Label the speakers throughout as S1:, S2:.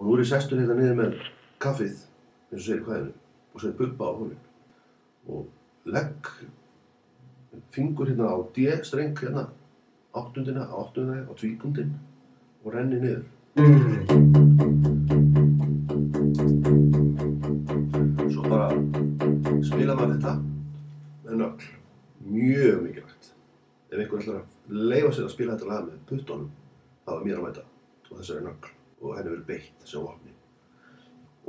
S1: Og nú er ég sestur hérna niður með kaffið, eins og segir hvaðinu, og segir bubba á honum. Og legg fingur hérna á D-streng hérna, áttundina, áttundina á tvíkundin og renni niður. Svo bara spila maður þetta með nögl. Mjög mikilvægt. Ef einhver ætlar að leifa sér að spila þetta lag með puttunum, þá er mér að mæta og þessari nögl og henni verið beitt þessi vopni.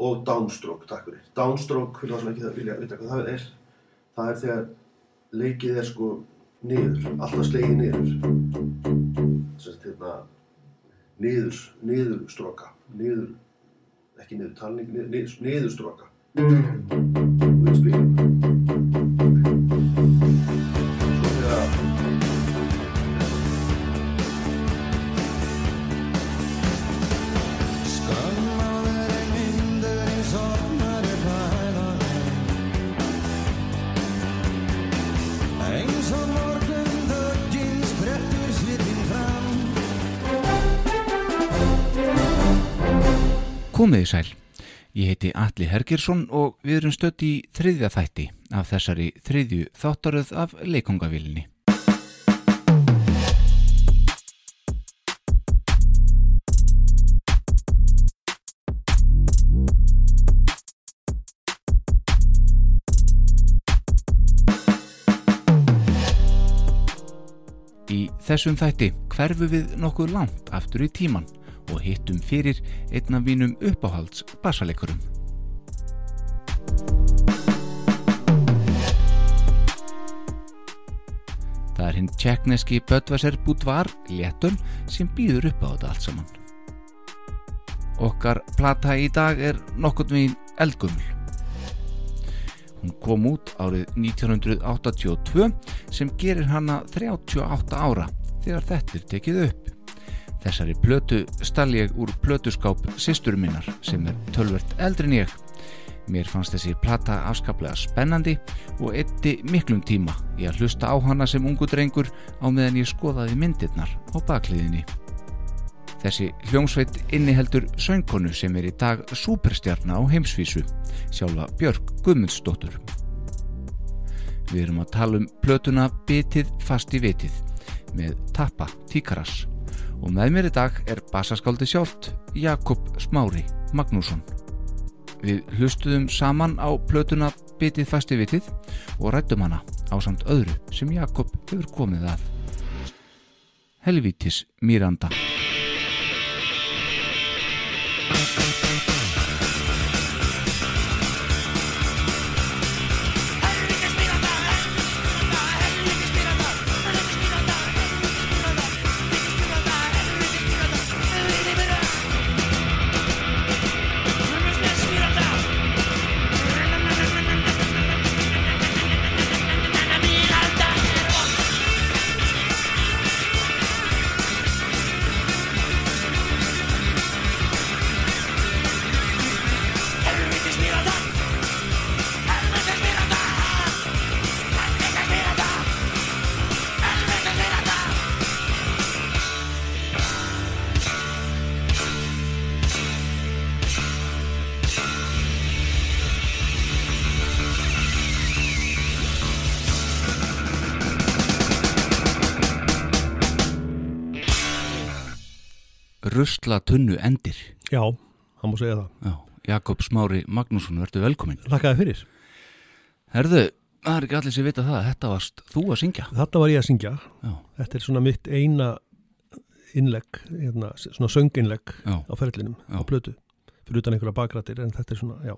S1: Og downstroke, takk fyrir. Downstroke, fyrir það sem ekki það vilja vita hvað það er, það er þegar leikið er sko niður, alltaf slegið niður. Þess að hérna, niður, niður stroka, niður, ekki niður talning, niður, niður, niður stroka. Og við spilum.
S2: Komið í sæl. Ég heiti Atli Hergersson og við erum stödd í þriðja þætti af þessari þriðju þáttaröð af leikongavílinni. Í þessum þætti hverfu við nokkuð langt aftur í tíman og hittum fyrir einn af mínum uppáhalds bassaleikurum. Það er hinn tjekkneski Böttvæser Budvar léttöl sem býður upp á þetta allt saman. Okkar plata í dag er nokkurn veginn eldgumul. Hún kom út árið 1982 sem gerir hana 38 ára þegar þetta er tekið upp. Þessari plötu stall ég úr plötuskáp systur minnar sem er tölvert eldri en ég. Mér fannst þessi plata afskaplega spennandi og eitti miklum tíma í að hlusta á hana sem ungu drengur á meðan ég skoðaði myndirnar á bakliðinni. Þessi hljómsveit inniheldur söngkonu sem er í dag superstjarna á heimsvísu, sjálfa Björk Guðmundsdóttur. Við erum að tala um plötuna Bitið fast í vitið með Tappa Tíkaras og með mér í dag er basaskáldi sjálft Jakob Smári Magnússon. Við hlustuðum saman á plötuna Bitið fast í vitið og rættum hana á samt öðru sem Jakob hefur komið að. Helvítis Míranda. Rusla tunnu endir.
S3: Já, hann má segja það.
S2: Já, Jakob Smári Magnússon, verður velkominn.
S3: Lakaði fyrir.
S2: Herðu, það er ekki allir sem vita það, þetta varst þú að syngja.
S3: Þetta var ég að syngja.
S2: Já.
S3: Þetta er svona mitt eina innlegg, hérna, svona sönginnlegg á ferlinum,
S2: Já.
S3: á plötu. Fyrir utan einhverja bakrættir, en þetta er svona, já.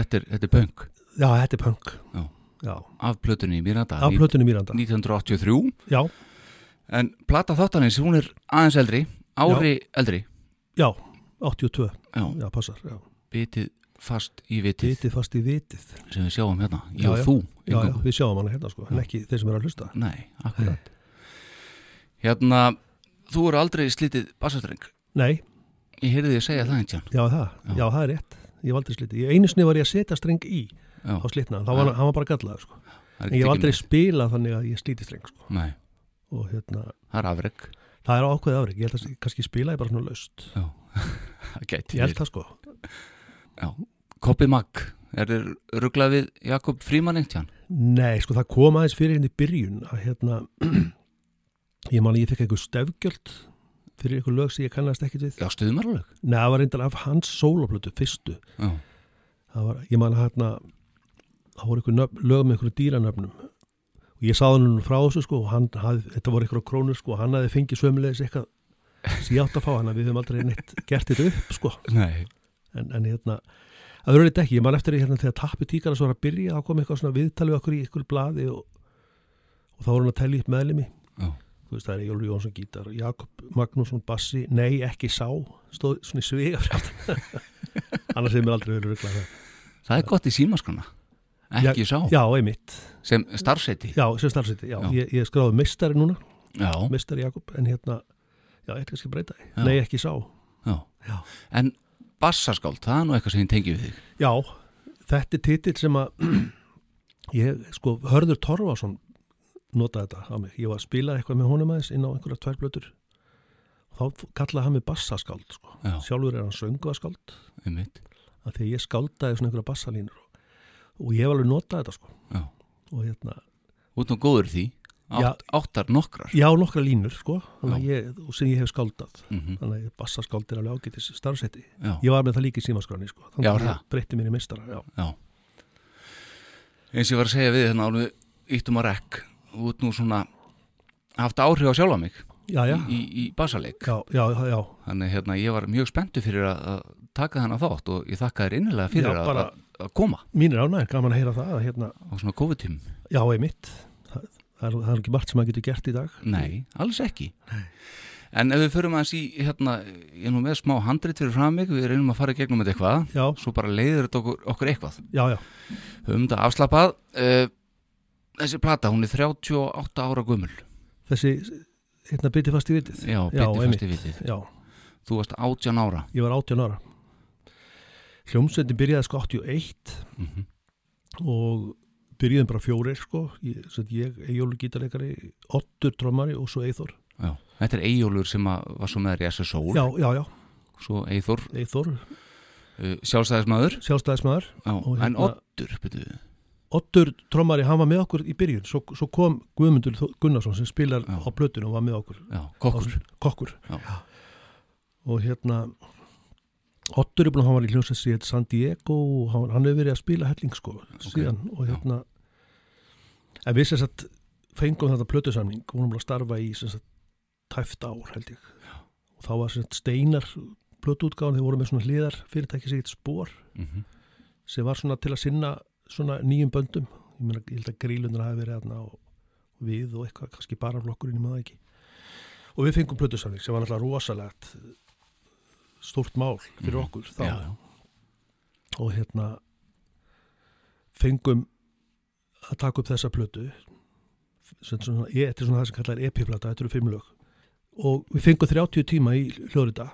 S2: Þetta er, þetta er punk
S3: Já, þetta er punk.
S2: Já.
S3: Já.
S2: af plötunni.
S3: Af plötunni Míranda.
S2: 1983.
S3: Já,
S2: En plata þáttanins, hún er aðeins eldri, ári eldri.
S3: já, 82.
S2: Já,
S3: Já, passar, já.
S2: bitið fast í vitið
S3: Vitið fast í vitið.
S2: sem við sjáum hérna. Ég
S3: Já,
S2: og
S3: já.
S2: þú.
S3: Já, já, við sjáum hana hérna, sko, en ekki þeir sem eru að hlusta.
S2: Nei, akkurat. Hérna, þú eru aldrei slitið bassastreng.
S3: Nei,
S2: Ég heyrði þið segja það eintján.
S3: já, það,
S2: Já.
S3: já, það er rétt. Ég hef aldrei slitið. Ég einu sinni var ég að setja streng í
S2: Já,
S3: á slitna, þá var hann, hann var bara gallaður, sko.
S2: Er
S3: en ég
S2: ekki
S3: aldrei spilað þannig að ég slíti streng sko. og hérna,
S2: það er afreg.
S3: Það er ákveðið afreg ég held að kannski spila ég bara svona laust. Ég held það sko.
S2: Koppi Mag, er þér rugglað við Jakob Fríman einhvern tján?
S3: Nei, sko það kom aðeins fyrir henni í byrjun að hérna ég man að ég fekk eitthvað stefgjöld fyrir eitthvað lög sem ég kannast ekkit við.
S2: Já, stuðumarlög.
S3: Nei, það var reyndar af hans sóloplötu, fyrstu. Var, ég man að hérna það voru eitthvað lög með eitthvað dýranöfnum ég sáði hann frá þessu sko og hann hafði, þetta voru eitthvað krónur sko og hann hafði fengið sömulegis eitthvað sem ég átt að fá hann að við höfum aldrei neitt gert þetta upp sko.
S2: Nei,
S3: en, en hérna, að verður þetta ekki ég man eftir því hérna þegar tappi tíkara svo var að byrja þá kom eitthvað svona viðtalið okkur í eitthvað blaði og, og þá voru hann að tellja upp meðlimi.
S2: Já,
S3: þú veist það er Jólfur Jónsson gítar Jakob Magnússon bassi, nei ekki sá stóð svona í svega annars hefur mér aldrei verið ruglað það.
S2: Það er gott í símaskona. Ekki sá,
S3: já, einmitt,
S2: sem starfseti.
S3: já, sem starfseti já,
S2: Já.
S3: Ég, ég skráði mistari núna,
S2: Já,
S3: mistari Jakob en hérna, já, ég ætla kannski að breyta því
S2: Já.
S3: nei ekki sá,
S2: já.
S3: Já.
S2: En bassaskáld, það er nú eitthvað sem ég tengi við þig.
S3: já þetta er titill sem að ég, sko, Hörður Torfason notaði þetta á mig, ég var að spila eitthvað með honum aðeins inn á einhverja tvær blötur og þá kallaði hann mig bassaskáld sko.
S2: Já,
S3: sjálfur er hann sönguaskáld
S2: einmitt.
S3: að ég skáldaði svona einhverja bassalínur og, og ég hef alveg notað þetta sko
S2: Já.
S3: og hérna,
S2: Út nú góður því.
S3: Já.
S2: Átt, áttar nokkrar.
S3: já nokkra línur sko þannig að ég, og sem ég hef skáldað
S2: Mm
S3: þannig að bassaskáld er alveg ágætis starfsetti
S2: Já,
S3: ég var með það líka í símaskráni sko
S2: Já,
S3: þannig að
S2: það.
S3: breytti mér í mistara já,
S2: já. Eins og ég var að segja við hérna alveg íttum að rekk. Út nú svona haft áhrif á sjálfa mig
S3: já, já,
S2: í, í
S3: já, já, já, já.
S2: Þannig hérna ég var mjög spenntu fyrir að, að taka þennan þátt og ég þakka þér innilega fyrir
S3: Já,
S2: að,
S3: bara-
S2: að, að koma
S3: mín er ánægir, gaman að heyra það að, hérna,
S2: á svona COVID-tím.
S3: já, einmitt það, það, er, það er ekki margt sem maður getur gert í dag
S2: Nei, alls ekki. En ef við förum aðeins í, hérna, ég er nú með smá handrit fyrir fram mig, við reynum að fara í gegnum þetta eitthvað,
S3: já,
S2: svo bara leiður þetta okkur, okkur eitthvað.
S3: já, já,
S2: Höfum þetta afslapað. Uh, þessi plata, hún er 38 ára gömul.
S3: þessi hérna byrti fast í vitið
S2: Já,
S3: einmitt.
S2: fast í vitið.
S3: já,
S2: Þú varst 18 ára.
S3: ég var 18 ára hljómsveitin byrjaði sko 81
S2: Mm
S3: og byrjuðum bara fjórir sko ég, ég Eyjólu gítarleikari Ottur trommari og svo Eithor
S2: Já. Þetta er Eyjólfur sem var svo með í SSO.
S3: já, já, já,
S2: Svo Eyþór,
S3: Eithor,
S2: uh, sjálfstæðismæður.
S3: sjálfstæðismæður
S2: Já,
S3: Og
S2: en
S3: hérna-
S2: Oddur, byrju.
S3: Ottur trommari, hann var með okkur í byrjun svo, svo kom Guðmundur Gunnarsson sem spilar
S2: Já.
S3: á plötinu og var með okkur
S2: Já, kokkur.
S3: kokkur
S2: Já.
S3: og hérna Ottur er búin að var í hljómsveit sem heit San Diego og hann, hefur verið að spila helling sko síðan og hérna en við sem sagt fengum þetta plötusamning og vorum búin að starfa í sem sagt tæft ár held ég. Já. og þá var sem sagt steinar plötuútgáðan þeir voru með svona hliðar fyrirtæki sem heit spór
S2: Mm
S3: sem var svona til að sinna svona nýjum böndum. Ég, meina, ég held að grílunar hafi verið aðna og við og eitthvað, kannski bara flokkurinn í maður ekki. Og við fengum plötusamning sem var náttúrulega rosalegt stórt mál fyrir
S2: Mhm.
S3: okkur þá.
S2: Já,
S3: og hérna fengum að taka upp þessa plötu sem svona, ég, þetta er svona það sem kallar epiplata, þetta eru fimm lög. Og við fengum 30 tíma í hljóðrita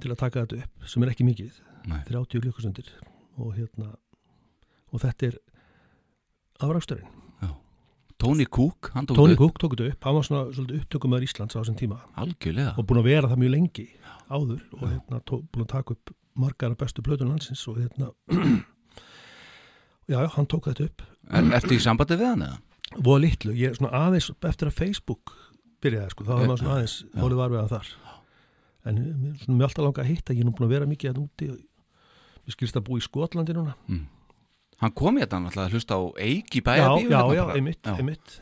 S3: til að taka þetta upp sem er ekki mikið,
S2: Nei.
S3: 30 klukkustundir. Og hérna og þetta er afraksturinn
S2: Tony Cook, hann tók
S3: Tony. Cook tók þetta upp, hann var svona svolítið upptökumöður Íslands á þessum tíma.
S2: Algjörlega.
S3: og búin að vera það mjög lengi áður og hérna tó, búin að taka upp margar af bestu plötun landsins og hérna já, já, hann tók þetta upp.
S2: Er, ertu í sambandi við hann eða?
S3: voða litlu, ég svona aðeins eftir að Facebook byrjaði sko, þá var maður svona aðeins
S2: já.
S3: þólið var við hann þar. En mér- svona mér alltaf langa að hitta, ég er nú búin að vera mikið að úti. Og mér skilst að búa í Skotlandi núna.
S2: Mm. Hann kom hérna náttúrulega að hlusta á Eik í
S3: já,
S2: bæjabíu.
S3: já, já,
S2: bara.
S3: einmitt,
S2: Já.
S3: einmitt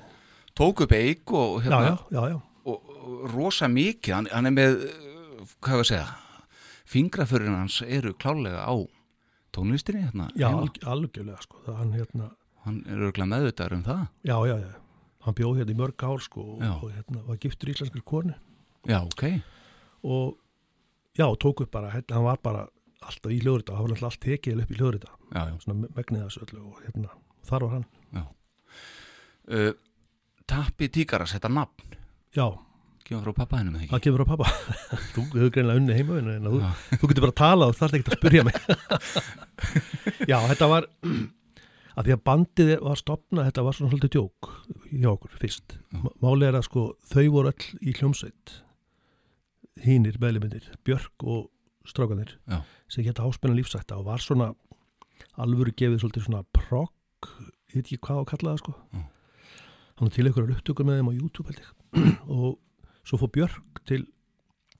S2: Tók upp Eik og,
S3: já,
S2: hérna,
S3: já, já, já,
S2: og, og rosa mikið. Hann, hann er með, uh, hvað hefur að segja, fingraförinn hans eru klálega á tónlistinni hérna.
S3: já alg, algjörlega sko, það hann hérna
S2: Hann er örgulega meðvitaður um það.
S3: já, já, já, hann bjóð hérna í mörg ár sko og,
S2: Já.
S3: og hérna var giftur íslenskir konu
S2: Já, ok.
S3: og já, tók upp bara, hérna, hann var bara alltaf í hljóðrita, hann var alltaf allt tekið upp í hljóðrita, svona me- megnið þessu öllu og hérna, þar var hann,
S2: Uh, Tappi Tíkaras, þetta nafn,
S3: já,
S2: kemur frá pappa hennum ekki?
S3: það kemur á pappa þú hefur greinlega unni heima en þú, þú getur bara að tala og þarf ekki að spyrja mig. Já, þetta var að því að bandið var stopnað, þetta var svona svolítið djók hjá okkur fyrst. Málið er að sko, þau voru öll í hljómsveit, hínir, meðluminir, Björk og strákanir,
S2: Já.
S3: Sem geta háspenna lífsætta og var svona alvöru gefið svolítið svona progg, ég veit ekki hvað á að kalla það sko.
S2: Já.
S3: Hann var til einhverjar upptökur með þeim á YouTube held ég og svo fór Björk til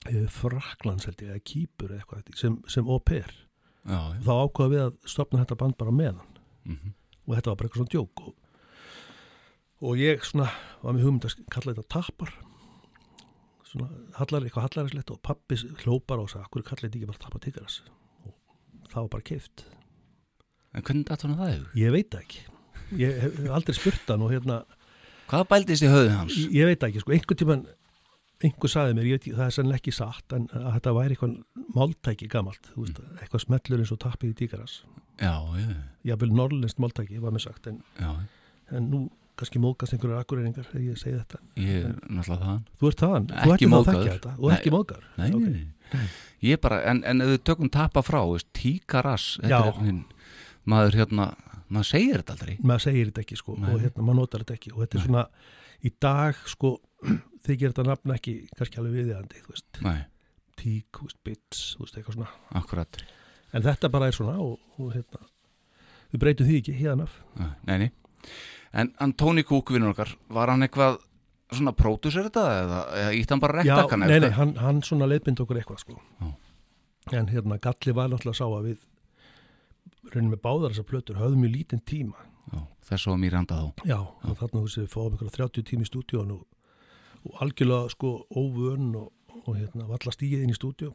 S3: e, Fraklands held ég, eða Kýpur eða eitthvað sem, sem au pair.
S2: já.
S3: Þá ákvaða við að stopna þetta band bara með hann
S2: Mm
S3: og þetta var bara eitthvað svona djók og, og ég svona var með hugmynd að kalla þetta tapar svona hallar, eitthvað hallarinslegt og pappi hlópar og sagði, akkur kallar þetta ekki bara tapar og það var bara keift
S2: En hvernig datt hann að það hefur?
S3: ég veit ekki. Ég hef aldrei spurt hann og hérna
S2: Hvað bældist í höfðin hans?
S3: ég, ég veit ekki, sko, einhvern tíman einhver sagði mér, ég veit, það er sennilega ekki satt en að þetta væri eitthvað máltæki gamalt, þú veist, eitthvað smellur eins og tappið í tíkaras
S2: Já, já,
S3: ég vil norrlenskt máltæki, var mér sagt en, en nú kannski móðgast einhverjar akkurreiningar þegar ég segi þetta.
S2: Ég er náttúrulega þaðan.
S3: Þú ert þaðan, þú ætti það að þekkja þetta. Og ekki móðgar
S2: Nei, nei, nei. Ég bara, en, en ef við tökum tapa frá, veist, tíkaras Þetta
S3: Já.
S2: hinn, maður hérna maður segir þetta aldrei.
S3: Maður segir þetta ekki sko
S2: Nei.
S3: og hérna maður notar þetta ekki og þetta er svona í dag sko þykir þetta nafn ekki kannski alveg viðjandi þú veist,
S2: Nei,
S3: tík, þú veist, bits þú veist, eitthvað svona,
S2: akkurat.
S3: En þetta bara er svona og, og hérna við breytum því ekki hérna af.
S2: Nei, nei. En hann Tony Cook vinnur okkar, var hann eitthvað svona pródusir þetta eða, eða ítt hann bara
S3: Já,
S2: rektakan
S3: nei, nei, hann, hann svona leiðbind okkur eitthvað sko
S2: Já.
S3: en hérna Galli var náttúrulega sá að við raunin með báðar þessar plötur höfðum mjög lítinn tíma
S2: Já, þess og mér randa þá
S3: Já, og þarna þú við fáum ykkur 30 tími í stúdíun og, og algjörlega sko óvön og, og hérna valla stíið inn í stúdíu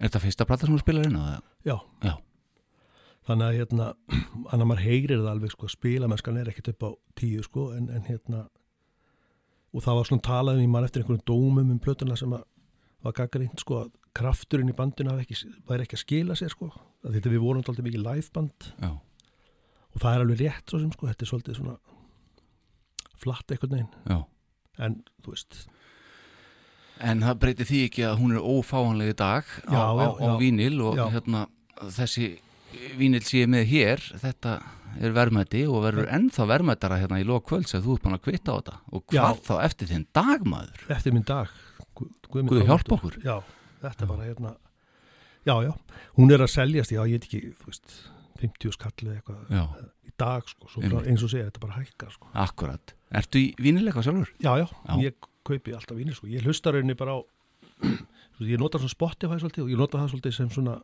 S2: Er þetta fyrsta plata sem þú spilar inn á það?
S3: Já.
S2: Já.
S3: Þannig að hérna, hann að maður heyrir það alveg sko, spilamennskan er ekkert upp á tíu sko, en, en hérna og það var svona talað um í mann eftir einhvern dómum um plötuna sem að var gaggrind sko að krafturinn í bandinu hafi ekki, væri ekki að skila sér sko. Þetta við vorum alltaf mikið liveband
S2: Já,
S3: og það er alveg rétt svo sem sko, þetta er svolítið svona flatt einhvern veginn.
S2: Já.
S3: En þú veist,
S2: En það breytir því ekki að hún er ófáanlega í dag á,
S3: Já,
S2: á,
S3: já,
S2: á
S3: já.
S2: vínil og hérna þessi vínil sé með hér þetta er verðmæti og verður ennþá verðmættara hérna í lók kvölds ef þú ert búin að kvita á þetta og hvað
S3: Já.
S2: þá eftir þinn
S3: eftir minn dag Guð, Guð, minn
S2: Guð hjálpa
S3: almáttugur.
S2: okkur.
S3: Já, þetta er bara hérna Já, já, hún er að seljast já, ég veit ekki, þú veist 50 skallið eitthvað
S2: Já,
S3: í dag sko, svo frá, eins og segja, þetta bara hækkar sko.
S2: akkurat Ertu í vínil eitthvað sjálfur?
S3: Já, já,
S2: Já.
S3: ég kaupi alltaf vínir sko. ég hlusta rauninni bara á svo, ég nota svona Spotify svolítið og ég nota það svolítið sem svona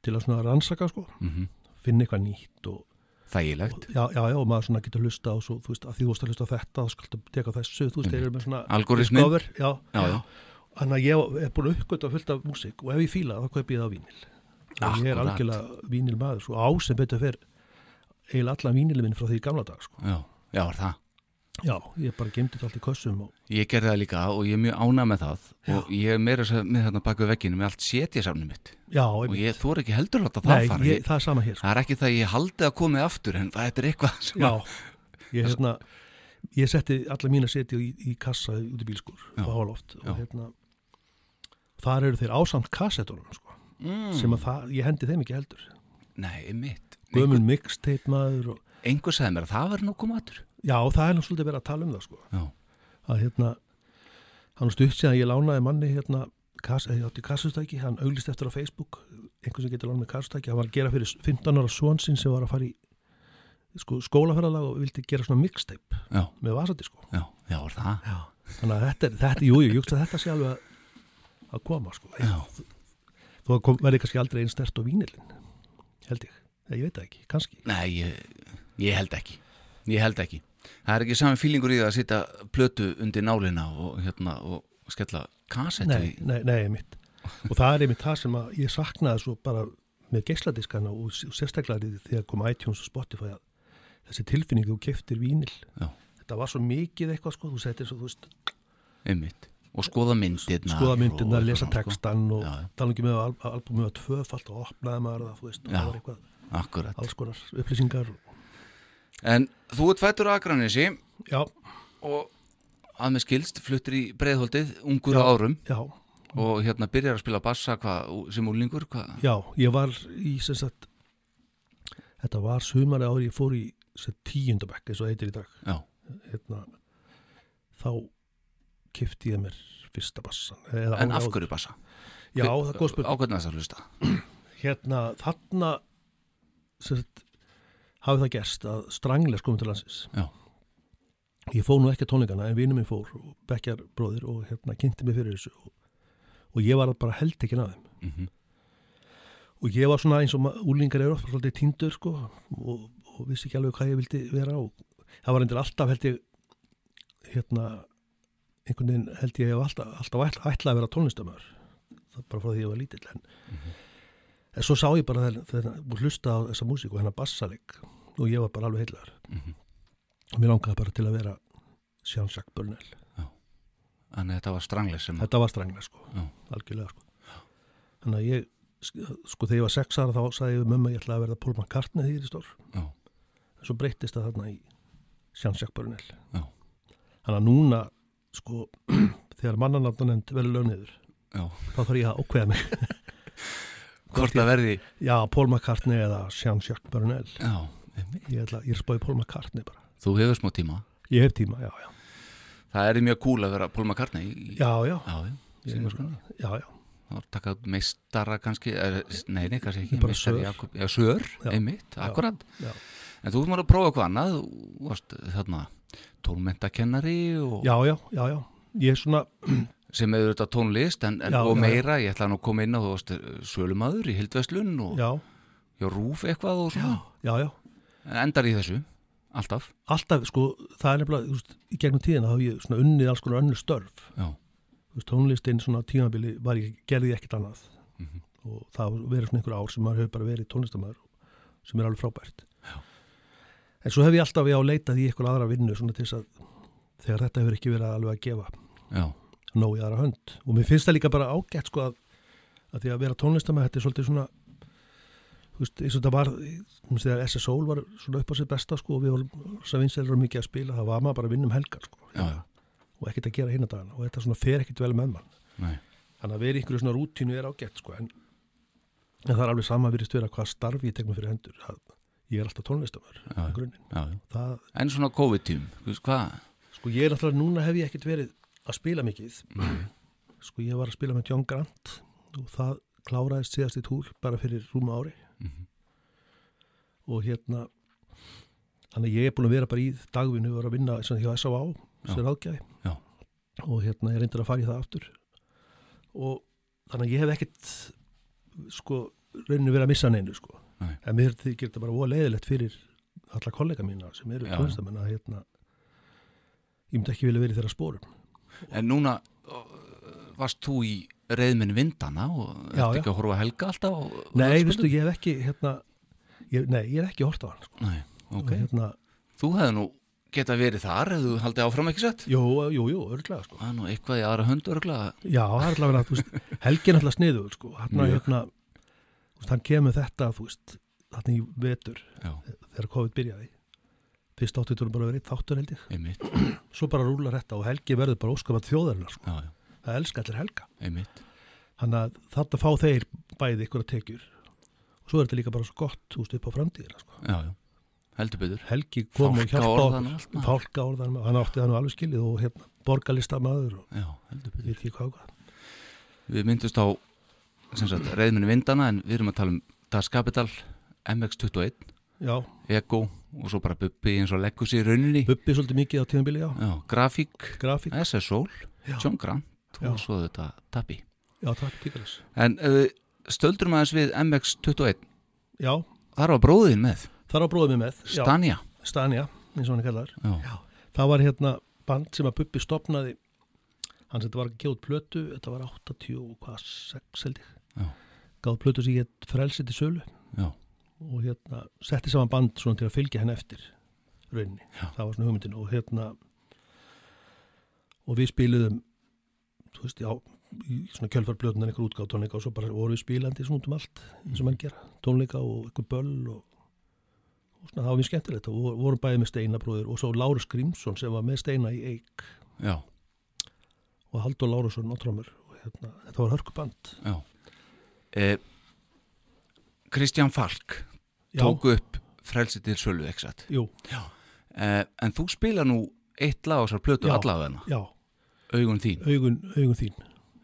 S3: til að svona rannsaka sko,
S2: Mm
S3: finna eitthvað nýtt og
S2: Þægilegt.
S3: Já, já, já, og maður svona getur hlusta á svo, þú veist, að því þú veist að hlusta á þetta þá skaltu teka þessu, þú veist, þeir eru með svona discover, já,
S2: Já, já,
S3: Þannig að ég er búin að uppgöta fullt af músík og ef ég fíla það, þá kaupi ég það á vínil. Og ég er algjörlega vínil maður, svo á sem betur fer eiginlega allan vínilin minn frá því gamla dag, sko.
S2: já, já, er það
S3: Já, ég bara gemdi þetta allt í kössum og
S2: Ég gerði það líka og ég er mjög ánað með það og ég er meira með þarna bak við vegginu með allt setjasafni mitt
S3: já,
S2: og ég þór ekki heldur að það
S3: Nei,
S2: fara
S3: ég, það er hér, sko.
S2: Það er ekki það að ég haldi að komið aftur en það er eitthvað sem
S3: Já, ég, hérna, ég setti alla mína seti í, í kassa út í bílskur
S2: Já.
S3: á hálóft
S2: Já.
S3: og hérna, þar eru þeir ásamt kassettunum, sko,
S2: mm.
S3: sem að það, ég hendi þeim ekki heldur.
S2: Nei, mitt
S3: Gömul mixtape maður og,
S2: Einhver sagði mér að það nú koma aftur
S3: já, það er nú svolítið verið að tala um það, sko.
S2: Já,
S3: að hérna hann stutt síðan ég lánaði manni hérna átti kassustæki, hann auglist eftir á Facebook einhvern sem getur lánað með kassustæki hann var að gera fyrir 15 ára svon sinn sem var að fara í sko, skólaferðalag og vildi gera svona mixtape
S2: já,
S3: með vasandi sko.
S2: Já, já, er það?
S3: Já. þannig að þetta, er- þetta jú, ég hugsa að þetta sé alveg að, að koma sko.
S2: Já,
S3: þó að kom, verði kannski aldrei einn stert á vínilin held ég, ég veit það ekki, kannski.
S2: Nei, ég, ég held ekki. Ég held ekki Það er ekki sami fílingur í það að sitja plötu undir nálina og, hérna, og skella kasettu
S3: nei,
S2: í
S3: nei, nei, einmitt. Og það er einmitt það sem ég saknaði svo bara með geisladiskana og, og sérstaklega þegar kom iTunes og Spotify að þessi tilfinning þú keftir vínil
S2: Já.
S3: þetta var svo mikið eitthvað sko þú settir svo, þú veist,
S2: einmitt. Og skoða myndirna
S3: skoða myndirna, lesa textan og tala ekki með að al albumið var tvöfalt og opnaði maður það, þú veist, og
S2: Já.
S3: það var eitthvað
S2: Akkurat.
S3: alls konar upplýsingar
S2: En þú ert fættur á Akranessi
S3: já,
S2: og að með skilst fluttir í breiðholdið ungur
S3: Já.
S2: á árum
S3: já,
S2: og hérna byrjar að spila bassa hva, sem úlingur hva?
S3: já ég var í sagt þetta var sumari ári ég fór í sem tíundabæk eins og það heitir í dag
S2: já,
S3: hérna, þá kifti ég mér fyrsta bassan
S2: en af hverju bassa?
S3: Já, það er góð spurning
S2: Ákveðna þess að hlusta
S3: hérna, þarna sem sagt, hafi það gerst að Strangles komið til landsins.
S2: Já.
S3: ég fór nú ekki að tónleikana en vinur minn fór og bekkjar bróðir og hérna kynnti mig fyrir þessu og, og ég var bara held ekki að þeim.
S2: Mm
S3: og ég var svona eins og úlingar eru oft svolítið týndur sko og, og vissi ekki alveg hvað ég vildi vera og það var endur alltaf held ég hérna einhvern veginn held ég hef alltaf, alltaf ætla, ætla að vera tónlistamöður það bara frá því ég var lítill en, en svo sá ég bara þegar, þegar og hlusta á þessa músík og hennar bassaleg og ég var bara alveg heilar
S2: Mhm.
S3: og mér langaði bara til að vera Jean-Jacques Burnell
S2: Þannig að þetta var strangles sem
S3: þetta var strenglega sko,
S2: Já.
S3: algjörlega sko. Þannig að ég sko þegar ég var sex ára þá sagði ég við mömmu ég ætlaði að verða Paul McCartney því er stór.
S2: Já,
S3: en svo breyttist það þarna í Burnell
S2: Já.
S3: þannig að núna sko þegar mannanáttanend verður lögniður
S2: já.
S3: þá þarf ég að ákveða mig
S2: Hvort það verði
S3: já, Paul McCartney eða Jean-Jacques Burnell
S2: Já,
S3: ég, ætla, ég er spáði Paul McCartney bara.
S2: Þú hefur smá tíma?
S3: Ég hef tíma, já, já,
S2: Það er mjög cool að vera Paul McCartney í-
S3: já, já,
S2: Já, já,
S3: Ég- já, já.
S2: Var takað meistara kannski er, Nei, nei, kannski ekki meistari. Jakob, Já, Sör,
S3: Já.
S2: einmitt, akkurat.
S3: Já.
S2: En þú maður að prófa eitthvað annað Þú varst þarna tónmentakennari og,
S3: já, já, já, já. Ég er svona,
S2: sem hefur þetta tónlist en, en,
S3: Já,
S2: og
S3: já,
S2: meira, ég ætla nú að koma inn á sölumadur í Hildveslun og
S3: já,
S2: hjá Rúf eitthvað og svona.
S3: Já, já
S2: En endar í þessu, alltaf.
S3: Alltaf, sko, það er nefnilega veist, í gegnum tíðina hafa ég unnið alls konar önnur störf.
S2: Já,
S3: veist, tónlistin svona tímabili var ég, gerði ég ekkert annað.
S2: Mhm.
S3: og það verið svona einhver ár sem maður hefur bara verið tónlistamæður sem er alveg frábært.
S2: Já.
S3: en svo hef ég alltaf já leitað í eitthvað aðra vinnu svona til þess að þegar þetta hefur ekki verið alveg að gefa.
S2: Já,
S3: nóg í aðra hönd. Og mér finnst það líka bara ágætt sko að, að því að vera tónlistamæður þetta er svolítið svona þú veist, eins og þetta var þegar SS Soul var svona upp á sitt besta sko og við vorum svo vinselur mikið að spila það var maður bara að vinna um helgar sko.
S2: Já,
S3: og ekkert að gera hinn að dagana og þetta svona fer ekkert vel með mann.
S2: Nei.
S3: Þannig að vera einhverju svona rútínu er ágætt sko en, en það er alveg sama virðist vera hvað starfi ég mig fyrir hendur að ég er alltaf það,
S2: En svona veist hvað?
S3: Sko ég er alltaf núna hef ég ekkert verið að spila mikið sko ég var að spila með John Grant og það kláraðist síðast í túl bara fyrir rúma ári
S2: Mhm.
S3: og hérna þannig að ég er búin að vera bara í dagvinnu og vera að vinna sem hjá S.A.A. sem ráðgjafi
S2: Já.
S3: og hérna ég reyndur að fara í það aftur og þannig að ég hef ekkert sko rauninu verið að missa neinu sko
S2: Nei.
S3: en mér þykir þetta bara voða leiðilegt fyrir alla kollega mína sem eru
S2: Já.
S3: tónlistamenn að hérna ég myndi ekki vilja verið þeirra spórum
S2: En núna varst þú í reyðminn vindana og
S3: já.
S2: ekki að horfa helga alltaf og,
S3: Nei, veistu, ég hef ekki hérna, ég, nei, ég hef ekki hort á hann sko.
S2: Nei, ok
S3: og hérna,
S2: Þú hefði nú geta verið þar ef þú haldið áfram ekki sett
S3: jú, jú, jú, örglega sko.
S2: Það er nú eitthvað í aðra hund örglega
S3: Já, það er allavega, veist, Helgi er alltaf sniður, sko, hérna, þú veist, hann kemur þetta, þú veist, þarna í vetur,
S2: Já,
S3: þegar COVID byrjaði. Fyrst áttu þetta bara verið þáttur held ég.
S2: einmitt
S3: Svo bara rúlar þetta og Helgi verður bara óskapað þjóðarinnar, sko.
S2: Já, já,
S3: Það elska allir Helga.
S2: einmitt
S3: Þannig að þarna fá þeir bæði ykkur að tekjur. Og svo er þetta líka bara svo gott, þú veist, upp á framtíðina, sko.
S2: Já, heldur betur
S3: Helgi kom og hjálpa
S2: maður.
S3: Fálkaorðan, hann átti það nú alveg skilið og hérna, og hvað.
S2: Við myndust á sem sagt, reyðminn vindana en við erum að tala um Das Capital MX21,
S3: Já,
S2: Ego og svo bara Bubbi eins og leggur sér rauninni
S3: Bubbi svolítið mikið á tíðanbili, já.
S2: Já, Grafík,
S3: Grafík,
S2: SS Soul,
S3: Já.
S2: John Grant
S3: Já.
S2: og svo þetta Tappi
S3: já, tíkalis.
S2: En uh, stöldurum aðeins við MX21
S3: Já,
S2: Þar var bróðin með,
S3: þar bróðum við með. Já,
S2: Stanja
S3: Stanja, eins og hann kallar.
S2: Já,
S3: Það var hérna band sem að Bubbi stopnaði, hann sem þetta var gefa út plötu, þetta var 86 held ég.
S2: Já.
S3: Gáð plötu sem ég frelsi til sölu
S2: já,
S3: og hérna setti saman band svona til að fylgja henn eftir rauninni.
S2: Já.
S3: Það var svona hugmyndin og hérna og við spiluðum þú veist, já, svona kjölfarblötunan einhver útgáð tónleika og svo bara vorum við spilandi svona út um allt eins og menn gera, tónleika og einhver böll og, og svona, það var mjög skemmtilegt og vor- vorum bæði með Steina bróðir og svo Lárus Grímsson sem var með Steina í Eik
S2: já,
S3: og Haldur Lárusson á trómur og hérna, þetta var hörkuband
S2: já. Eh, Kristján Falk
S3: Já,
S2: tók upp frelsi til satt
S1: jú,
S2: uh, en þú spila nú eitt lag á þessar plötu
S1: Já.
S2: allavegna,
S1: já,
S2: augun þín.
S1: Augun, augun þín.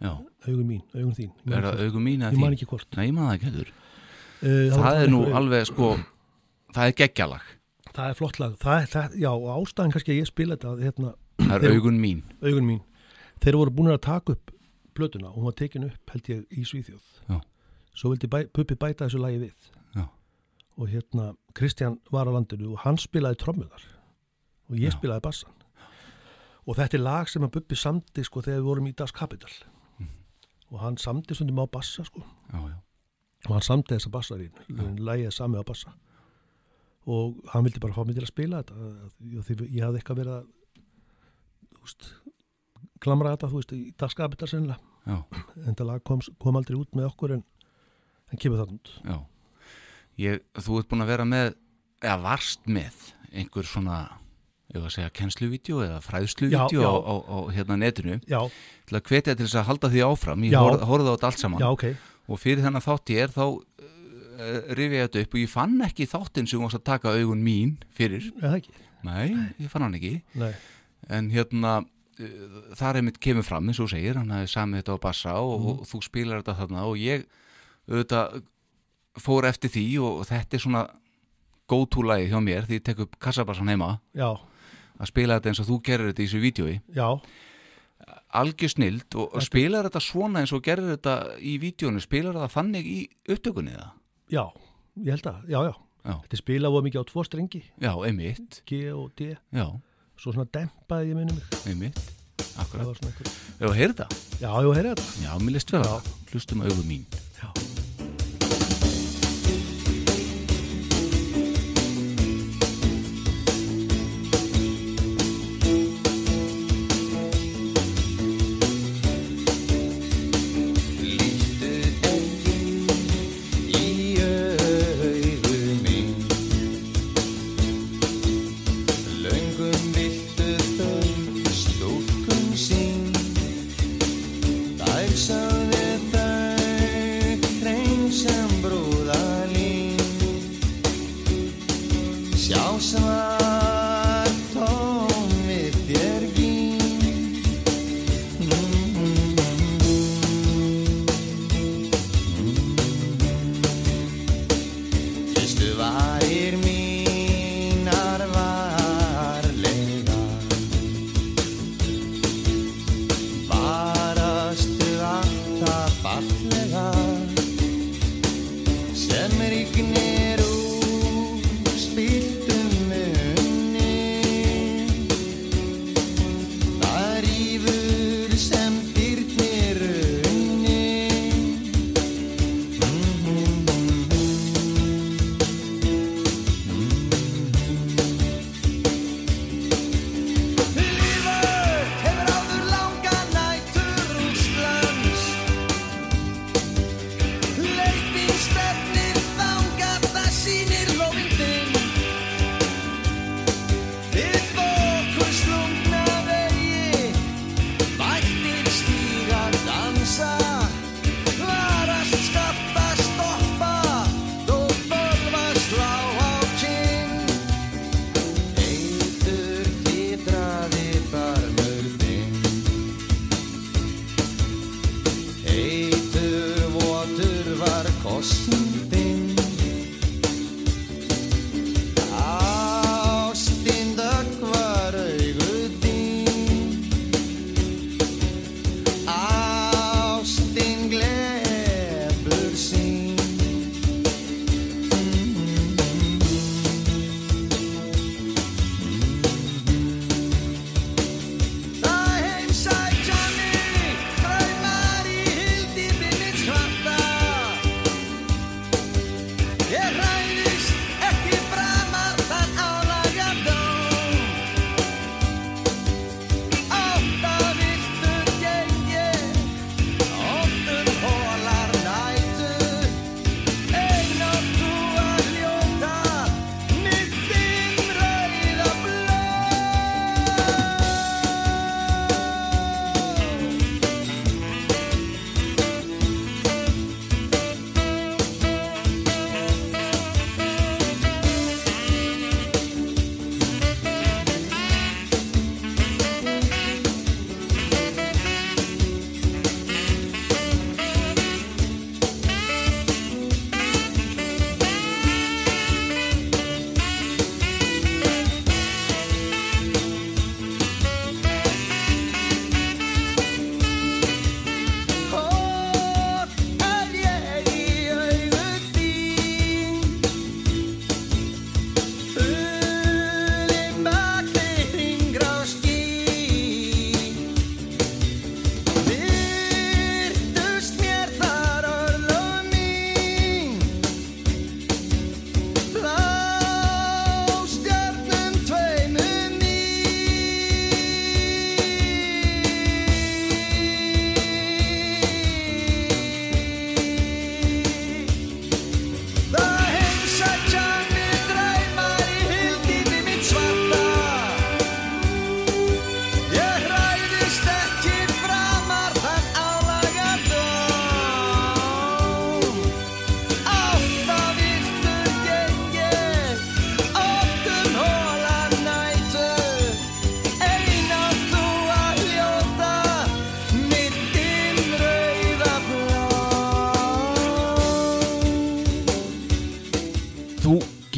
S2: Já,
S1: augun mín, augun þín. Ég
S2: er það augun mín eða
S1: ég man
S2: þín?
S1: ekki hvort.
S2: Nei, ég man það ekki
S1: uh,
S2: það er nú alveg sko það er geggjalag,
S1: það er flott lag, það er, það, já, og ástæðan kannski að ég spila þetta, hérna,
S2: það er
S1: Þeir-
S2: augun mín.
S1: Augun mín. Þeir voru búin að taka upp plötuna og hún var tekin upp held ég í Svíþjóð.
S2: Já.
S1: Svo vildi bæ, Puppi bæta þessu lagi við.
S2: Já.
S1: og hérna Kristján var á landinu og hann spilaði trommuðar og ég
S2: Já.
S1: spilaði bassan. Og þetta er lag sem að Puppi samdi sko þegar við vorum í Das Kapital.
S2: Mhm.
S1: og hann samdi stundum á bassa sko.
S2: Já, já,
S1: og hann samdi þessa bassarín lægið sami á bassa. Og hann vildi bara fá mig til að spila þetta. Því ég hafði eitthvað verið að veist klamra þetta, þú veist, í dagskapitar sennilega.
S2: Já,
S1: en það lag kom, kom aldrei út með okkur en hann kemur
S2: já. Ég, þú ert búin að vera með eða varst með einhver svona ég var að segja kennsluvídeó eða fræðsluvídeó á, á, á hérna netinu.
S1: Já,
S2: til að hvetja til þess að halda því áfram ég horfði horfði á þetta allt saman.
S1: Já, ok.
S2: Og fyrir þennan þátt ég er þá uh, rifið ég þetta upp og ég fann ekki þáttinn sem varst að taka augun mín fyrir. Nei, ég fann hann ekki.
S1: Nei,
S2: en hérna uh, þar einmitt kemur fram eins og segir hann hafi samið þetta á bassa og,
S1: Mhm.
S2: og þú spilar þetta þarna og ég auðvitað fór eftir því og, þetta er svona góðtúlægi hjá mér því ég tek upp kassabassan heima.
S1: Já,
S2: að spila þetta eins og þú gerir þetta í þessu vídjói algjör snild og, og spilar þetta svona eins og gerir þetta í vídjónu spilar þetta þannig í upptökunni það
S1: Já, ég held að, já, já.
S2: Já.
S1: Þetta spilað voða mikið á tvo strengi.
S2: Já, einmitt.
S1: G og D.
S2: Já,
S1: Svo svona dempaði ég minni mig.
S2: Einmitt.
S1: Það
S2: akkurat,
S1: einhver
S2: já, heyrðu það.
S1: Já, já, heyrðu þetta.
S2: Já, mér list vel að það. Hlustum augu mín.
S1: Já,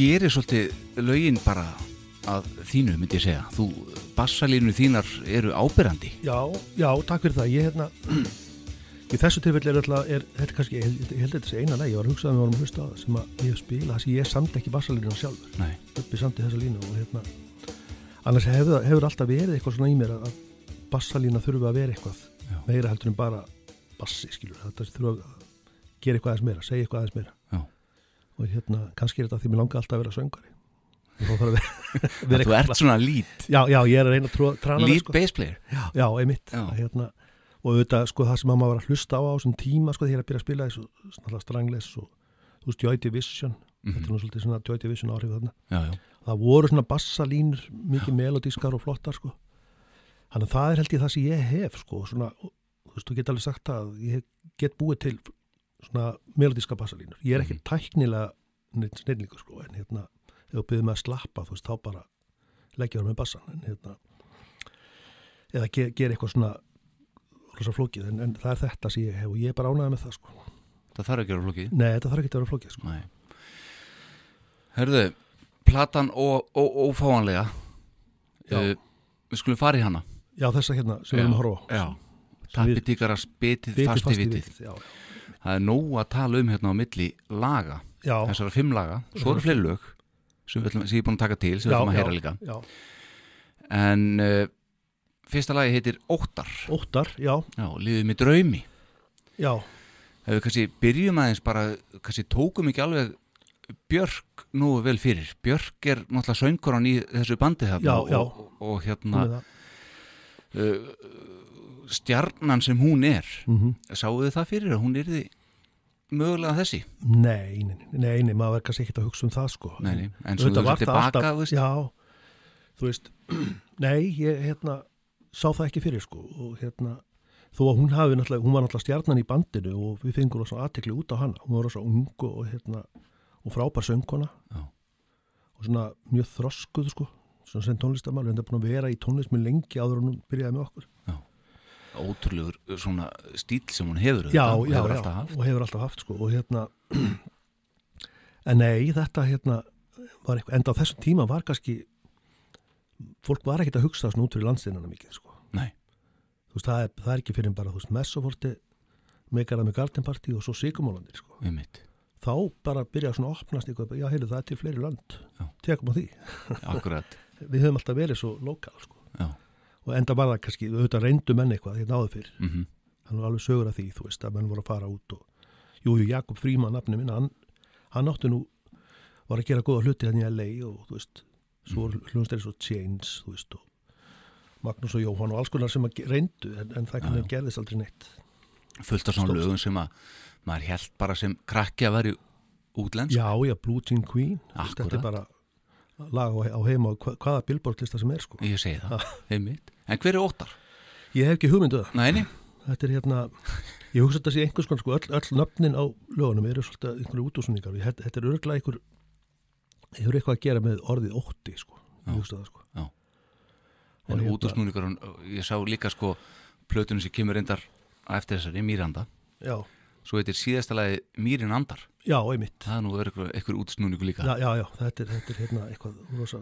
S2: gerir svolítið lögin bara að þínu, myndi ég segja. Þú, bassalínu þínar eru ábyrrandi.
S3: Já, já, takk fyrir það. Ég hérna, í þessu tilfelli er alltaf, er, þetta er kannski, ég ég held að þetta sé eina leið, ég var að hugsa að við vorum að hlusta á það sem að ég spilað, það sem ég samt ekki bassalínuna sjálfur,
S2: Nei,
S3: uppi samt í þessa línu og hérna, annars hefur, hefur alltaf verið eitthvað svona í mér að, að bassalína þurfi að vera eitthvað meira heldur en bara bassi, skilur, þetta þurfi að gera eitthvað aðeins meira, segja eitthvað aðeins meira
S2: já.
S3: Og hérna, kannski er þetta því mér langar alltaf að vera söngari að
S2: Þú ert svona lít,
S3: Já, já, ég er að reyna að það,
S2: lít
S3: sko.
S2: bass player.
S3: Já, já, einmitt
S2: Já.
S3: Hérna, og auðvitað, sko, það sem maður var að hlusta á á þessum tíma, sko, þegar ég er að byrja að spila þessu strangles og, þú veist, Joy Division þetta er nú svolítið svona Joy Division áhrif þarna
S2: Já, já.
S3: það voru svona bassalínur mikið melodískar og flottar, sko þannig að það er held ég það sem ég hef, sko svona, og, þú veist, þú get alveg sagt að ég get búið til svona melodíska bassalínur, ég er ekki tæknilega neitt snillingur, sko, en hérna ef þú byrðið með að slappa, þú veist, þá bara leggja það með bassan, en hérna eða ge gera eitthvað svona rosa flókið, en, en það er þetta sem ég hef og ég er bara ánægð með það, sko
S2: Það þarf ekki að vera flókið.
S3: Nei, þetta þarf ekki að vera flókið, sko
S2: Nei. Hörðu, platan ófáanlega.
S3: Já.
S2: Uh, við skulum fara í hana.
S3: Já, þessa hérna sem við erum að horfa á
S2: Já.
S3: Sem við-
S2: Tappi tíkara spitið
S3: Bitið
S2: fast í vitið. Það er nóg að tala um hérna á milli laga.
S3: já,
S2: Þessara fimm laga. Svo eru fleiri lög sem, ætlum, sem ég er búin að taka til, sem við ætlum að heyra líka.
S3: já.
S2: En uh, fyrsta lagi heitir Óttar.
S3: Óttar, já,
S2: Já, lífið með draumi.
S3: já,
S2: Ef við kannski byrjum aðeins bara, kannski tókum ekki alveg Björk nú vel fyrir. Björk er náttúrulega söngkoran í þessu bandi þarna og, og, og hérna uh, stjarnan sem hún er.
S3: mm
S2: Sáuðu þið það fyrir að hún yrði mögulega þessi?
S3: Nei, nei, nei, nei, maður verður kannski ekkert að hugsa um það, sko
S2: Nei, nei, en svo þú
S3: það
S2: tilbaka,
S3: alltaf-. Já, þú veist Nei, ég hérna sá það ekki fyrir sko og hérna þó að hún hafi náttúrulega, hún var náttúrulega stjarnan í bandinu og við fengum rosa aðtekli út á hana hún var rosa ung og, og hérna og frábær söngkona
S2: Já.
S3: og svona mjög þroskuð sko svona sem tónlistamæður, hendur búin að vera í tónlist með lengi áður en hún byrjaði með okkur
S2: Ótrúlegur svona stíl sem hún hefur
S3: já,
S2: og
S3: já,
S2: hefur
S3: já,
S2: alltaf haft.
S3: og hefur alltaf haft sko og hérna en nei, þetta hérna var eitthvað, enda á þessum tíma var kannski fólk var ekkert að hugsa svona út fyrir landsteinana mikið sko.
S2: Nei,
S3: þú veist, það er, það er ekki fyrir bara, þú veist, Messoforti meikara með Garden Party og svo Sigumólandir sko, þá bara byrja svona að opnast eitthvað, já, heyrðu, það er til fleiri lönd.
S2: Já.
S3: tekum á því, við höfum alltaf verið svo lokal sko,
S2: já,
S3: og enda var það kannski, auðvitað reyndu menn eitthvað, hérna áður fyrr.
S2: Mhm,
S3: hann var alveg sögur af því, þú veist, að menn voru að fara út og, jú, jú, Jakob Fríman nafni minna, hann, hann átti nú var að gera góða hluti hann í LA og þú veist, svo voru hljónstæri svo Chains, þú veist, og Magnús og Jóhann og alls konar sem að reyndu en, en það kannu gerðist aldrei neitt.
S2: Fullt af svona lögum sem að maður held bara sem krakki að vera útlensk.
S3: Já, já, Blue Jean Queen veist, þetta er bara lag á, heima og hva, hvaða billboardlista sem er sko.
S2: Ég segi það, einmitt. En hver er óttar?
S3: Ég hef ekki hugmyndu það,
S2: Næni,
S3: þetta er hérna ég hugsa þetta sé einhvers konar sko, öll, öll nöfnin á lögunum eru svolítið einhverju útúsningar ég- þetta þetta er örglega einhver hefur eitthvað að gera með orðið ótti sko,
S2: Já.
S3: ég hugsa það sko
S2: Já. En
S3: hérna-
S2: útúrsnúningur, ég sá líka sko plötunum sem kemur reyndar á eftir þessari, Mýranda.
S3: Já,
S2: Svo heitir síðasta lagi Mýrin andar.
S3: já, einmitt
S2: Það er nú eitthvað, eitthvað útúrsnúningu líka.
S3: já, já, já, þetta er, þetta er hérna eitthvað rosa,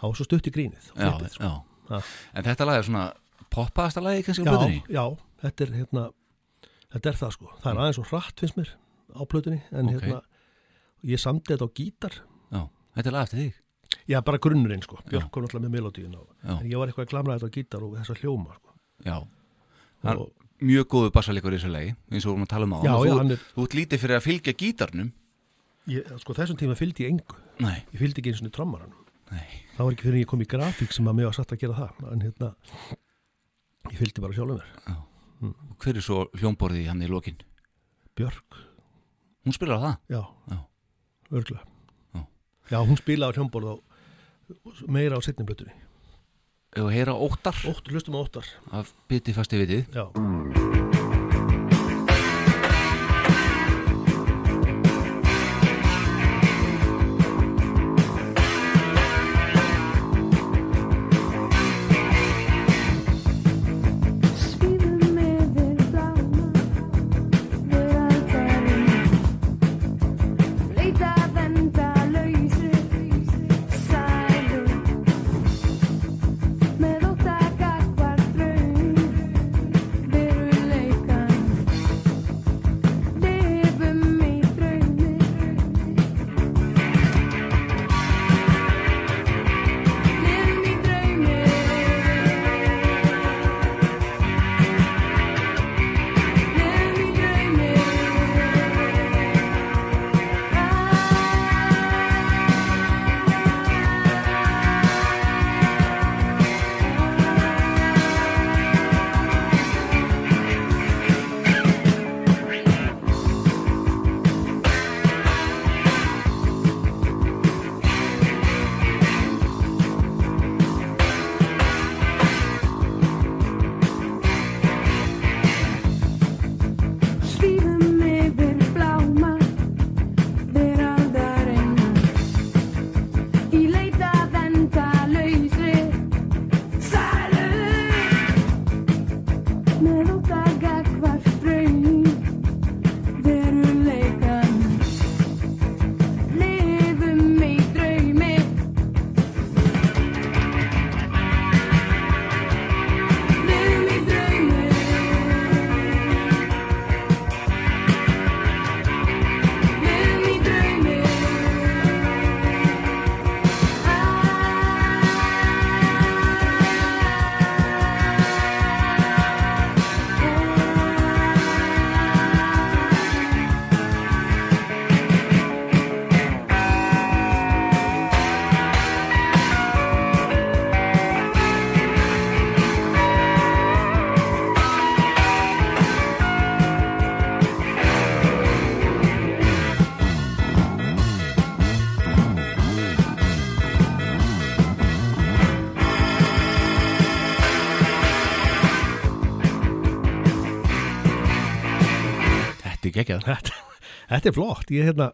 S3: það var svo stutt í grínið
S2: já,
S3: sko.
S2: já. En þetta lag er svona poppaðasta lagi kannski á
S3: já,
S2: plötunni?
S3: já, þetta er hérna þetta er það sko, það er aðeins svo hratt finnst mér á plötunni, en
S2: Ok.
S3: hérna ég samdi þetta á gítar
S2: Já, þetta er lag eftir þig.
S3: Já, bara grunnurinn sko, Björk kom náttúrulega með melodíun og,
S2: Já.
S3: en ég var eitthvað að glamra þetta á gítar og þessa hljóma sko.
S2: Já. Hann,
S3: og,
S2: mjög góðu bassalegur í þessu lagi, eins og við vorum að tala um á.
S3: Já,
S2: þú,
S3: já, hann er-
S2: þú ert lítið fyrir að fylgja gítarnum.
S3: ég, sko, þessum tíma fylgdi ég engu
S2: Nei,
S3: ég fylgdi ekki eins og trommaranum
S2: nei.
S3: Það var ekki fyrir en ég kom í grafík sem að mig var satt að gera það en hérna ég fylgdi bara sjálfum mér
S2: Og hver er svo hljómborðið hann í lokin?
S3: Björk,
S2: Hún spilar á það?
S3: já,
S2: Já.
S3: örgla
S2: Já.
S3: já, hún spilaði á hljómborð og meira á setni blötunni
S2: Ef að heyra óttar
S3: Óttar, hlustum á óttar
S2: af biti fasti vitið.
S3: já, þetta er flott ég, hérna,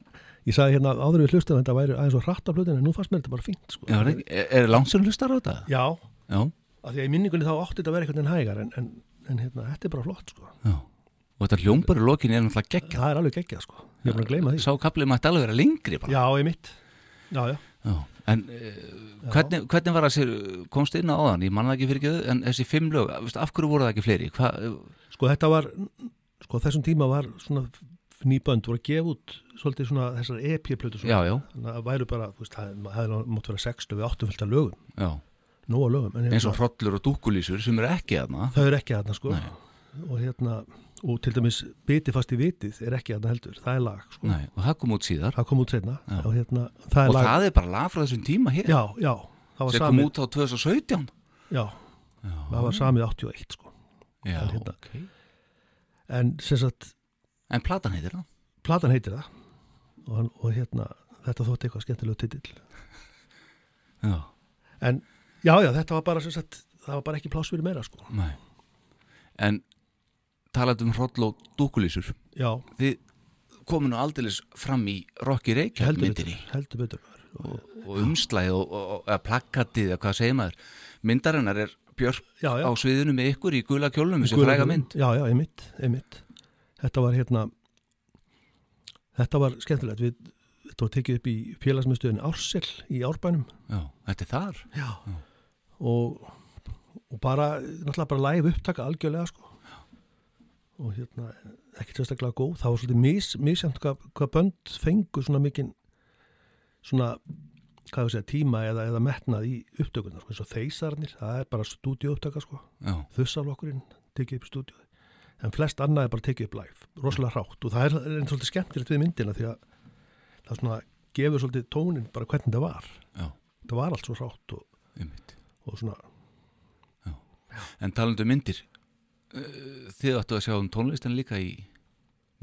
S3: ég sagði hérna áður við hlustum þetta væri aðeins og hratt af hlutin en nú fannst mér þetta bara fínt sko.
S2: Já, er, er, langt sem hlustar á þetta?
S3: já,
S2: Já,
S3: af því að í minningunni þá átti þetta að vera einhvern veginn hægar en, en, en hérna, þetta er bara flott sko.
S2: Og þetta hljómbar í lokin er náttúrulega geggjað
S3: það er alveg geggjað sko. ég er bara að gleyma því
S2: Sá kaplið mætti alveg vera lengri bara
S3: já, ég mitt já, já.
S2: Já, en uh, hvernig, hvernig var það sér, komst inn á áðan, ég manna ekki fyrir ekki en þessi fimm lög, af hverju voru það ekki fleiri? Hva,
S3: sko þetta var sko þessum tíma var svona nýbönd voru að gefa út svolítið svona þessar EP-plötu þannig að það væru bara, þú veist, það hefði mátt vera 60 við 8 fylgta lögum,
S2: já,
S3: nóga lögum en
S2: eins og
S3: hérna,
S2: hrollur og dúkulísur sem eru ekki aðna.
S3: þau eru ekki aðna sko.
S2: Nei.
S3: og hérna, og til dæmis biti fast í vitið er ekki aðna heldur, það er lag sko,
S2: Nei, og það kom út síðar.
S3: Það kom út setna
S2: Já.
S3: og hérna, það er
S2: og
S3: lag
S2: það er bara lag frá þessum tíma hér.
S3: Já, já, það var
S2: sem kom
S3: samið
S2: út á 2017.
S3: já,
S2: Já,
S3: það var samið 81 sko.
S2: Já
S3: en hérna-
S2: ok.
S3: en
S2: En platan heitir það?
S3: platan heitir það. Og, og hérna, þetta þótti eitthvað skemmtilegu titill.
S2: Já,
S3: en já, já, þetta var bara sagt, það var bara ekki pláss fyrir meira sko.
S2: Nei. En talað um hroll og dúkulísur,
S3: já,
S2: þið komu nú aldeilis fram í Rocky Reykjavík
S3: heldur
S2: myndinni.
S3: heldur betur
S2: og, og umslæði og, plakkatið eða hvað segir maður? Myndarinnar er Björk
S3: já, já,
S2: á sviðinu með ykkur í gula kjólnum þessi fræga mynd.
S3: Já, já, einmitt, einmitt þetta var hérna þetta var skemmtilegt. Við, þetta var tekið upp í félagsmyndstöðin Ársel í Árbænum.
S2: Já, þetta er þar?
S3: Já. Og, og bara náttúrulega bara live upptaka algjörlega sko. Og hérna ekkert sérstaklega góð, það var svolítið mis, misjant hvað, hvað bönd fengu svona mikinn svona hvað við segja, tíma eða, eða metnað í upptökunar, sko, eins og þeisarnir það er bara stúdíu upptaka sko.
S2: Já,
S3: þussaflokkurinn tekið upp stúdíu en flest annað er bara tekið upp live rosalega hrátt. Og það er einn svolítið skemmtilegt við myndina því að það svona gefur svolítið tónin bara hvernig það var.
S2: Já,
S3: það var allt svo hrátt og, og svona
S2: en talandu um myndir uh, þið áttu að sjá um tónlistin líka í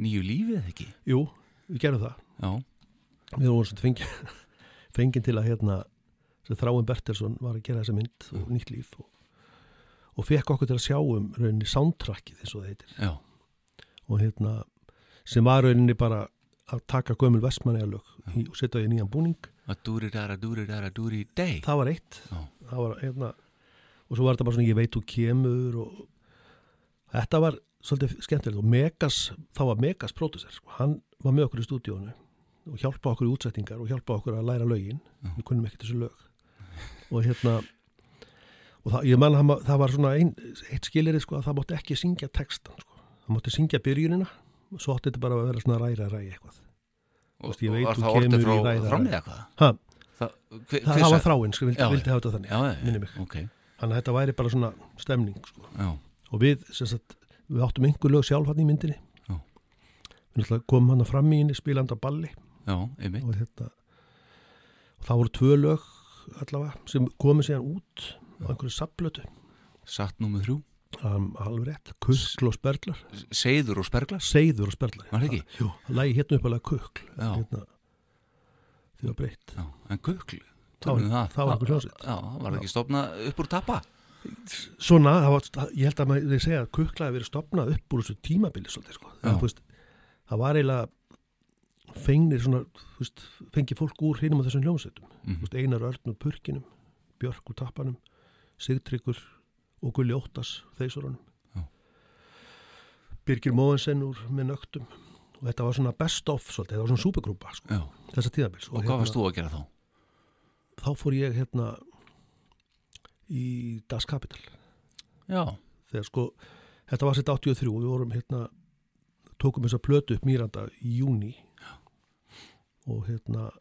S2: nýju lífi eða ekki?
S3: Jú, við gerum það.
S2: Já,
S3: við vorum svolítið fengið fengið til að hérna Þráin Bertilsson var að gera þessa mynd og nýtt líf og, og fekk okkur til að sjá um rauninni soundtrackið eins og það heitir.
S2: Já,
S3: og hérna sem var rauninni bara að taka gömul vestmanniðalög og setja í nýjan búning.
S2: Að dúri dara dúri dara dúri day
S3: það var eitt. Það var hérna og svo var þetta bara svona ég veit þú kemur og þetta var svolítið skemmtilegt. Og Megas, þá var Megas pródusser, sko. hann var með okkur í stúdíónu og hjálpa okkur í útsetningar og hjálpa okkur að læra lögin. Við kunnum ekki þessu lög. Og hérna og það, ég menn að það var svona ein, eitt skilirið sko að það mátti ekki syngja textan sko. það mátti syngja byrjunina og svo átti þetta bara að vera svona ræra ræi eitthvað.
S2: Og,
S3: ég veit
S2: var það orðið frá
S3: ræða-
S2: framni eða hvað
S3: ha,
S2: það, hver,
S3: það, það var þráinn, sko, vildi, vildi hafa þetta þannig
S2: já, já,
S3: minni mig.
S2: ok,
S3: þannig að þetta væri bara svona stemning sko.
S2: já,
S3: og við, sem sagt, við áttum einhver lög sjálf hann í myndinni. Við komum hann fram í henni spilandi á balli.
S2: Já,
S3: og hérna og það voru tvö lög allavega sem komið síðan út á einhverju sapplötu
S2: satt númið þrjú,
S3: um, alveg rétt, kukl og sperlar.
S2: seiður og sperglas
S3: seiður og sperlar
S2: Var það ekki?
S3: Jú, lægi hérna upp alveg kukl. Hérna, því var breytt.
S2: Já, en kukl
S3: Það var-
S2: tölum við
S3: það? var einhver hljómsveit.
S2: já, var það ekki stopnað upp úr tappa?
S3: Svona, það var, ég held að maður segja að kukla hefur verið stopnað upp úr þessu tímabili svolítið, sko. Það, þú veist, það var eiginlega fengnir svona, þú veist, fengi fólk úr hinum á þessum hljómsveitum. Þú veist, Einar Örn úr Purkinum, Björk úr Tappanum, Sigtryggur og Gulli Óttas, Þeisurunum.
S2: Já.
S3: Birgir Móensen úr með nögtum. Og þetta var svona best of svolítið, þetta var svona súpegrúpa sko,
S2: já,
S3: þessa tíðabils.
S2: og hvað varst þú að gera þá?
S3: Þá fór ég hérna í Das Kapital.
S2: Já,
S3: þegar sko, þetta var sett 83 og við vorum hérna, tókum þess að plötu upp Míranda í júni og hérna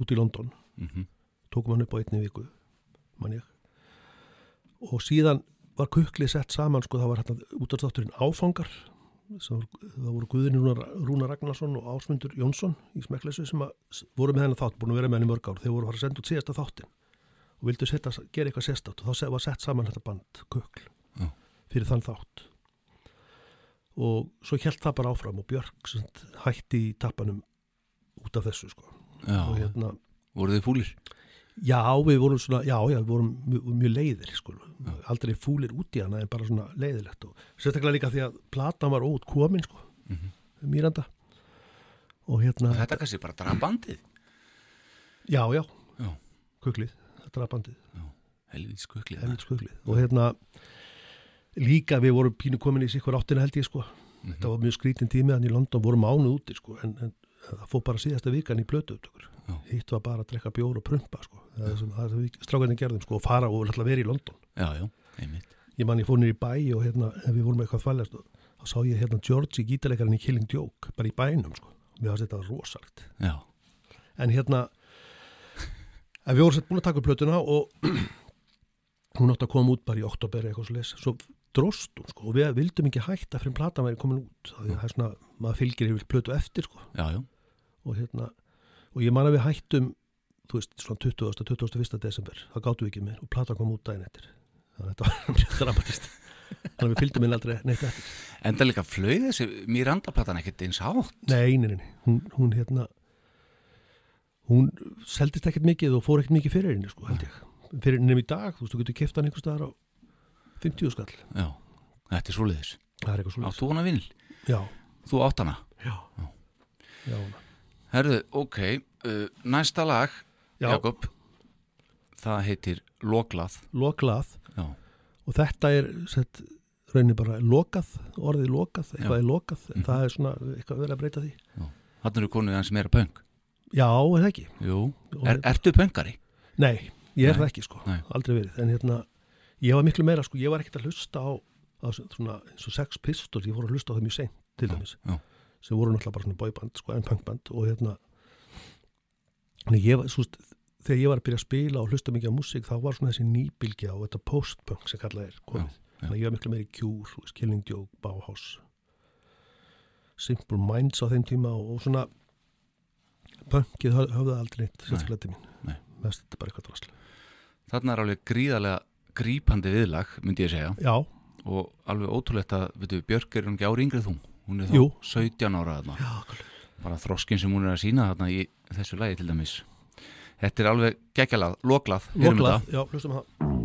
S3: út í London.
S2: Mhm,
S3: tókum hann upp á einni viku man ég og síðan var kuklið sett saman sko það var hérna útastátturinn áfangar það voru Guðin Rúna, Ragnarsson og Ásmundur Jónsson í smekkleysu sem að, voru með hennar þátt, búin að vera með henni mörg ár. Þeir voru að fara að senda út síðasta þáttin og vildu setja, gera eitthvað sérstætt og þá var sett saman þetta band kukl fyrir þann þátt. Og svo held það bara áfram og Björk hætti í tappanum út af þessu sko.
S2: Já,
S3: og hérna
S2: voru þið fúlir?
S3: Já, við vorum svona, já, já, við vorum mjög, mjög leiðir, sko, aldrei fúlir út í hana en bara svona leiðilegt og sérstaklega líka því að platan var ót komin, sko,
S2: Mhm.
S3: Míranda og hérna,
S2: og þetta kannski bara drabandið
S3: já, já,
S2: Já.
S3: kuklið, þetta er bandið,
S2: helvið skuklið
S3: helvits kuklið. Og hérna, líka við vorum pínu komin í sikkur áttina held ég sko, þetta var mjög skrítin tími hann í London vorum mánuð úti sko, en, en það fór bara síðasta vikan í blötu upptökur
S2: Já.
S3: Hitt var bara að drekka bjór og prumpa sko, það er sem, það sem við strákarnir gerðum sko, og fara og verið í London.
S2: Já, já,
S3: ég man ég fór nýr í bæ og hérna, við vorum eitthvað þvæljast þá sá ég hérna Georgie gítarleikarinn í Killing Joke bara í bænum sko, mér fannst þetta rosalegt.
S2: Já,
S3: en hérna en við vorum sett búin að taka upp plötuna og hún átti að koma út bara í oktober eitthvað svo les svo dróst hún sko og við vildum ekki hætta fyrir platan væri komin út það er svona, maður fylgir yfir plötu eftir sko.
S2: Já, já,
S3: og hérna, og ég man að við hættum þú veist, svona 20. 21. desember. Það gáttu við ekki með og platan kom út daginn eftir. Þannig að þetta var mjög dramatist þannig að við fylgdum inn aldrei neitt eftir.
S2: Enda líka flöið þessi Miranda-platan ekkert eins átt
S3: Nei, nei, nei. Hún, hún hérna hún seldist ekkert mikið og fór ekkert mikið fyrir henni sko, held ég. Fyrir henni í dag, þú veist, þú getur keft hann einhvers staðar á 50 skall.
S2: Já, þetta er svoleiðis.
S3: Það er eitthvað svo
S2: áttu hana vinnil,
S3: Já,
S2: þú átt hana?
S3: Já, já,
S2: herðu, ok, uh, næsta lag
S3: Já.
S2: Jakob það heitir Loglað
S3: loklað
S2: já,
S3: og þetta er sett, raunin bara lokað orðið lokað, eitthvað
S2: Já.
S3: er lokað en
S2: Mhm.
S3: það er svona eitthvað verið að breyta því
S2: hann eru konið hans meira pöng
S3: Já, er það ekki?
S2: jú, er, ertu pöngari?
S3: Nei, ég er
S2: Nei.
S3: það ekki sko,
S2: Nei.
S3: aldrei verið en hérna, ég var miklu meira sko, ég var ekkert að hlusta á, á svona eins og sex pistols, ég fór að hlusta á það mjög seint til dæmis,
S2: já.
S3: Sem voru náttúrulega bara svona boyband sko, en punkband og hérna ég veist, þegar ég var að byrja að spila og hlusta mikið á músík, þá var svona þessi nýbylgja og þetta postpunk sem kallað er komið,
S2: já.
S3: þannig að ég var miklu veist, Killing Joke, Bauhaus Simple Minds á þeim tíma og, og svona punkið höf, höfði aldrei neitt sérstaklega til mín, mest þetta er bara eitthvað drasl.
S2: Þarna er alveg gríðarlega grípandi viðlag, myndi ég segja.
S3: Já,
S2: og alveg ótrúlegt að, veitu, Björk er hún ekki ári yngrið þú hún er þá
S3: Jú.
S2: 17 ára þarna.
S3: Já,
S2: bara þroskin sem hún er að sína þarna í þessu lagi til dæmis. Þetta er alveg geggjalað, loklað.
S3: Loklað, já, hlustum á það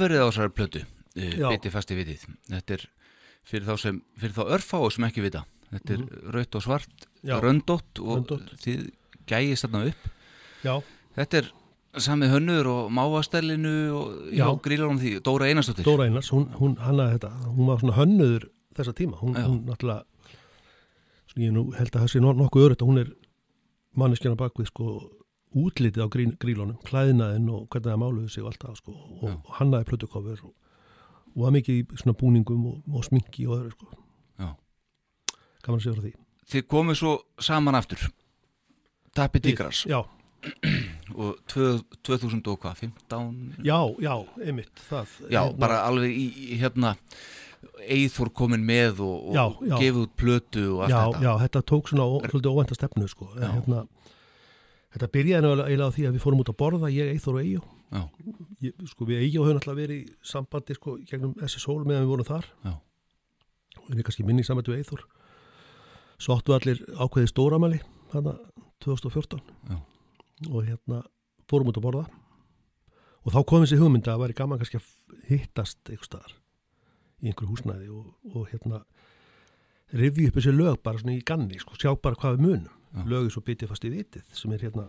S2: coverið á þessari plötu
S3: Já.
S2: biti fast í vitið þetta er fyrir þá, sem, fyrir þá örfáu sem ekki vita þetta er mm raut og svart.
S3: Já.
S2: röndótt og
S3: Röndótt.
S2: þið gægist þarna upp
S3: Já,
S2: þetta er sami hönnur og mávastellinu og já, grílar um því, Dóra Einarsdóttir
S3: Dóra Einars, hún, hún hannaði þetta hún var svona hönnuður þessa tíma hún, hún náttúrulega ég nú held að það sé no- nokkuð örytt að hún er manneskjana bakvið sko útlitið á grín, grílunum, klæðinaðinn og hvernig það máluðu sig og allt það sko og,
S2: Já.
S3: og hannaði plötukofur og, og var mikið í svona búningum og, og sminki og öðru sko. Gaman að segja frá því.
S2: Þið komið svo saman aftur Tappi Tigras
S3: Já,
S2: og tvö- 2000 og hvað, 15
S3: já, já, einmitt, það.
S2: Já,
S3: hérna,
S2: bara alveg í, í hérna Eithor komin með og, og gefið út plötu og allt
S3: já,
S2: þetta
S3: já, þetta tók svona svolítið óvænta stefnu sko. En, hérna, þetta byrjaði nú eiginlega á því að við fórum út að borða, ég, Eithor og Eyjó. Sko, við Eyjó höfum alltaf verið í sambandi sko, gegnum SSHól meðan við vorum þar.
S2: já,
S3: og við kannski minni í sambandi við Eithor. Svo áttu allir ákveði stóramæli, þarna 2014.
S2: Já.
S3: Og hérna fórum út að borða. Og þá kom þessi hugmynd að væri gaman kannski að hittast einhver staðar í einhverju húsnæði og, og hérna rifja upp þessi lög bara svona í ganni, sko, sjá bara hvað við munum.
S2: Já.
S3: Lögið svo bitið fast í vitið sem er hérna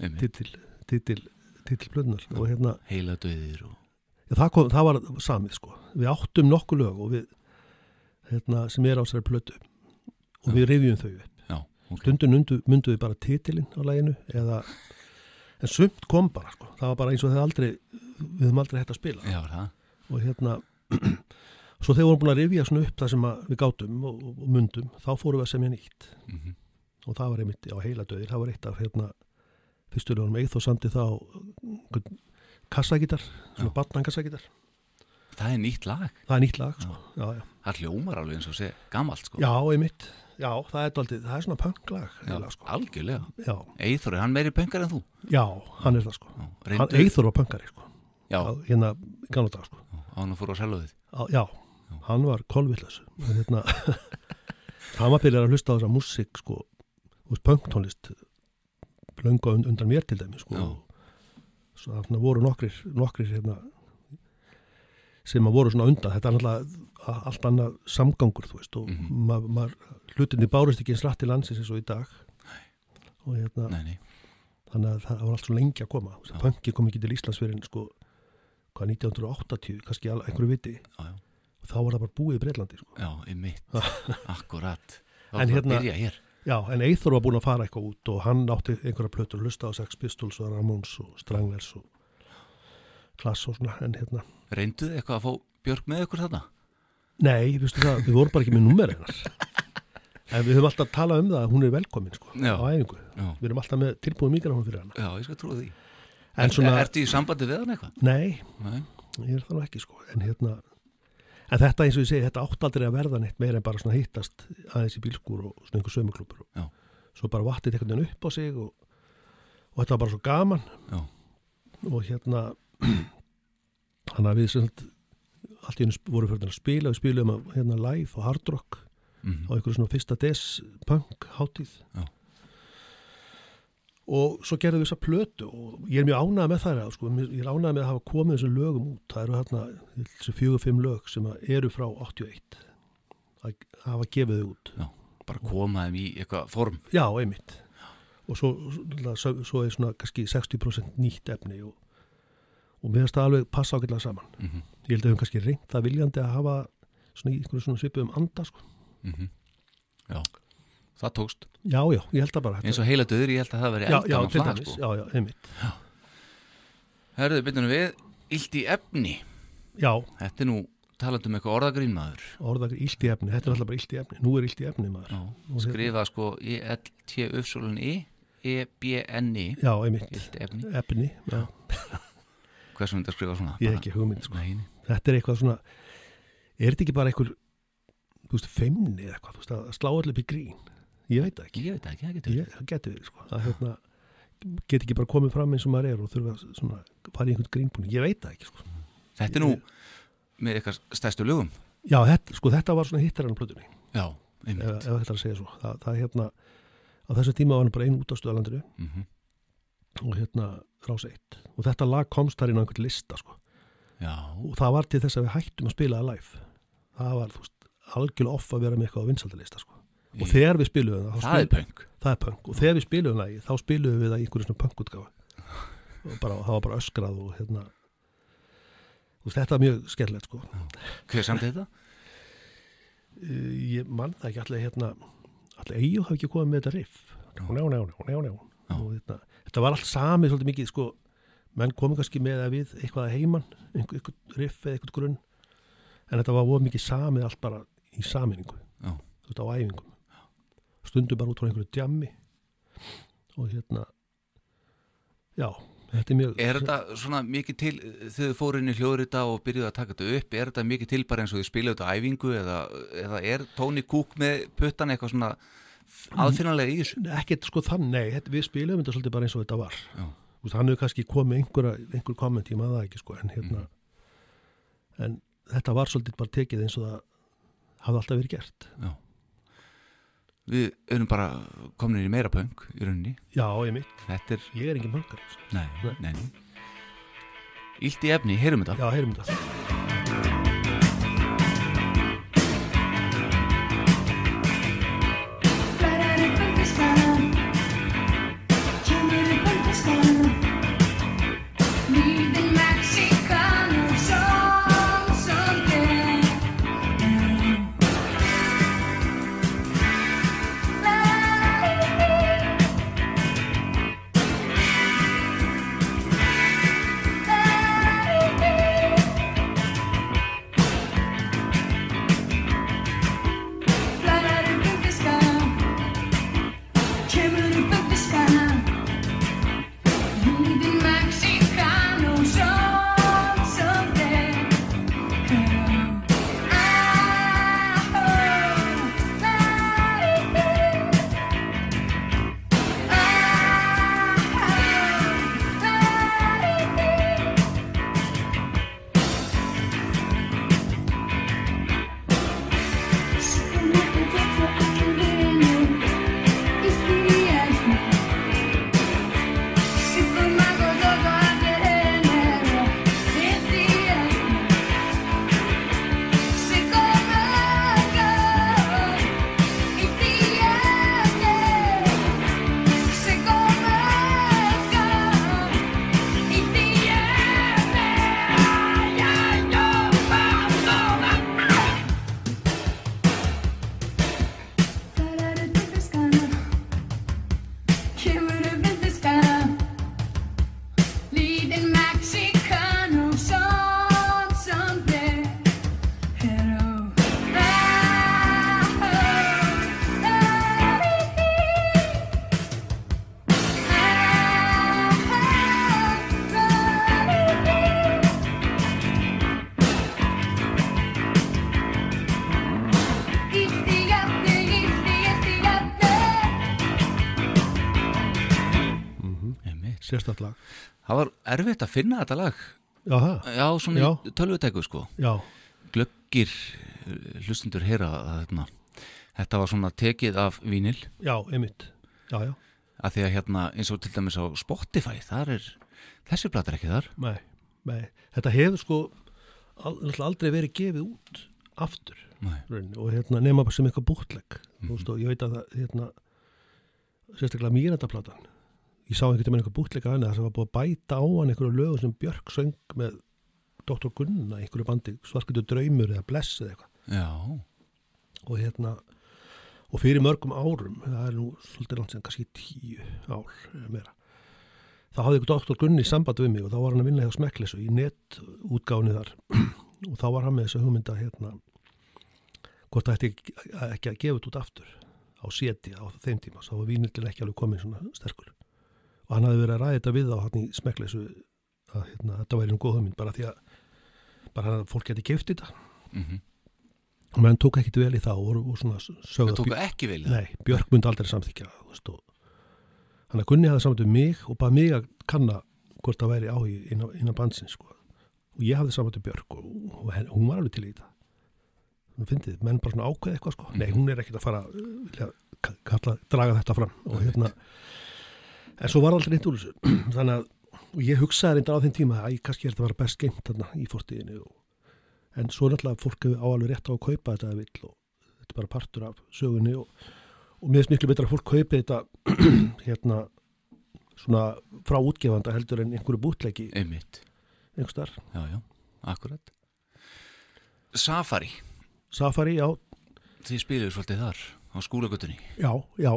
S2: einmitt,
S3: titil, titil, titil blöðnar og hérna
S2: heila döðir og
S3: Já, það, kom, það var samið sko. Við áttum nokkuð lög og við, hérna, sem er á þessari plötu og við rifjum þau upp.
S2: Já, ok,
S3: Stundum myndu, við bara titilinn á læginu eða, en sumt kom bara sko. Það var bara eins og þeir aldrei, við höfum aldrei hægt að spila.
S2: já,
S3: Og hérna, svo þegar vorum búin að rifja svona upp það sem við gátum og, og, og myndum, þá fórum við að semja nýtt.
S2: mm
S3: Og það var einmitt á heila döðir, það var eitt af hérna, fyrsturljónum eith og samti þá kassagítar, svona
S2: Já.
S3: barnankassagítar.
S2: Það er nýtt lag,
S3: Það er nýtt lag, sko. Já, já.
S2: það hljómar alveg eins og sé gamalt sko
S3: Já, einmitt. Já, það er, daldið, það er svona punklag. Sko.
S2: algjörlega
S3: já,
S2: Eithor, er hann meiri pönkar en þú?
S3: já, hann er það sko.
S2: Reyndu,
S3: Eithor var punkari sko.
S2: já,
S3: hérna, gamla dag sko.
S2: á hann fór á selvaðið
S3: Á, já, hann var kolvillas. Hérna, hann var byrjað að hlusta á þessa músík sko, úr punktónlist löngu und- undan mér til dæmi sko. Svo þarna voru nokkrir, nokkrir hérna, sem að voru svona undan. Þetta er náttúrulega allt annað samgangur, þú veist, og mm
S2: Mhm.
S3: maður, maður, hlutinni bárist ekki eins rætt til landsins eins og í dag. Og hérna,
S2: Nei, nei,
S3: þannig að það var allt svo lengi að koma
S2: Já.
S3: pönki kom ekki til Íslands fyrir en sko hvað 1980, kannski einhverju viti
S2: já, já,
S3: og þá var það bara búið í Breitlandi sko.
S2: já, í mitt Akkurat
S3: En
S2: En
S3: hérna-
S2: hérna Byrja hér
S3: já, en Eithor var búin að fara eitthvað út og hann átti einhverja plötur að hlusta á Sex Pistols og Ramones og Stranglers og Klass og svona en hérna,
S2: Reynduð eitthvað að fá Björk með ykkur þarna?
S3: nei, það, við vorum bara ekki með númer hennar. En við höfum alltaf talað um það að hún er velkomin sko,
S2: Já.
S3: á æfingu.
S2: Já,
S3: við erum alltaf með tilbúið mikrofón fyrir hana.
S2: Já, ég skal trúa því.
S3: En svona,
S2: Ertu í sambandi við hann eitthvað?
S3: nei,
S2: Nei,
S3: ég er það nú ekki sko en hérna en þetta eins og ég segi, þetta átt aldrei að verða neitt meira en bara svona hittast aðeins í bílskúr og svona einhver sömuklúpur og
S2: Já.
S3: svo bara vattið einhvern veginn upp á sig og, og þetta var bara svo gaman
S2: já,
S3: og hérna þannig að við sagt allt í hennu voru fyrir að spila við spilum hérna live og hard rock
S2: mm
S3: á einhverju svona fyrsta des punk hátíð
S2: Já.
S3: Og svo gerðum við þessa plötu og ég er mjög ánægð með það sko. ég er ánægð með að hafa komið þessum lögum út. Það eru hérna þessi fjögur fimm lög sem eru frá 81 að hafa gefið þau út.
S2: Bara koma þeim í eitthvað form.
S3: Já, einmitt. Og svo, svo, svo er svona kannski 60% nýtt efni og, og mér finnst það alveg passa ágætlega saman.
S2: Mm
S3: ég held að við höfum kannski reynt það viljandi að hafa svona í svona svipum anda sko.
S2: Já, það tókst.
S3: Já, já, ég held það bara
S2: Eins og heila döður, ég held að það veri
S3: já, já,
S2: eldgamalt
S3: til
S2: lag
S3: dæmis,
S2: sko.
S3: já, já, einmitt.
S2: Herðu, byrjunum við, illt í efni.
S3: Já,
S2: Þetta er nú talandi um eitthvað orðagrín maður.
S3: Orðak illt í efni, þetta er alltaf bara illt í efni. Nú er illt í efni maður.
S2: Já,
S3: Og hérna-
S2: skrifa sko I-L-T-U-S-O-L-N-I E-B-N-I
S3: já, einmitt,
S2: Illt efni.
S3: Efni já,
S2: Hversu myndi að skrifa svona?
S3: ég hef ekki hugmynd sko.
S2: Nei, nei.
S3: þetta er eitthvað svona er þetta ekki bara einhver þú veist, feimni eða eitthvað, þú veist, að slá allir upp í grín ég veit það ekki.
S2: Ég veit það ekki, það getur
S3: ég, það getur við, sko, að hérna get ekki bara komið fram eins og maður er og þurfa að svona, fara í einhvern grínbúning, ég veit það ekki sko.
S2: Þetta er nú með eitthvað stærstu lögum.
S3: Já, þetta, sko, þetta var svona hittar enn plötunni.
S2: Já, einmitt.
S3: ef þetta er að segja svo. Það, það hérna, á þessu tíma var hann bara einn út á stöðalandinu
S2: mm
S3: og hérna rás eitt. Og þetta lag komst þar inn á einhvern lista sko.
S2: Já,
S3: og það var til þess að við hættum að spila það live. Það var, þú veist, algjörlega off að vera með eitthvað á vinsaldalista sko. Og þegar við spiluðum það,
S2: það er punk.
S3: Það er punk. Og þegar við spiluðum það þá spiluðum við það í einhverju svona punkutgáfa og bara, það var bara öskrað og hérna. Og þetta er mjög skemmtilegt sko.
S2: Hver samt þetta?
S3: Uh, ég mann það ekki. Allir hérna allir Eyjó hafi ekki komið með þetta riff. Njá, njá, njá, njá, njá.
S2: Já.
S3: og hérna, þetta var allt samið svolítið mikið sko, menn komið kannski með að við eitthvað að heiman, einhver, einhver riff eða einhvern grunn. En þetta var voru mikið samið allt bara í saminningu á æfingum stundum bara út frá einhverju djammi. Og hérna já, þetta er mjög
S2: Er þetta svona mikið til þegar þið fóru inn í hljóðrita og byrjuðu að taka þetta upp er þetta mikið til bara eins og þið spilaðu þetta á æfingu eða, eða er Tony Cook með puttan eitthvað svona aðfinnalega í þessu?
S3: ekkert sko þann, nei, þetta, við spilum þetta svolítið bara eins og þetta var. Hefur kannski komið einhverja, einhver komment ég maður það ekki sko, en hérna en þetta var svolítið bara tekið eins og það hafði alltaf verið gert.
S2: Já. Við erum bara komin í meira punk í rauninni.
S3: já, ég mitt,
S2: Þetta er,
S3: ég er engin mankar
S2: nei,
S3: Nei.
S2: nei, nei. Ílt í efni, heyrum þetta.
S3: já, heyrum þetta
S4: Flarar
S2: Það var erfitt að finna þetta lag.
S3: já, það,
S2: Já, svona
S3: Já.
S2: í tölvutæku, sko.
S3: já,
S2: Glöggir eh, hlustundur heyra þetta, þetta var svona tekið af vínil.
S3: já, einmitt já, já,
S2: að því að hérna eins og til dæmis á Spotify þar er, þessi platar ekki þar
S3: nei, nei þetta hefur sko al, aldrei verið gefið út aftur
S2: Nei.
S3: rauninni, og hérna nema sem eitthvað bútlegg þú veist og ég veit að það hérna, sérstaklega mýrandaplatan ég sá einhvern veginn eitthvað bútlegg að henni þar sem var búið að bæta á hann einhverju lögu sem Björk söng með Dr. Gunna, einhverju bandi svarkvöldu draumur eða bless eða eitthvað.
S2: Já,
S3: og hérna og fyrir mörgum árum, það er nú svolítið langt sem kannski tíu eða meira þá hafði ykkur doktor Gunni samband við mig og þá var hann að vinna hjá Smekklesu í netútgáfni þar. Og þá var hann með þessa hugmynda hérna hvort það ætti ekki, að gefa þetta út aftur á séti á þeim tíma þá var vínildin ekki alveg komin svona sterkur og hann hafði verið að ræða þetta við á hann í Smekklesu að hérna, þetta væri nú góð hugmynd bara því að bara að fólk geti keift þetta
S2: mm
S3: og menn tók ekkit vel í það og, og svona sögðu
S2: það
S3: að
S2: tók ekki vel í það.
S3: Nei, Björk myndi aldrei samþykja og hann að Gunni hafði samvænt um mig og bara mig að kanna hvort það væri á í innan, innan bansins sko. og ég hafði samvænt um Björk og, og henn, hún var alveg til í þetta hún fyndið, menn bara svona ákveð eitthvað sko. nei, hún er ekkit að fara vilja, ka- kalla, draga þetta fram og hérna en svo var aldrei neitt úr þessu. Þannig að, og ég hugsaði reynda á þeim tíma að ég kannski er þetta að vera best geimt þarna í fortíðinu og, en svo náttúrulega fólk hefur á alveg rétt á að kaupa þetta ef vill og þetta er bara partur af sögunni og, og mér finnst miklu betra að fólk kaupi þetta hérna svona frá útgefanda heldur en einhverju bútleiki
S2: Einmitt,
S3: einhvers þar.
S2: já, já, akkurat. Safari,
S3: Safari, já,
S2: þið spiluðu svolítið þar á skúlagötunni
S3: já, já.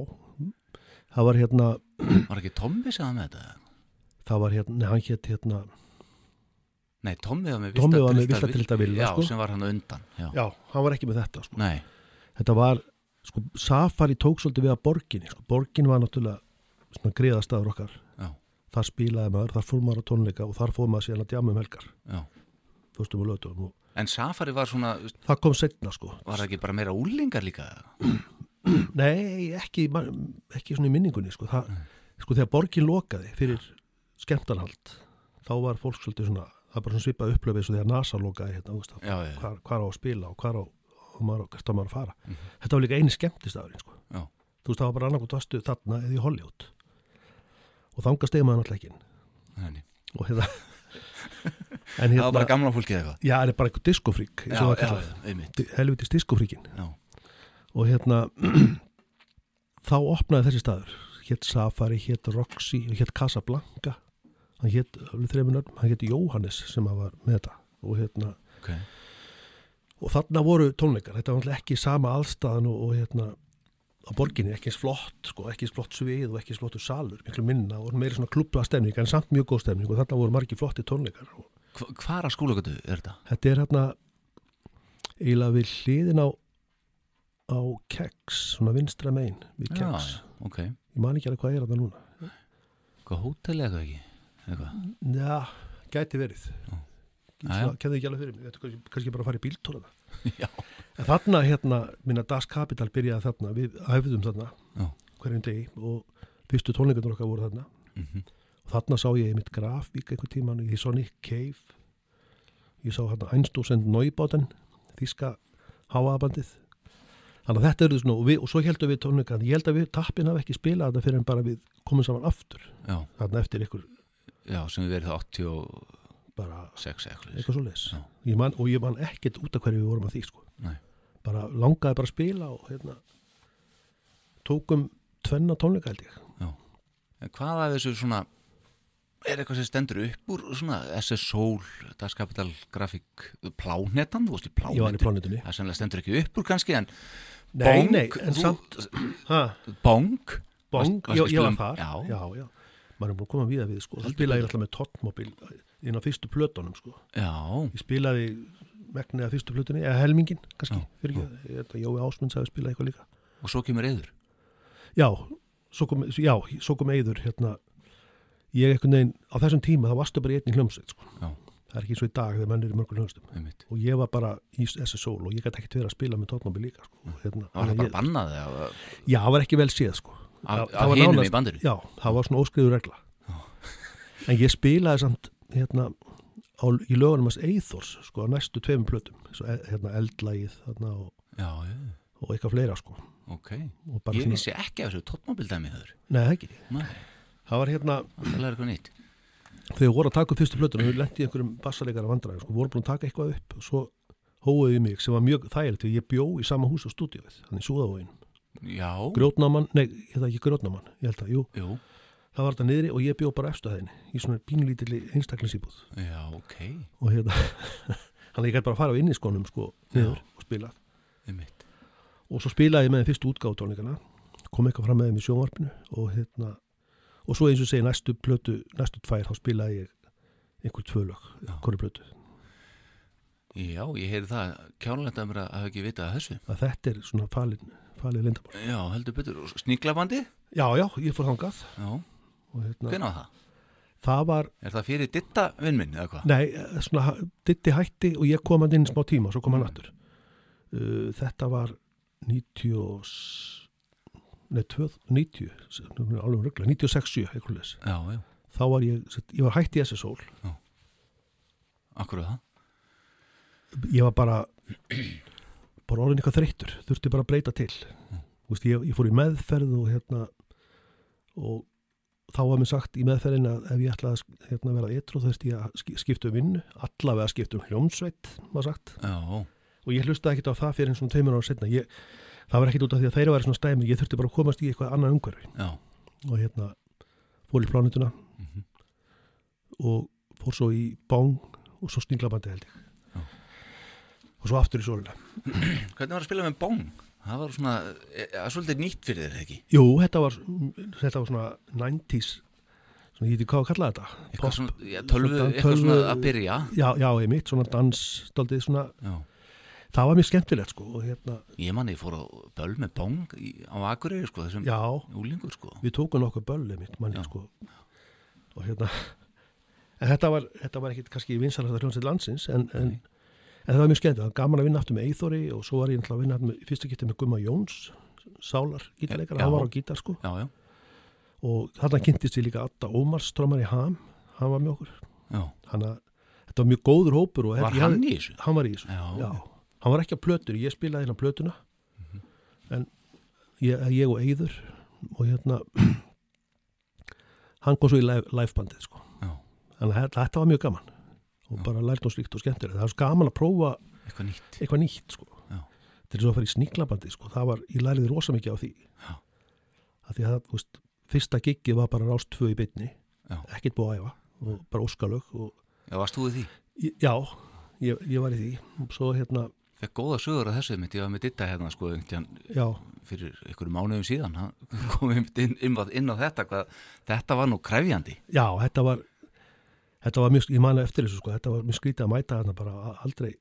S3: Það var hérna
S2: Var ekki Tommi sem með þetta?
S3: það var hérna, nei, hann hétt hérna
S2: Nei, Tommi var með
S3: Tommi var með Vista Tryllta Villa,
S2: Já,
S3: sko.
S2: sem var hann undan Já,
S3: já, hann var ekki með þetta sko.
S2: Nei,
S3: þetta var, sko, Safari tók svolítið við að borginni, sko, borgin var náttúrulega svona greiðastaður okkar
S2: já,
S3: þar spilaði maður, þar fór maður á tónleika og þar fór maður síðan að djama um helgar
S2: já
S3: fyrstum og lötum og
S2: En Safari var svona,
S3: það kom setna sko
S2: var það ekki bara meira úlingar líka?
S3: nei, ekki, ekki svona í minningunni sko, það, sko þegar borgin lokaði fyrir skemmtanhald þá var fólk svolítið svona það bara svona svipað upplöfið svo þegar NASA lokaði hérna, veist,
S2: Já, já,
S3: hvar, hvar á að spila og hvar á og maður, hvert á maður að fara. Þetta var líka eini skemmtistafurinn sko.
S2: já,
S3: þú veist það var bara annarkot vastu þarna eða í Hollywood. Og þangast stegi maður náttúrulega ekki og hérna en
S2: Það
S3: hérna,
S2: var bara gamla fólkið eitthvað?
S3: Já, það er bara eitthvað diskofrík
S2: Já, já,
S3: helvitis diskofríkin.
S2: Já,
S3: og hérna þá opnaði þessi staður. Hétt Safari, hétt Roxy og hétt Casablanca. Hann hétt, hann hétt Jóhannes sem var með þetta. Og hérna
S2: ok.
S3: og þarna voru tónleikar, þetta var ekki sama allstaðan og, og hérna á borginni, ekki eins flott, sko, ekki eins flott svið og ekki eins flottur salur, miklu minna og meiri svona klubla stemning, en samt mjög góð stemning. Og þarna voru margi flotti tónleikar
S2: Hva- Hvar að skólagötu er þetta?
S3: þetta er hérna eiginlega við hliðin á á keks, svona vinstra megin við keks,
S2: já, ok.
S3: Ég man ekki alveg hvað er þetta núna.
S2: Hvað hótel eða ekki?
S3: Já, gæti verið. Kennði ekki alveg fyrir mig, kannski, kannski bara að fara í
S2: Já,
S3: En þarna hérna, minna Das Capital byrjaði þarna, við æfðum þarna
S2: Já.
S3: hverjum degi og fyrstu tónleikundur okkar voru þarna.
S2: Mhm,
S3: og þarna sá ég mitt grafík einhvern tíman ég sá Nick Cave. Ég sá hérna Einstúsend Neubáten þíska háabandið þannig að þetta eru svona og, við, og svo heldum við tónleika ég held að við tappin hafa ekki spilað þetta fyrir en bara við komum saman aftur.
S2: Já,
S3: þarna eftir ykkur
S2: já, sem við verið það 86
S3: bara
S2: eitthvað
S3: svo leis
S2: Já.
S3: og ég man ekkert út af hverju við vorum að því sko. Bara langaði bara að spila og hérna tókum tvenna tónleika held ég.
S2: En hvað af þessu svona er eitthvað sem stendur upp úr svona SS Soul, Das Capital Grafík plánetan, þú veist í
S3: ég plánutunni
S2: það stendur ekki upp úr kannski en
S3: nei, nei, en samt ha,
S2: Bong?
S3: Bong,
S2: varstu
S3: ég,
S2: að spila
S3: var
S2: um-
S3: þar.
S2: Já.
S3: já, já, maður er búin að koma við að við sko.
S2: Heldur
S3: spilaði ég alltaf með Tottmobil inn á fyrstu plötunum sko.
S2: Já,
S3: ég spilaði megnið að fyrstu plötunni eða helmingin, kannski,
S2: Já,
S3: fyrir ekki. Að Jói Ásmunds hafi spilað eitthvað líka.
S2: Og svo kemur eður
S3: já, svo kom, já, svo kom Eyður hérna, ég einhvern veginn á þessum tíma, það varstu bara í einni hljómsveit sko.
S2: Já.
S3: Það er ekki svo í dag þegar menn eru mörgum
S2: einmitt.
S3: og ég var bara í SSO og ég gæti ekkert verið að spila með Tottenham líka sko. hérna,
S2: Það var það
S3: ég,
S2: bara bannað eða
S3: já, það var ekki vel séð sko.
S2: af,
S3: var
S2: hinum
S3: nánast-
S2: í bandinu
S3: já, það var svona óskriður regla. En ég spilaði samt hérna, á, í lögunum hans Eithors sko, á næstu tveimum plötum. E- hérna, eldlægið og, og eitthvað fleira sko.
S2: ok.
S3: Og bara
S2: Ég
S3: svona,
S2: vissi ekki af þessu tóttmobildæmi þaður
S3: nei, það ekki.
S2: Nei,
S3: það var hérna,
S2: það er eitthvað nýtt
S3: þegar við vorum að taka fyrstu plötuna við lendið í einhverjum bassaleikara vandræðum sko, vorum búin að taka eitthvað upp og svo hóuði mig sem var mjög þægilegt því ég bjó í sama hús á stúdíóið þannig súðavóin,
S2: Já,
S3: grjótnamann nei, ég það ekki grjótnamann, ég held að, jú.
S2: Jú,
S3: það var þetta niðri og ég bjó bara efstu hæðinni í svona pínlítilli einstaklingsýbúð
S2: já, ok.
S3: Og hérna þannig ég gæti bara að fara á inni skónum sko niður og spila.
S2: Einmitt.
S3: og svo spilaði ég með fyrstu útgáðutónleikana kom eitthvað fram með þeim í sjónvarpinu og hérna og svo eins og segi næstu plötu, næstu tvær þá spilaði ég einhver tvö lög,
S2: Já.
S3: hverju plötu.
S2: Já, ég heyri það. Kjánulegt að mér að hafa ekki vitað af þessu.
S3: Að þetta er svona falin, falið lindamál
S2: Já, heldur betur, og sníklabandi
S3: já, já, ég fór þangað. Og hérna,
S2: hvernig var það?
S3: það var,
S2: Er það fyrir ditta vinn minn eða hvað?
S3: nei, eh, svona ditti hætti og ég kom hann inn smá tíma svo kom hann aftur. Uh, þetta var 90 og 2, 90 nú er alveg röglega, 96, 7 eitthvað leys þá var ég, ég var hætti í SSól
S2: akkur er það?
S3: Ég var bara bara orðin eitthvað þreyttur þurfti bara að breyta til. Þú veist, ég, ég fór í meðferð og hérna og þá var mér sagt í meðferðin að ef ég ætlaði að hérna, vera ytrú þá þurfti ég að ski- skipta um vinnu allavega að skipta um hljómsveit var sagt.
S2: Já,
S3: og ég hlustaði ekkert á það fyrir einn svona tveimur ára setna ég, það var ekkert út af því að þeirra væri svona stæmi ég þurfti bara að komast í eitthvað annað umhverfi
S2: já,
S3: og hérna fór í plánutuna
S2: Mhm.
S3: og fór svo í bóng og svo sninglabandi held ég
S2: Já.
S3: og svo aftur í sólina
S2: Hvernig var að spila með bóng? það var svona, e, e, svolítið nýtt fyrir þér ekki
S3: Jú, þetta var, þetta var svona 90s svona, ég veit ekki hvað að kalla þetta
S2: eitthvað svona, já, tölvu, eitthvað svona að byrja
S3: Já, já, ég mitt, svona dans daldið svona,
S2: já.
S3: Það var mjög skemmtilegt sko hérna,
S2: ég manni, fór á böl með bóng í, á Akureyri, sko, þessum
S3: já,
S2: úlingur, sko.
S3: Við tókum nokkuð bölli mitt manni
S2: Já.
S3: sko. Og hérna en þetta var, þetta var ekkit kannski vinsalasta hljónsið landsins en, en, en það var mjög skemmt, það var gaman að vinna aftur með Eithori og svo var ég að vinna aftur með, í fyrsta getið með Gumma Jóns Sálar, gítarleikar, hann var á gítar sko.
S2: Já, já,
S3: og þarna kynntist ég líka Adda Ómars trómar í Ham, hann var með okkur.
S2: Já.
S3: Hann að, þetta var mjög góður hópur
S2: var hann
S3: hafði-
S2: í þessu?
S3: hann var í þessu,
S2: Já.
S3: Já. hann var ekki á plötur, ég spilaði hérna plötuna en ég, ég og Eyður og hérna hann kom svo í live- livebandið sko.
S2: já,
S3: þannig að þetta- var mjög gaman og bara lært og slíkt og skemmtilegt það var gaman að prófa
S2: eitthvað nýtt
S3: eitthvað nýtt sko.
S2: Já.
S3: til þess að fara í sníklabandi sko. það var, ég læriði rosa mikið á því
S2: Já.
S3: að því að það, þú veist, fyrsta giggi var bara rást tvö í
S2: Já.
S3: ekkert búið að æfa og bara óskalög og
S2: já, varst þú í því?
S3: Ég- Já, ég, ég var í því og svo hérna,
S2: fekk góða sögur af þessu mitt, ég var með ditta hérna sko fyrir einhverju mánuðum síðan. Hann kom einmitt inn, inn, inn á þetta hvað, þetta var nú kræfjandi
S3: já, þetta var þetta var mjög, ég mani eftir þessu sko þetta var mjög skrítið að mæta þarna bara aldrei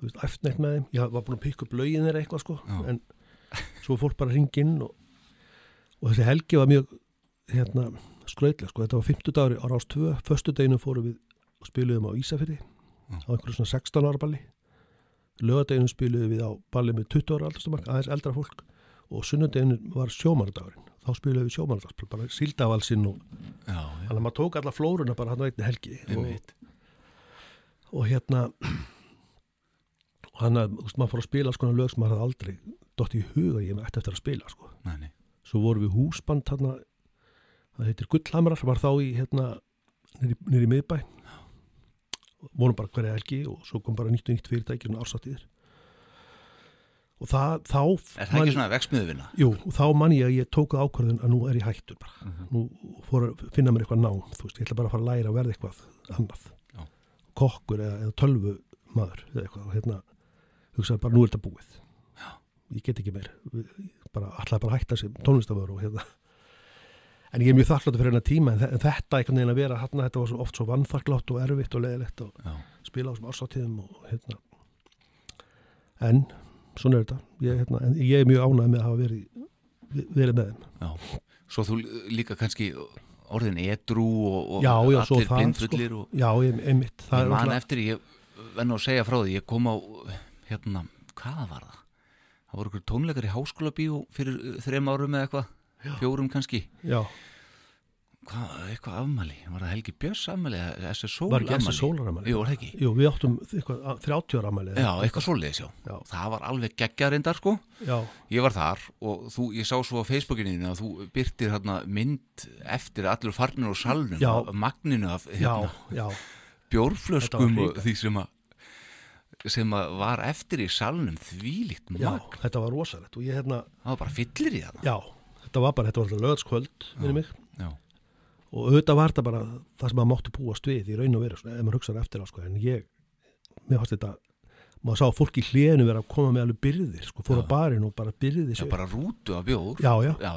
S3: þú veist, eftir neitt með þeim. Ég var búin að pikka upp lögin þeirra eitthvað sko
S2: Já.
S3: en svo fólk bara hringinn og, og þessi helgi var mjög hérna, skrautlega sko, þetta var 50 dagur á rás 2, föstu deginu fórum við og spiluðum á Ísafirði á einhverju svona 16 ára balli lögadeginu spiluðum við á balli með 20 ára aldarstumark, aðeins eldra fólk. Og sunnudeginu var sjómanadagurinn þá spiluðum við sjómanadagsspil, bara síldavalsinn og þannig að maður tók alla flóruna bara hann á einni helgi. Og, og hérna og hann að, þú veist, maður fór að spila sko lög sem maður hafði aldrei dótt í huga ég með eftir eftir að spila sko.
S2: Nei, nei.
S3: svo vorum við húsband þarna það heitir Gullhamrar var þá í hérna nýri, nýri vorum bara hverja helgi og svo kom bara nýtt og nýtt fyrirtæki svona ársáttíðir og það, þá
S2: er það ekki svona veksmiðuvinna?
S3: Jú, og þá man ég að ég tók ákvörðun að nú er ég hættur bara. Nú fór að finna mér eitthvað nám, þú veist, ég ætla bara að fara að læra að verða eitthvað annað.
S2: Já.
S3: Kokkur eða, eða tölvu maður eða eitthvað og hérna hugsaði bara nú er þetta búið. Já. Ég get ekki meir. Bara ætlaði bara hætta sem tónlistafur og hérna. En ég er mjög þakkláttur fyrir hennar tíma en þe- en þetta einhvern veginn að vera hérna, þetta var svo oft svo vannþakklátt og erfitt og leðilegt og
S2: Já,
S3: spila á þessum ársáttíðum og hérna. En svona er þetta. Ég, hérna, en ég er mjög ánægð með að hafa verið, verið með þeim.
S2: Já. Svo þú líka kannski orðin edru og, og
S3: já, já,
S2: allir
S3: það
S2: blindfullir
S3: sko,
S2: og
S3: já, ég, einmitt. Það
S2: ég man
S3: náttúrulega-
S2: eftir, ég venn að segja frá því, ég kom á, hérna, hvað var það? Það voru ykkur tónleikar í háskóla bíó fyrir uh, þrem árum eða eitthvað, fjórum kannski.
S3: já,
S2: Hvað, eitthvað afmæli, var það Helgi Björns afmæli eða SS Sól
S3: var ekki
S2: afmæli?
S3: þessi sólaramæli
S2: Jú, ekki?
S3: jú, við áttum eitthvað, að- 30 ára amæli
S2: Já, eitthvað svoleiðis, já.
S3: Já.
S2: Það var alveg geggjarindar, sko.
S3: já,
S2: Ég var þar og þú, ég sá svo á Facebookinu að þú byrtir hérna mynd eftir að allir farnir á salnum
S3: Já.
S2: af magninu af
S3: já,
S2: hérna,
S3: já,
S2: bjórflöskum
S3: Þetta var
S2: og því sem að sem að var eftir í salnum þvílíkt
S3: já,
S2: magn
S3: þetta var rosalegt og ég hérna,
S2: það var bara fyllir í það
S3: já þetta var bara, þetta var alltaf löðskvöld minni mig,
S2: já,
S3: og auðvitað var þetta bara það sem maður mátti búast við í raun og veru ef maður hugsaði eftir á sko, en ég, mér fannst þetta maður sá fólk í hlénu vera að koma með alveg byrðir, sko, fór
S2: Já.
S3: á barinn og bara byrði sig.
S2: bara rútu af bjór.
S3: Já, já.
S2: já,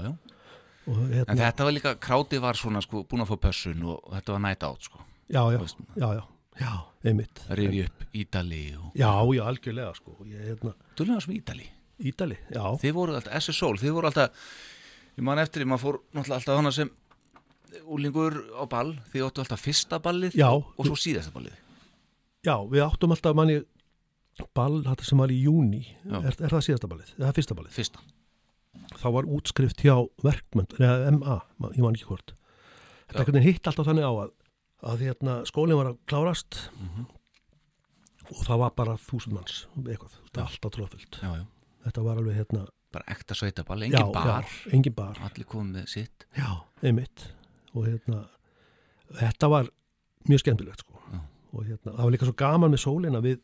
S3: og
S2: en
S3: hérna,
S2: þetta var líka, krátið var svona sko, búin að fá pössun og þetta var nætt átt sko.
S3: já, já,
S2: veist.
S3: já, já, já, einmitt.
S2: Rifi upp Ítali og
S3: já, já, algjörlega, sko ég, hérna,
S2: Dullega sem Ítali.
S3: Ítali, já,
S2: þið voru alltaf, SS Sól, þið voru alltaf ég man eftir, því, maður fór náttúrulega alltaf hana sem úlingur á ball þið áttu alltaf fyrsta ballið
S3: Já.
S2: og, svo síðasta ballið.
S3: Já, við áttum alltaf manni ball, þetta sem var í júni er, er það síðasta ballið, eða fyrsta ballið?
S2: Fyrsta,
S3: þá var útskrift hjá verkmönd, eða MA, ég man ekki hvort. Þetta
S2: Já.
S3: hitt alltaf þannig á að, að hérna, skólinn var að klárast
S2: Mhm.
S3: og það var bara þúsund manns eitthvað, þetta er alltaf tróðfullt
S2: já, já,
S3: þetta var alveg hérna
S2: bara ekta sveitaball, engin bar.
S3: já, engin bar,
S2: allir komið sitt.
S3: Já, einmitt. Og hérna þetta var mjög skemmtilegt sko.
S2: Já.
S3: og hérna, það var líka svo gaman með sólina við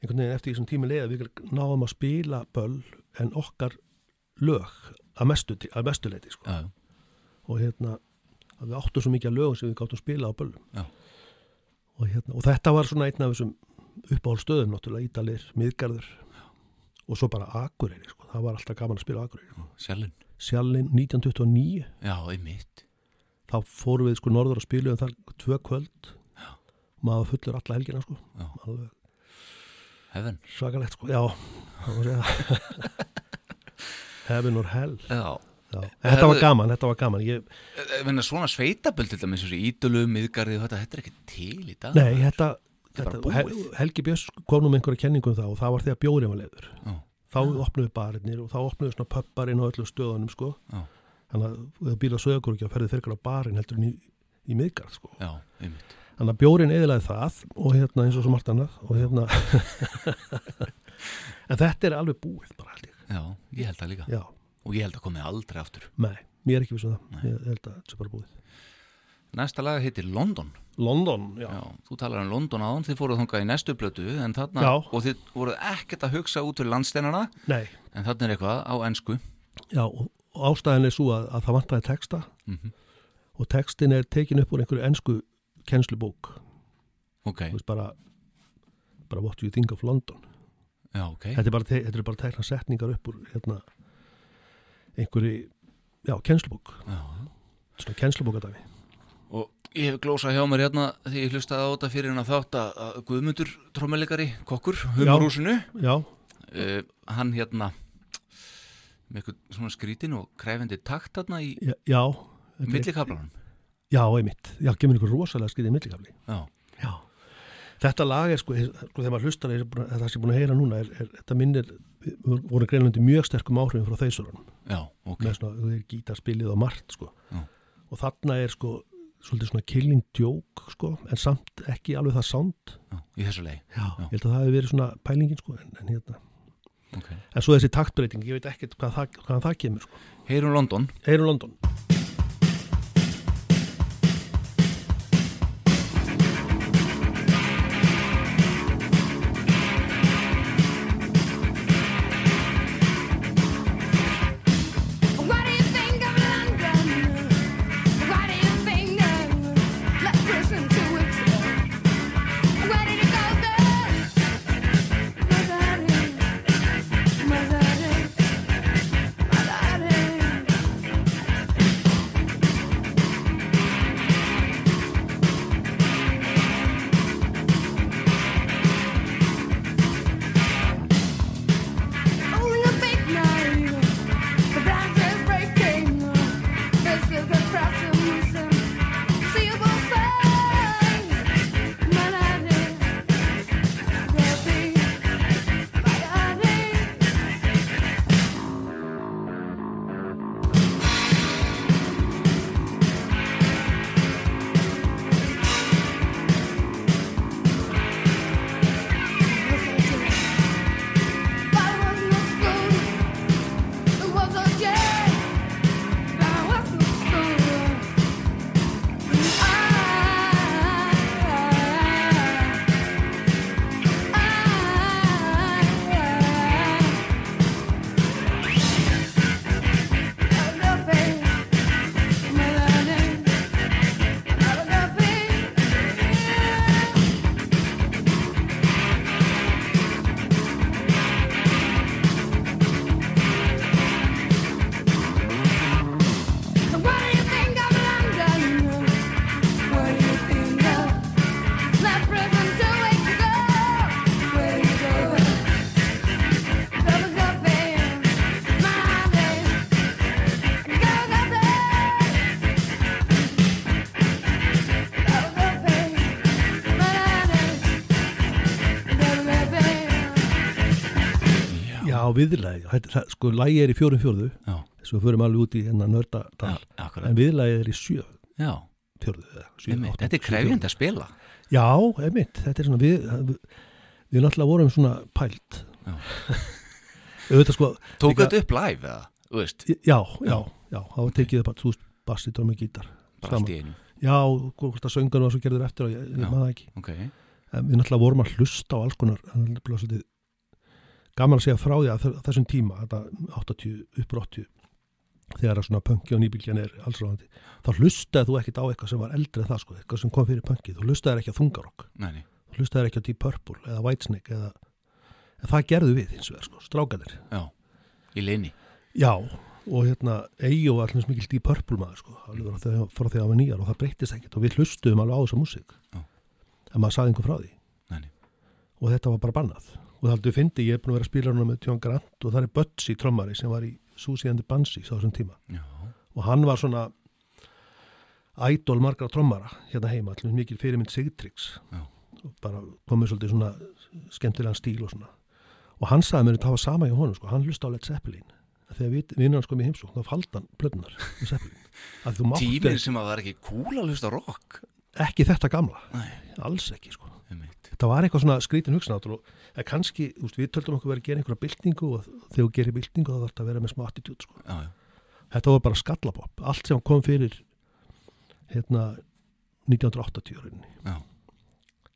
S3: einhvern veginn eftir því sem tími leiða við náðum að spila böll en okkar lög að mestu, að mestu leiti sko.
S2: Já, já,
S3: og hérna að við áttum svo mikið að lögum sem við gáttum spila á böllum.
S2: Já.
S3: og, hérna, og þetta var svona einn af þessum uppáhaldsstöðum náttúrulega Ídalir, Miðgarður og svo bara Akureyri sko. það var alltaf gaman að spila Akureyri
S2: Sjálfinn,
S3: Sjallinn 1929
S2: já, einmitt.
S3: Þá fórum við sko norður að spila þar tvö kvöld. Maður fullur alla helgina sko.
S2: Já.
S3: alveg
S2: Heaven.
S3: Svakalegt sko, já. Það var heaven or hell.
S2: Já,
S3: já. þetta var
S2: Herðu-
S3: gaman, þetta var gaman. Ég,
S2: svona sveitaböld til dæmis ídölu, miðgarði þetta, þetta er ekki til í dag.
S3: Nei, þetta, Hel. Helgi Björns kom nú með einhverja kenningu um það og það var þegar bjórið var leiður
S2: Já.
S3: þá opnuðu barirnir og þá opnuðu svona pöpparinn á öllu stöðunum sko
S2: Já.
S3: þannig að þú býla sögur ekki að ferði fyrir á barinn heldur en í, í miðgarð sko
S2: Já, einmitt
S3: Þannig að bjórin eðilaði það og hérna eins og svo margt annað og hérna en þetta er alveg búið bara held ég.
S2: Já, ég held það líka
S3: Já,
S2: og ég held að komið aldrei aftur
S3: nei, mér er ekki vissum það. Ég held að þetta sé bara búið.
S2: Næsta lag heitir London
S3: London, já.
S2: Já, þú talar um London áðan, þið fóruð þangað í næstu blötu en þarna, og þið voruð ekkert að hugsa út fyrir landsteinana
S3: Nei,
S2: en þarna er eitthvað á ensku
S3: já og, ástæðan er svo að, að það vantaði texta
S2: mm
S3: og textin er tekin upp úr einhverju ensku kennslubók.
S2: Ok,
S3: Þú veist bara, bara what do you think of London.
S2: já, ok
S3: Þetta er bara, te þetta er bara tekna setningar upp úr hérna einhverju, já, kennslubók. Svona kennslubókadæmi.
S2: Ég hef glósað hjá mér hérna því ég hlustaði á þetta fyrir hann að þátt að Guðmundur trommelikari, kokkur, humorúsinu
S3: Já,
S2: uh, hann hérna með eitthvað svona skrítin og kræfendi takt þarna í
S3: já, já. er- einmitt. Já, kemur einhver rosalega skriðið millikafli.
S2: Já,
S3: Já. Þetta lag er sko, sko þegar maður hlustar er, það sem ég er búin að heyra núna er, er þetta minnir, við vorum greinlega mjög sterkum áhrifin frá þeisurunum
S2: já, ok
S3: með svona, það er gítarspilið og margt sko
S2: Já.
S3: og þarna er sko svolítið svona killing joke sko en samt ekki alveg það sound
S2: já, í þessu leið
S3: Já.
S2: Já.
S3: ég held að það hefur verið svona pælingin sko en, en hérna,
S2: ok.
S3: en svo þessi taktbreyting ég veit ekkert hvað hvaðan það kemur sko
S2: Heyrum London
S3: Eirum London viðlægi, það- sko lægi er í fjórum fjórðu
S2: Já,
S3: þess að við förum alveg út í hennar
S2: já,
S3: nördadal
S2: akkurat.
S3: En viðlægi er í sjö
S2: Já,
S3: eða sjö, átta,
S2: þetta er
S3: sjö
S2: krefjandi að spila.
S3: Já, einmitt, þetta er svona við, við, náttúrulega vorum svona pælt.
S2: Já.
S3: sko
S2: Tók þetta upp live eða,
S3: já, já, já, það var tekið upp að þú veist bassi, drómi, gítar.
S2: Bara allt í einu.
S3: Já, hvort að söngan var svo gerður eftir og ég, ég
S2: Já.
S3: maður það ekki.
S2: Ok,
S3: en við náttúrulega vorum að hlusta á alls konar en það er bara svolítið gaman að segja frá því að þe- þessum tíma þetta 80, uppur 80 þegar að svona punki og nýbylgjan er allsráðandi, þá hlustaði þú ekkit á eitthvað sem var eldri en það sko, eitthvað sem kom fyrir punkið. Þú hlustaði ekki á þungarokk, þú hlustaði ekki á Deep Purple eða Whitesnake eða, en það gerðu við hins vegar sko, strákanir
S2: já, í leini
S3: já, og hérna Eyjó var allins mikil Deep Purple maður sko, frá frá þegar hann var nýjar og það breyttist ekkert og við hlustuðum alveg á þessa músík.
S2: Já.
S3: en maður sagði einhver frá því.
S2: Nei.
S3: og þetta var bara bannað og það heldur fyndi, ég er búin að vera að spila hana með Tjón Grant og það er Bötsi trommari sem var í Susi and the Banshees á þessum tíma.
S2: Já,
S3: og hann var svona ædol margra trommara hérna heima, allir mikil fyrirmynd Sigtrix
S2: Já.
S3: og bara komið svolítið svona skemmtilegan stíl og svona. Og hann sagði mér að það var sama hjá honum sko, hann hlusta á Led Zeppelin. Þegar vinnur hans kom í heimsókn þá faldi hann plötunar með Zeppelin.
S2: Tíminn sem að það er ekki cool að hlusta rock.
S3: Ekki þetta gamla,
S2: nei,
S3: alls ekki sko þetta var eitthvað svona skrítin hugsanátt og eða kannski, þú veist, við töldum okkur verið að gera einhverja byltingu og þegar þú gerir byltingu þá þarf þetta að vera með smá attitút sko.
S2: já,
S3: þetta var bara skallabopp, allt sem kom fyrir hérna 1980 rauninni.
S2: Já,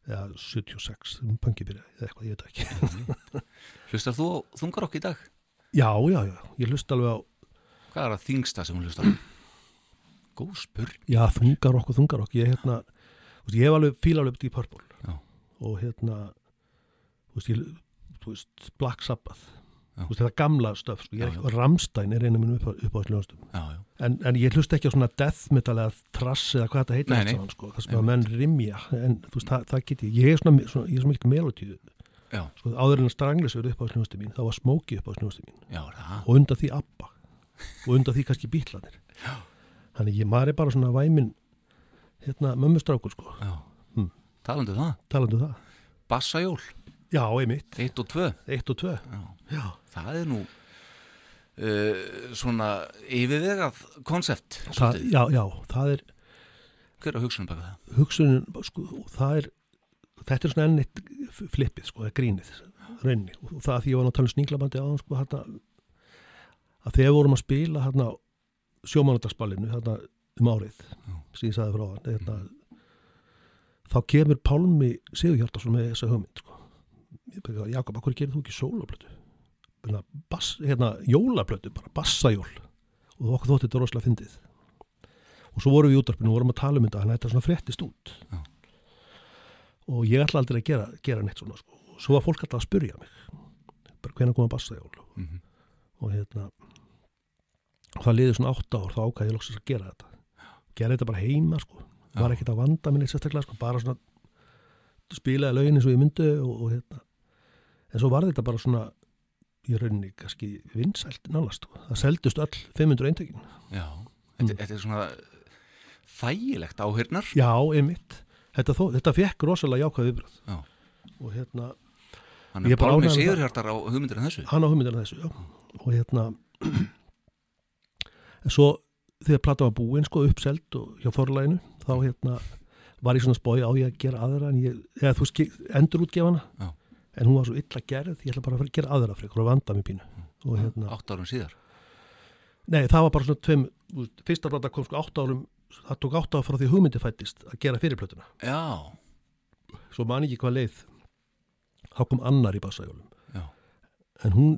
S3: eða 76, um punki byrjaði eða eitthvað, ég veit það ekki.
S2: Hlustar þú á þungarokk í dag?
S3: já, já, já, ég hlust alveg á
S2: hvað er að þingsta sem hún hlustar góð spurning.
S3: Já, þungarokk og þungarokk ég, hérna, þú veist, ég hef alveg fíla alveg Deep Purple. Og hérna þú veist, ég, þú veist Black Sabbath.
S2: Já.
S3: þú veist, þetta gamla stöf sko.
S2: Já,
S3: ekki, Ramstein er einu minn upp, upp á
S2: já, já,
S3: en, en ég hlust ekki á svona death metal eða trass eða hvað þetta heitir
S2: Nei, nei.
S3: saman, sko, það sem að menn rimja en þú veist, það, það get ég, ég er svona, svona ég er svona mikil melodíu sko, áður en að Stranglis verið upp á hljóðstum mín þá var Smokey upp á hljóðstum mín
S2: já,
S3: og undan því Abba. Og undan því kannski bítlanir þannig ég maður er bara svona væmin hérna mömmustrákur sko. Hmm.
S2: Talandu það?
S3: Talandu um það.
S2: Bassajól,
S3: já, einmitt,
S2: 1 og 2
S3: eitt og tvö.
S2: Já,
S3: já,
S2: það er nú uh, svona yfirvegað konsept
S3: það, já, já, það er
S2: hver er hugsunum baka það?
S3: hugsunin, sko, það er þetta er svona enn eitt flippið sko, eða grínið, rauninni. Og það að því ég var tala um sninglabandi á sko, hérna, að þegar við vorum að spila hérna, sjómanadagsballinu hérna, um árið ég sagði frá hann hérna, þá kemur Pálmi Sigurhjartarsson með þessa hugmynd sko. Jakob, hvað gerir þú ekki sólaplötu hérna, bass, hérna, jólaplötu bara bassajól. Og okkur þótti þetta rosalega fyndið. Og svo vorum við í útarpinu og vorum að tala um þetta þannig að þetta svona fréttist út.
S2: Já.
S3: og ég ætla aldrei að gera, gera neitt svona sko. og svo var fólk alltaf að spurja mig. Bara hvenær koma bassajól?
S2: Mm
S3: og hérna og það liði svona átta ár þá ákvæði ég loksins að gera þetta. Gera þetta bara heima sko var ekkert að vanda minni sérstaklega sko bara svona spilaði lögin eins og ég myndi og, og hérna. En svo var þetta bara svona í rauninni kannski vinsælt nálast sko. það seldust öll 500 eintökin.
S2: Já, þetta, þetta er svona þægilegt áhyrnar
S3: já, einmitt. Þetta, þó, þetta fekk rosalega jákvæð viðbröð
S2: Já.
S3: og hérna
S2: er
S3: bara
S2: Pálmi. Sigurhjartar á hugmyndir en þessu?
S3: Hann á hugmyndina þessu já. og hérna en svo þegar plata var búin sko uppselt og hjá forlæginu þá hérna var ég svona spói á ég að gera aðra en ég, eða þú veist, endur útgefana
S2: Já.
S3: en hún var svo illa gerð, ég ætla bara að fara að gera aðra frekar og vanda mig pínu. Og hérna,
S2: átt árum síðar.
S3: Nei það var bara svona tveim, fyrsta plata kom sko átt árum það tók átt árum frá því hugmyndi fættist að gera fyrirplötuna,
S2: já,
S3: svo man ekki hvað leið þá kom annar í bassajólum en hún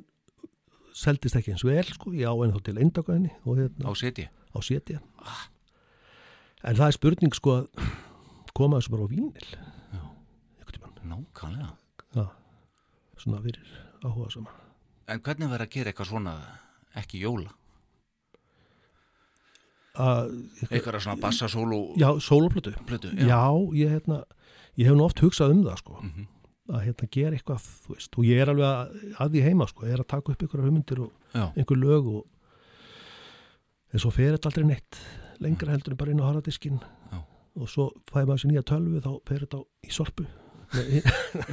S3: seldist ekki eins vel sko, ég á henni þá til eindaka henni og hérna
S2: á seti
S3: á setja en það er spurning sko að koma þessu bara á vínil
S2: Já. nákvæmlega.
S3: Já, svona fyrir áhuga sama
S2: en hvernig verður að gera eitthvað svona ekki jóla,
S3: að,
S2: eitthvað svona bassasólu
S3: já, sólaplötu
S2: plötu,
S3: já. ég hérna ég hef nú oft hugsað um það sko.
S2: Mhm.
S3: að hérna gera eitthvað, þú veist. Og ég er alveg að, að því heima sko, ég er að taka upp einhverja hugmyndir og
S2: já,
S3: einhver lög og en svo fer þetta aldrei neitt lengra heldur en bara inn á harðadiskin og svo fæði maður sér nýja tölvu þá fer þetta í sorpu.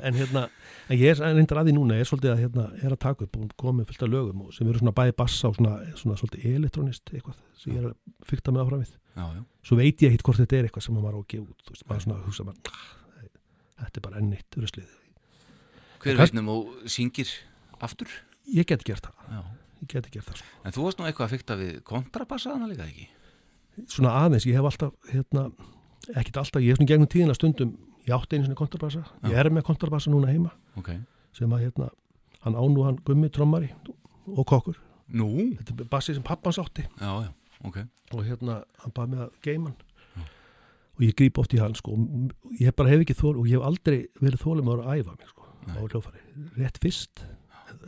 S3: En hérna, en ég er reyndar að því núna ég er svolítið að hérna, er að taka upp og koma með fullt af lögum sem eru svona bæði bassa og svona, svona svolítið elektronist eitthvað sem ég er að fykta með áfram við.
S2: Já, já.
S3: svo veit ég ekkit hvort þetta er eitthvað sem maður á að gefa út þú veist, maður svona hugsa maður "Ah, þetta er bara enn eitt ruslið.
S2: Hver veitnum og syngir aftur?
S3: Ég get gert það,
S2: já.
S3: Ég get gert það sko.
S2: en þú varst nú eitthvað að fykta við kontrabassaðana líka ekki?
S3: Svona aðeins, ég hef alltaf hérna, ekkit alltaf, ég hef svona gegnum tíðina stundum ég átti einu svona kontrabassa, ég er með kontrabassa núna heima
S2: ok,
S3: sem að hérna, hann ánú hann gummi trommari og kokkur.
S2: Nú,
S3: þetta er bassi sem pappans átti.
S2: Já, já, ok.
S3: Og hérna, hann baði með að geima hann. Og ég gríp oft í hann sko. Ég bara hef ekki þól og ég hef aldrei verið þólum að æfa mig sko. Á hljófari, rétt fyrst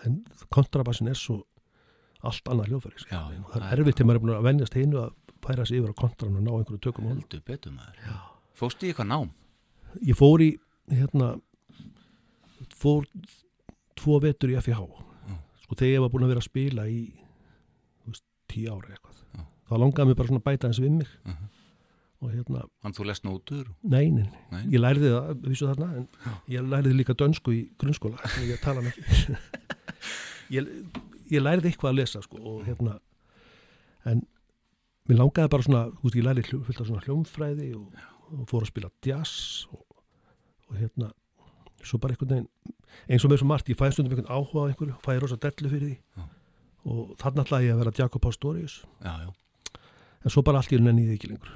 S3: en kontrabassin er svo allt annað hljófari sko.
S2: Já, já,
S3: það er
S2: er
S3: erfitt til maður er búin að venjast einu að færa sig yfir á kontran og ná einhverju tökum
S2: heldur betur maður. Fóstu í eitthvað nám?
S3: Ég fór í hérna fór tvo vetur í FIH sko þegar ég var búin að vera að spila í veist, tíu ára eitthvað.
S2: Já.
S3: þá langaði mér bara svona að bæta eins við mig.
S2: Mhm.
S3: og hérna,
S2: hann þú lest nótur
S3: nei, nei,
S2: Nei.
S3: ég lærði það vissu þarna, en ég lærði líka dönsku í grunnskóla, en ég tala ekki ég, ég lærði eitthvað að lesa sko og hérna en mér langaði bara svona, veist, ég lærði hljó, fullt af svona hljómfræði og, og fór að spila jazz og, og hérna svo bara einhvern veginn, eins og með svo margt ég fæði stundum einhvern áhuga á einhverju, fæði rosa dellu fyrir því.
S2: Já.
S3: og þarna ætlaði ég að vera Jakob Pastorius. En svo bara allt í raun ennið ekki lengur.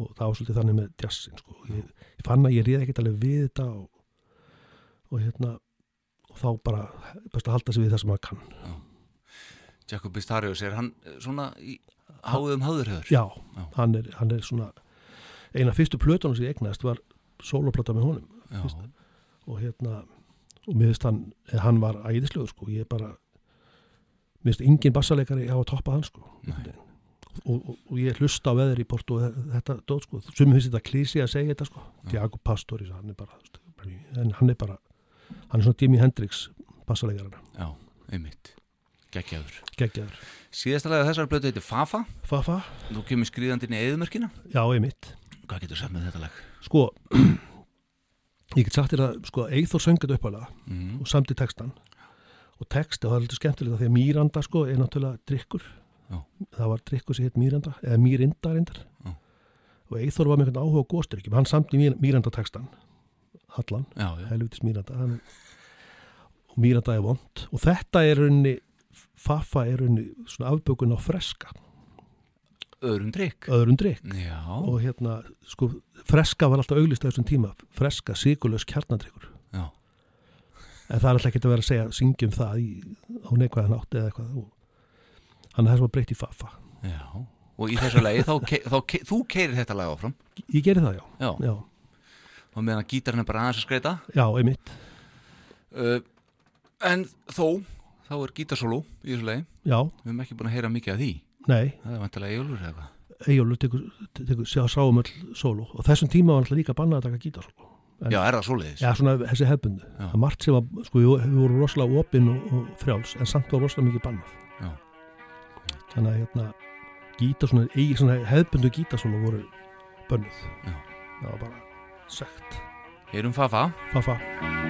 S3: Og það var svolítið þannig með jazzin sko. ég, ég fann að ég réði ekkert alveg við þetta og, og hérna þá bara best að halda sig við það sem maður kann.
S2: Jacob Bistarius er hann eh, svona í háðum háðurhöður
S3: já,
S2: Já.
S3: Hann, er, hann er svona eina fyrstu plötunum sem ég egnaðist var soloplata með honum.
S2: Já,
S3: og hérna og mér finnst hann, eða hann var æðislegur sko, ég bara mér finnst engin bassaleikari hafa toppað hann sko og, og, og ég hlusta á veður í Porto og þetta dót sko, sem finnst þetta klísi að segja þetta sko, Diago Pastoris hann er bara, en hann er bara hann er svona Jimi Hendrix bassalegarana,
S2: já, einmitt. Geggjaður.
S3: Geggjaður.
S2: Síðasta lega þessar blötu heitir Fafa.
S3: Fafa,
S2: þú kemur skriðandinn í eðumörkina
S3: já, ég mitt
S2: hvað getur sagt með þetta lag?
S3: sko ég get sagt þér að sko Eithor söngat uppalega
S2: Mm.
S3: og samti textan og texti, og það er alltaf skemmtilegt að því að Míranda sko er náttúrulega drikkur
S2: Já.
S3: það var drikkur sem heit Míranda eða Mírinda reyndar.
S2: Já.
S3: og Eithor var með einhvern áhuga góðstyrkjum hann samti Mír- Míranda textan Hallan, helvitis Míranda og Míranda er vond og þetta er raunni Fafa er raunni svona afbökun á freska.
S2: Öðrum drikk
S3: öðrum drikk
S2: já,
S3: og hérna sko freska var alltaf auglist á þessum tíma. Freska, sigurlaus kjarnadrykkur.
S2: Já,
S3: en það er alltaf ekki að vera að segja syngjum það í, á neikvæðan átti eða eitthvað. Og hann er þess að breyta í Fafa
S2: já. Og í þessu lagi þá, ke- þá ke- þú keirir þetta lag áfram.
S3: Ég geri það já,
S2: já, og meðan gítarinn er bara aðeins að skreita
S3: já, einmitt.
S2: Uh, en þó þá er gítarsóló í þessu lagi.
S3: Já,
S2: við hefum ekki búin að heyra mikið af því.
S3: Nei,
S2: það er vantilega Ejólfur eða eitthvað.
S3: Eyjólfur tekur, tekur sjá sáum öll sóló. Og þessum tíma var alltaf líka bannað að taka gítarsóló. En-
S2: já, er það svoleiðis?
S3: já, svona þessi hefbundu
S2: Já.
S3: það er margt sem var, sko, við, við vorum rosalega opinn og, og frjáls, en samt var rosalega mikið bannað.
S2: Já.
S3: þannig að hérna gítar, svona, eigi, svona hefbundu gítarsóló voru bönnuð.
S2: Já.
S3: það var bara sekt
S2: Heyrum Fafa.
S3: Fafa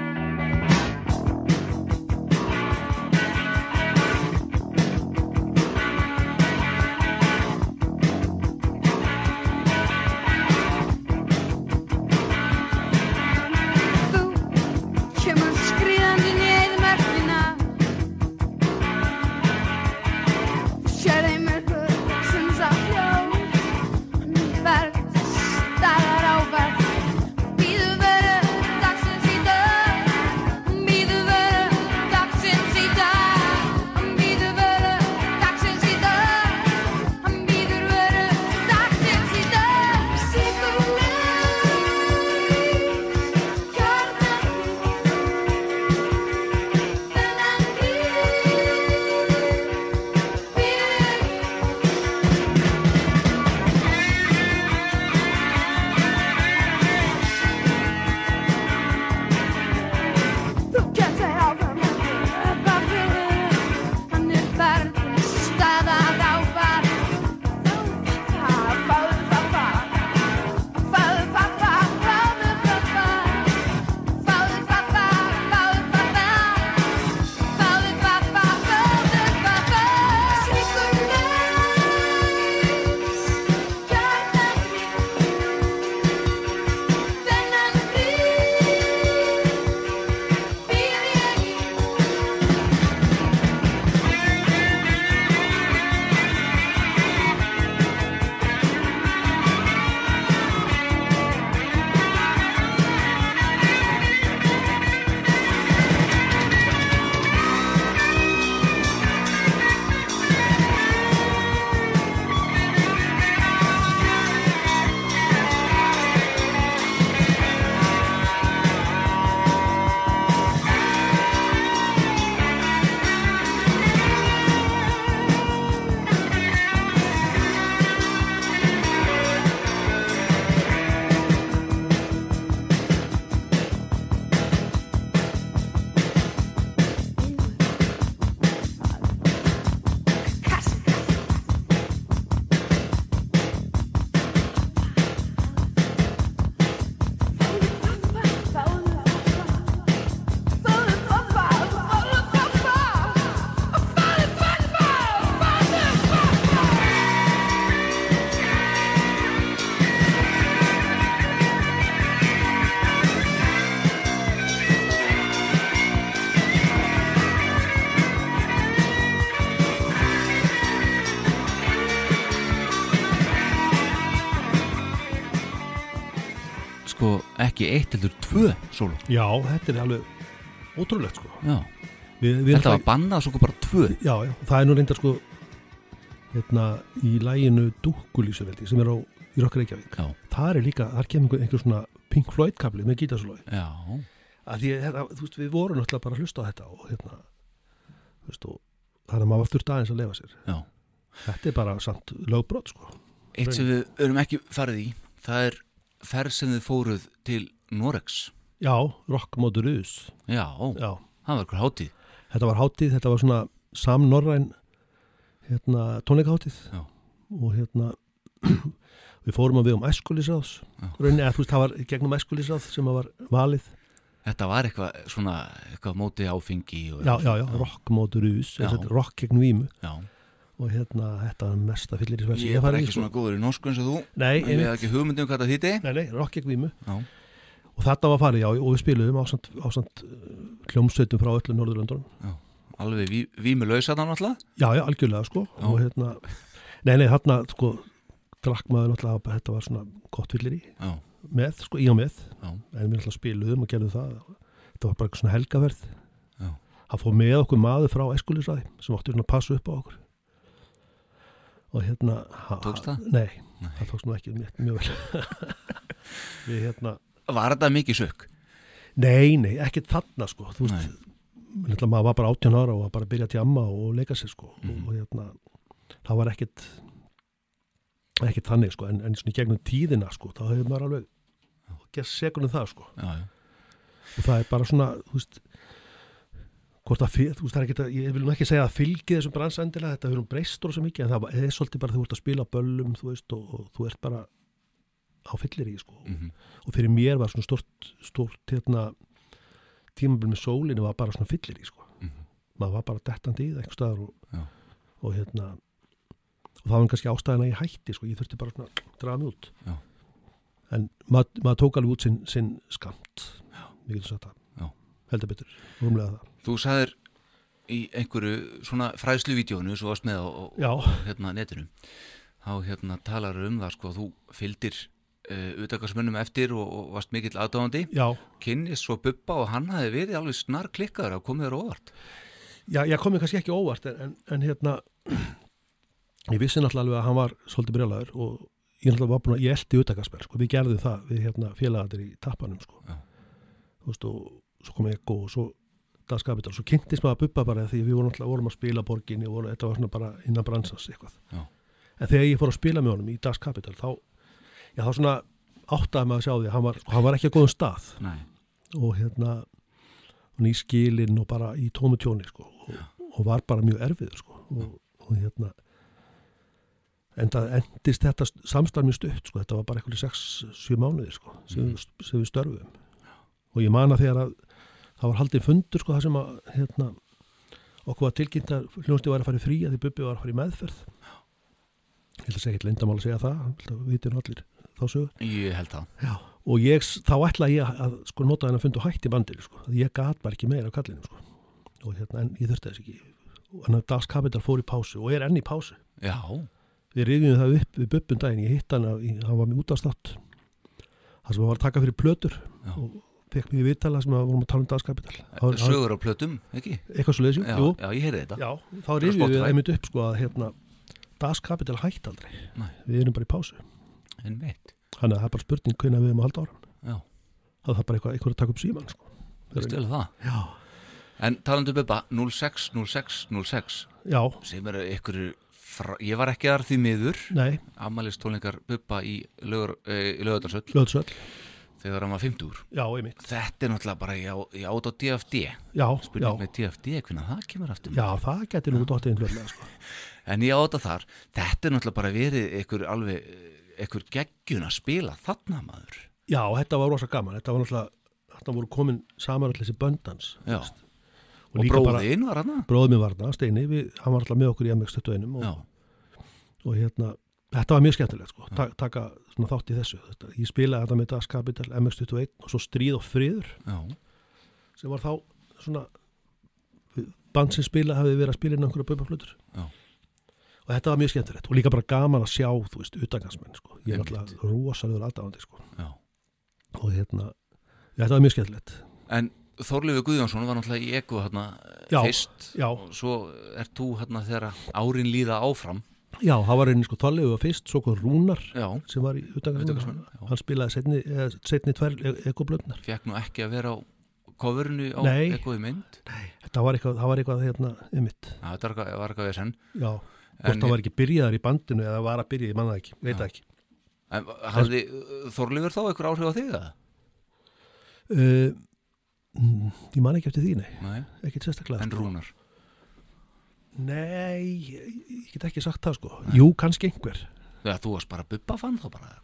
S2: sóló
S3: Já, þetta er alveg ótrúlegt sko.
S2: Já,
S3: við, við
S2: þetta var bannað svo bara tvö.
S3: Já, já, það er nú reyndar sko hérna í læginu Dúkulísuveldi sem er á í Rokkar Reykjavík.
S2: Já,
S3: það er líka, þar kemur einhver, svona Pink Floyd kapli með gítarslói
S2: já,
S3: að því þetta, þú veist, við vorum náttúrulega bara að hlusta á þetta og hérna þú veist, og þannig að maður var þurft aðeins að lefa sér.
S2: Já.
S3: Þetta er bara samt lögbrot sko.
S2: Eitt sem við erum ekki farið í það er ferð sem þið fóruð til Norex
S3: Já, rockmótur us
S2: Já,
S3: Já,
S2: það var hver hátíð.
S3: Þetta var hátíð, þetta var svona samnorræn hérna, tónleikaháttíð
S2: Já.
S3: og hérna við fórum að við um æskulisráðs rauninni, eða þú veist, það var gegnum æskulisráð sem að var valið.
S2: Þetta var eitthvað svona eitthvað móti áfengi
S3: já, já, já, rockmótur us
S2: Já.
S3: rock gegn vímu.
S2: Já.
S3: og hérna, þetta var mesta fyllir í sversi
S2: Ég er bara ekki svona góður í norsku eins og þú.
S3: Nei,
S2: Ég hef
S3: einmitt.
S2: ekki hugmyndum hvað það þýtti
S3: nei, nei, rock gegn vímu.
S2: Já,
S3: og þetta var farið, já, og við spiluðum ásand, ásand hljómsveitum frá öllu Norðurlöndunum.
S2: Alveg ví, vímulausa þannig alltaf
S3: Já, já, algjörlega sko.
S2: Já.
S3: og hérna, nei, nei, þarna sko, drakk maður náttúrulega að þetta var svona gott fyllir í
S2: Já,
S3: með, sko, í og með.
S2: Já,
S3: en við náttúrulega spiluðum og gerðum það. Þetta var bara svona helgaverð hann fór með okkur maður frá eskulisræði sem átti svona að passa upp á okkur. Og hérna ha-
S2: Tókst það?
S3: Nei,
S2: Nei.
S3: það tókst nú ekki mjög vel. Við hérna
S2: Var þetta mikið sökk?
S3: Nei, nei, ekkert þarna sko. Þú veist, maður var bara 18 ára og var bara að byrja að tjamma og leika sér sko.
S2: Mhm.
S3: og, og hérna, það var ekkert ekkert þannig sko. En, en svona í gegnum tíðina sko, þá hefur maður alveg gert sekunum það sko.
S2: Já, já,
S3: og það er bara svona, þú veist hvort að, þú veist, það er ekki að ég vil nú ekki segja að fylgi þessum bransa endilega þetta hefur nú breyst og svo mikið, en það er svolítið bara þú ert að spila böllum, þú veist, og, og þú ert bara á fyllir í, sko.
S2: Mhm,
S3: og fyrir mér var svona stort, stort hérna, tímabil með sólinu var bara svona fyllir í, sko.
S2: Mhm.
S3: maður var bara dettandi í það einhver staðar og, og hérna og það var kannski ástæðan að ég hætti, sko. Ég þurfti bara svona að draga mig út.
S2: Já.
S3: en maður, maður tók alveg út sinn, sinn skamt. Getum sagt
S2: Já.
S3: það heldur betur, rúmlega það.
S2: Þú sagðir í einhverju svona fræðsluvídeónu svo varst með á, á hérna, netinu þá hérna talar um það sko þú fylgdir uh, utakarsmönnum eftir og, og varst mikill aðdáðandi
S3: já,
S2: kynnist svo Bubba og hann hafi verið alveg snar klikkaður að komið þér óvart.
S3: Já, ég komið kannski ekki óvart en, en, en hérna ég vissi náttúrulega alveg að hann var svolítið brjálæður og ég náttúrulega var búin að ég eldi utakarsmenn, sko, við gerðum það við hérna félagandir í tappanum, sko. Veist, og svo kom Ego og svo Das Capital, svo kynntist maður Bubba bara því við vorum vorum að spila borginni og vorum, þetta var bara innan bransans eitthvað.
S2: Já.
S3: en þegar ég fór að spila með honum í Das Capital þá, já, þá svona áttaði maður að sjá því að hann var, hann var ekki að góðum stað.
S2: Nei.
S3: og hérna og ný skilin og bara í tómu tjóni sko, og, og var bara mjög erfiður sko, og, og hérna en það endist þetta samstarf mjög stutt, sko, þetta var bara eitthvað 6-7 mánuði sko, sem, við, sem við störfum og ég man að þegar að það var haldið fundur sko, það sem að hérna, okkur var tilkynnt að hljónsti var að fara í frí að því Bubbi var að fara í meðferð. Ég held að segja eitthvað lindamál að segja það, ég held að við vitum allir þá sögur
S2: Ég held það.
S3: Já, og ég, þá ætlaði ég að, að sko, nota þennan fund og hætti bandinu sko. að ég gat bara ekki meira á kallinu sko. og hérna, en ég þurfti þess ekki. Hann að Das Capital fór í pásu og er enn í pásu.
S2: Já,
S3: við rifjum það upp við bubbun daginn, ég hitt hann að, hann var með útastátt það sem hann var að taka fyrir plötur
S2: Já.
S3: og fekk í viðtala sem að vorum að tala um var- hann-
S2: sögur á plötum, ekki?
S3: eitthvað svo leiðis, jú.
S2: já, ég heyrði þetta.
S3: Já, þá rifjum við einmitt upp sko að hérna, Das Capital hætti aldrei.
S2: Nei.
S3: við erum bara í pásu
S2: En veit
S3: þannig að það er bara spurning hvernig við erum að halda áram
S2: Já,
S3: það er bara eitthvað, eitthvað að taka upp síman sko.
S2: ég stölu það.
S3: Já,
S2: En talandu Bubba, 06, 06, 06
S3: já,
S2: sem eru einhverju fra... ég var ekki þar því miður.
S3: Nei.
S2: Ammælistónleikar Bubba í, e, í lögadarsöll
S3: Ljóðsvöll,
S2: þegar hann var 50
S3: já, einmitt.
S2: Þetta er náttúrulega bara í, át á DFD spurning með DFD, hvernig það kemur aftur?
S3: Já, það getur nú dóttið sko.
S2: En ég áta þar, þetta er náttúrulega bara verið einhver alveg, einhver geggjun að spila þarna maður?
S3: Já, þetta var rosa gaman. Þetta var náttúrulega, þetta voru komin saman allir þessi böndans Og,
S2: og bróðin var hann
S3: Bróðið minn var það, Steini. Við, Hann var alltaf með okkur í MX21 og, og hérna, þetta var mjög skemmtilegt sko, ta taka þátt í þessu. Þetta, Ég spilaði þetta með Das Capital MX21 og svo Stríð og Friður
S2: já,
S3: sem var þá svona band sem spila hafði verið að spila inn á einhverja böpaflutur
S2: Já.
S3: Og þetta var mjög skemmtilegt og líka bara gaman að sjá, þú veist, utangansmenn sko. ég er alltaf rosalegur aðdáðandi sko. og hérna þetta var mjög skemmtilegt.
S2: En Þorleifur Guðjónsson var náttúrulega í eko hérna
S3: Já,
S2: fyrst.
S3: já.
S2: og svo ert þú hérna þegar árin líða áfram.
S3: Já, það var einu sko Þorlegu fyrst, svo kom Rúnar
S2: Já,
S3: sem var í
S2: já.
S3: hann spilaði setni, eða, setni tvær ekoblöndnar
S2: fekk nú ekki að vera á coverinu á
S3: Nei.
S2: ekoði mynd?
S3: Þetta var eitthvað, það var eitthvað hérna ymmit,
S2: Já, þetta var eitthvað- var eitthvað við senn.
S3: Já hvort það var ekki byrjaðar í bandinu eða var að byrja, ég manna ekki, veit ekki.
S2: En hafði Þorleifur þá eitthvað áhrif á þig það?
S3: uh, mm, ég man ekki eftir því, nei.
S2: Nei,
S3: ekkert sérstaklega
S2: en
S3: sko.
S2: Rúnar?
S3: Nei, ég, get ekki sagt það sko. Jú, kannski einhver.
S2: Já, þú varst bara bubba fann þá bara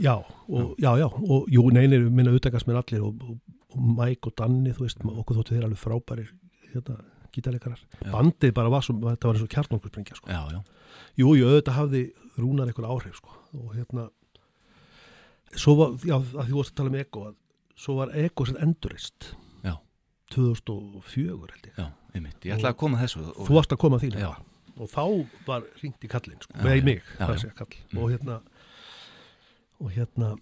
S3: já, og, já, já, og jú, neynir minna utakast mér allir og, og, og Mike og Danni, þú veist, okkur þóttu þeir alveg frábærir hérna, gítarleikarar bandið bara var svo, þetta var eins og kjarnokkurspringja sko.
S2: Já, já,
S3: jú, jú, auðvitað hafði Rúnar eitthvað áhrif sko. og hérna svo var, já, að því vorst að tala um Ego að svo var Ego sem endurist
S2: Já.
S3: 2004 held ég
S2: já, einmitt Ég ætlaði að koma þessu og,
S3: þú varst að koma líka. og þá var hringt í kallinn sko, með
S2: já.
S3: mig, sé kall
S2: Mm.
S3: og hérna og hérna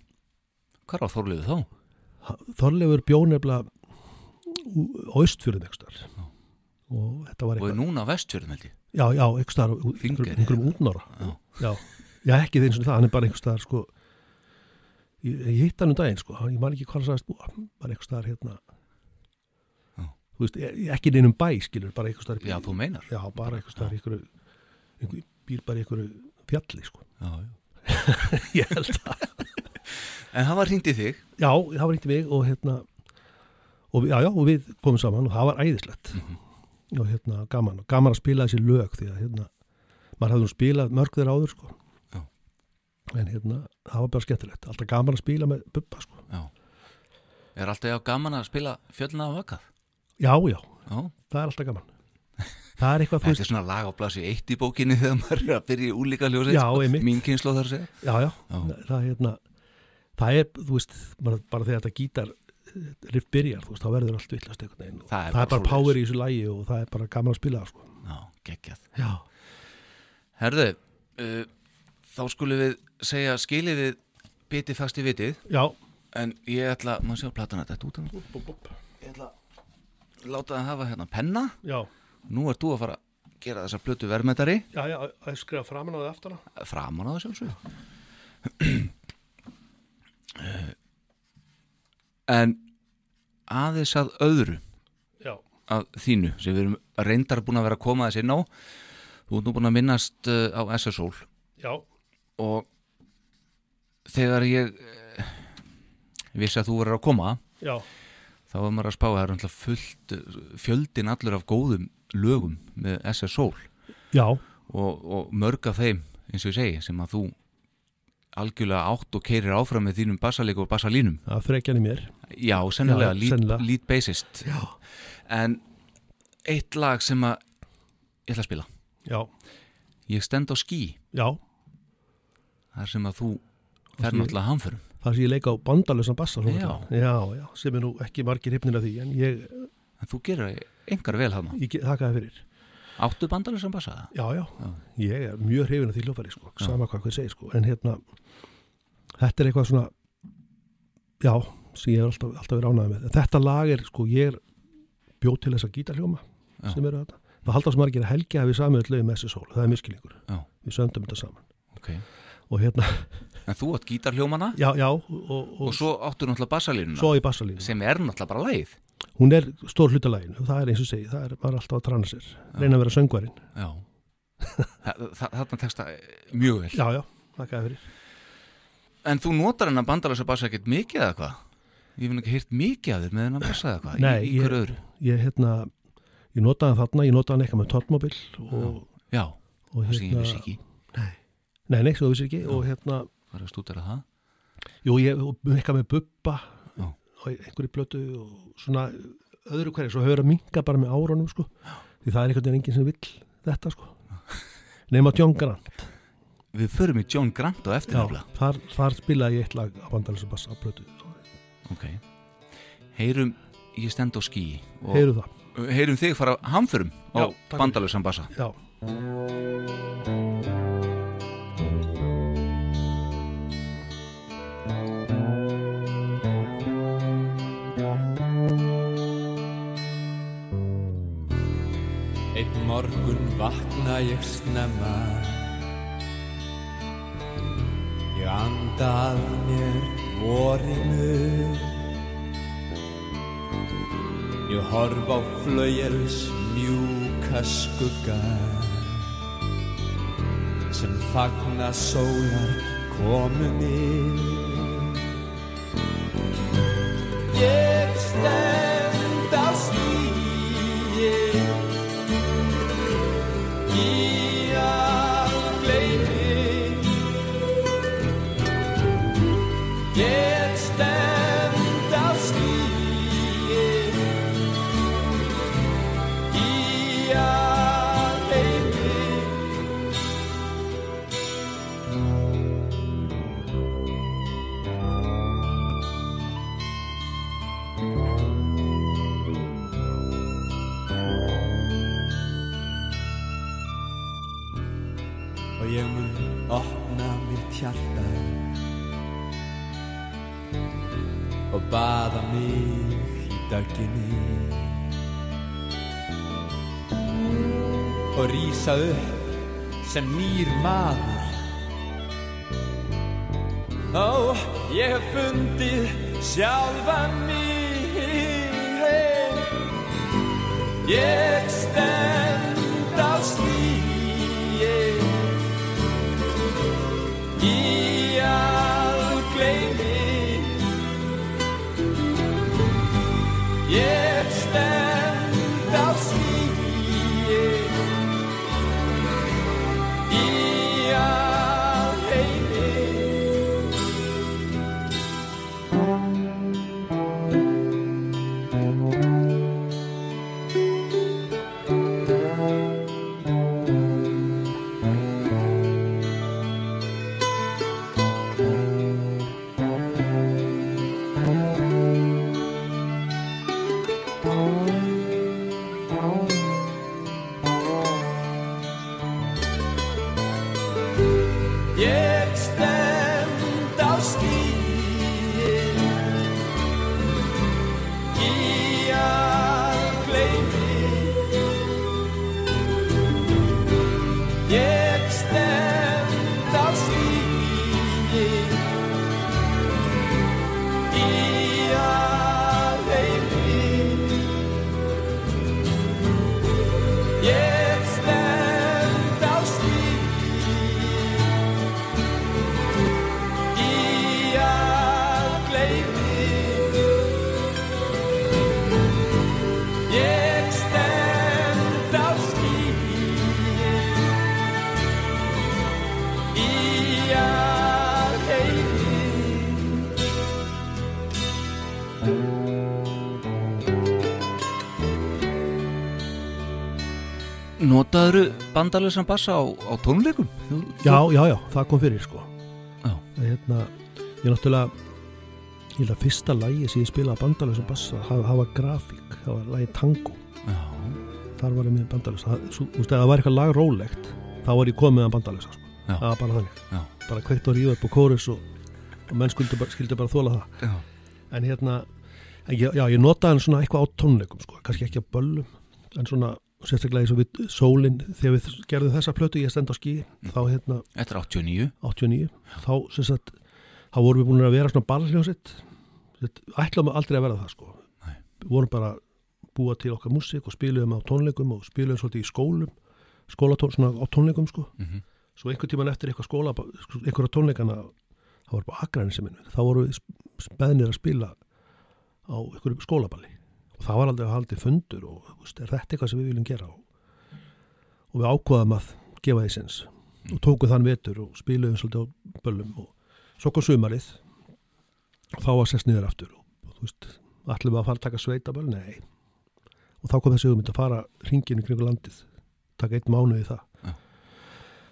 S2: Hvað var Þorleifur þá?
S3: Þorleifur bjó nefnilega á Östfjörðum ekstar. Og þetta var
S2: Og
S3: eitthvað
S2: núna á vestfjörðum held ég?
S3: Já, já, ekstar,
S2: Þingeyri.
S3: einhverjum útnára.
S2: Já,
S3: já, já, ekki þeim sem það, hann er bara einhver staðar sko. Ég, ég hitt hann um daginn sko, ég man ekki hvað hann sagðist búa. Bara einhver staðar hérna.
S2: Já.
S3: þú veist, e- ekki neinum bæ skilur, bara einhver staðar
S2: já þú meinar.
S3: Já, bara einhver staðar einhver, einhver býr bara einhverju fjalli sko,
S2: já, já.
S3: ég held að
S2: En það var hringt í þig?
S3: Já, það var eitthvað mig og hérna og, já, já, og við komum saman og það var æðislegt.
S2: Mhm.
S3: Og hérna gaman. Og gaman að spila þessi lög því að hérna maður hafði nú spilað mörg þeirra áður sko.
S2: Já.
S3: en hérna það var bara skemmtilegt, alltaf gaman að spila með bubba sko.
S2: Já. Er alltaf já gaman að spila fjöllna á vakað?
S3: já, já,
S2: Já.
S3: Það er alltaf gaman. Það er eitthvað, þú
S2: Þetta er svona lag á blasi eitt í bókinni þegar maður er að byrja í úlíka ljósið
S3: einmitt.
S2: Mín kynslu þar að segja.
S3: Já, já. Það, hérna það er, þú veist, bara þegar þetta gítar riff byrjar, þú veist, þá verður allt villast einhvern veginn
S2: Það er
S3: það
S2: bara
S3: bara power í þessu lægi og það er bara gaman að spila það, sko.
S2: Já, geggjað.
S3: Já,
S2: Herðu, uh, þá skulum við segja skilið við biti fast í vitið.
S3: Já,
S2: En ég ætla, maður sjá platana þetta út af Ég ætla að láta það hafa hérna penna.
S3: Já.
S2: Nú ert þú að fara að gera þessa plötu verðmetari
S3: já, já, að skrifa framan á það aftana
S2: Framan á það sjálfsög En aðeins að öðru
S3: já,
S2: að þínu sem við erum reyndar búin að vera að koma þess inn á. Þú ert nú búin að minnast uh, á SSól
S3: já,
S2: og þegar ég uh, vissi að þú verður að koma
S3: já.
S2: þá var maður að spá að það er náttúrulega fullt fjöldin allur af góðum lögum með SSól
S3: já,
S2: og, og mörg af þeim eins og ég segi sem að þú algjörlega átt og keirir áfram með þínum bassalík og bassalínum.
S3: Það frekjan í mér
S2: já, sennilega,
S3: Já,
S2: lead, lead bassist.
S3: Já,
S2: en eitt lag sem að ég ætla að spila.
S3: Já,
S2: ég stend á skí þar sem að þú fer náttúrulega hamförum.
S3: Það sem ég leika á bandalösan bassa sem er nú ekki margir hipnir af því en ég,
S2: en þú gerir engar vel hana
S3: ég ge- þakka það fyrir.
S2: Áttu bandalega sem bassa?
S3: Já, Já. ég er mjög hrifin af því hljófæri sko, sama hvað hvað segir sko, en hérna þetta er eitthvað svona já, sem ég hef alltaf, alltaf verið ánægð með. Þetta lag er sko, ég er bjóð til þessa gítarhljóma
S2: Já.
S3: sem eru þetta það halda sem margir að helgi að við lögum með þessi sól, það er miskilingur, við söndum þetta saman.
S2: Okay.
S3: og hérna,
S2: en þú átt gítarhljómana?
S3: Já, já og, og,
S2: og svo áttu náttúrulega bassalínuna?
S3: Svo í bassalínu
S2: sem er náttúrulega bara leið
S3: hún er stór hlutalæginu og það er eins og segi, það er bara alltaf að trana sér. Reyna að vera söngvarinn,
S2: já. Þa- þa- þarna tekst það mjög vel.
S3: Já, já, þakka fyrir.
S2: En þú notar hennar bandalega bassa ekkert mikið eða hvað ég finn ekki heyrt mikið að þér með hennar bassa eða hvað
S3: Nei,
S2: í,
S3: ég-
S2: hverju öðru.
S3: ég hérna, ég notaði hann þarna ég notaði hann eitthvað með tóttmobil og,
S2: já,
S3: og
S2: það sem ég vissi ekki.
S3: Nei, nei, svo vissi ekki og hérna,
S2: hvað er að stúdera það?
S3: Jú, ég og eitthvað með bubba
S2: Já.
S3: og einhverju blötu og svona öðru hverju, svo hefur verið að minka bara með árunum sko, því það er einhvern veginn enginn sem vill þetta sko. Nema John Grant,
S2: við förum í John Grant á eftir
S3: já, þar, þar spilaði ég eitt lag á bandalins og bassa á blötu,
S2: Ok, heyrum ég stend á skí og
S3: heyrum það.
S2: Heyrum þig fara hamförum á bandalöðsan bassa.
S3: Já.
S1: Einn morgun vakna ég snemma. Ég anda að mér vorinu. Ég horf á flauels mjúka skugga sem fagna sólar komunni sem nýr maður. Ó, ég hef fundið sjálfa mig. Ég
S2: Notaður bandalösan bassa á, á tónleikum? Þú-
S3: Já, já, já, það kom fyrir sko
S2: Já.
S3: hérna, Ég náttúrulega Ég held að fyrsta lægi sem ég spilaði bandalösa bassa það, var grafík, það var lægi tango
S2: Já,
S3: þar var ég með bandalösa það, þú var eitthvað lag rólegt þá var ég komið með bandalösa sko. Það var bara þannig,
S2: Já.
S3: bara kveikt og ríða upp á kórus og, og menn skildi bara, bara þóla það
S2: já,
S3: en hérna, en ég, já, ég notaði hann svona eitthvað á tónleikum, sko, kannski ekki á böllum en svona, sérstaklega eins og við sólin, þegar við gerðum þessa plötu ég stend á skí, þá hérna
S2: Þetta er 89
S3: 89, þá sagt þá vorum við búin að vera svona ballhljónsitt ætlaðum aldrei að vera það sko.
S2: Nei.
S3: við vorum bara búa til okkar músík og spiluðum á tónleikum og spiluðum svolítið í skólum skólatón, svona á tónleikum sko.
S2: Mhm.
S3: svo einhvern tíman eftir eitthvað skóla einhverja tónleikana það var bara aðgræni sem minn. Þá vorum við beðnir að spila á einhverju skólaballi og það var aldrei að haldi fundur og veist, er þetta eitthvað sem við viljum gera? Og, og við ákvaðum að gefa því sens og tókum þann vetur og spiluðum svolítið á böllum og svo kom sumarið. Og þá var sest niður aftur og, og þú veist, allir við að fara að taka sveitaböll? Nei. Og þá kom þessi hugmynd að fara ringinu kringu landið taka einn mánuð í það.
S2: Já.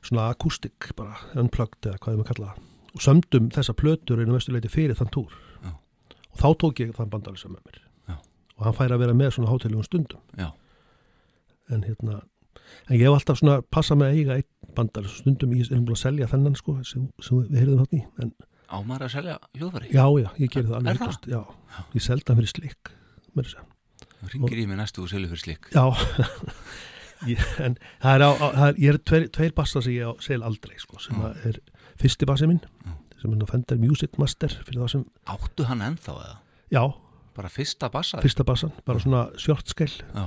S3: svona akústik bara unplugged eða hvað við maður kalla það. Og sömdum þessa plötur einu mestu leiti fyrir þann túr.
S2: Já.
S3: og þá tók ég þann bandalisa með mér. Og hann fær að vera með svona hátilegum stundum
S2: Já.
S3: en hérna en ég hef alltaf svona passað með að eiga einn bandalisa stundum ég er búin að selja þennan sko sem, sem við heyrðum þarna í en
S2: Á maður að selja hljóðfæri?
S3: já já, ég gerði það
S2: Er
S3: alveg
S2: það?
S3: hlust, já, ég seldi hann fyrir slikk með þess að
S2: Ringir í mig næstu og selju fyrir slik
S3: Já, ég, en það er á, á það er, ég er tveir, tveir bassar sem ég sel aldrei sko, sem
S2: Já.
S3: að er fyrsti bassi minn sem er Fender Music Master fyrir það sem,
S2: Áttu hann ennþá eða?
S3: já,
S2: Bara fyrsta bassar?
S3: fyrsta bassan bara svona sjortskell
S2: Já,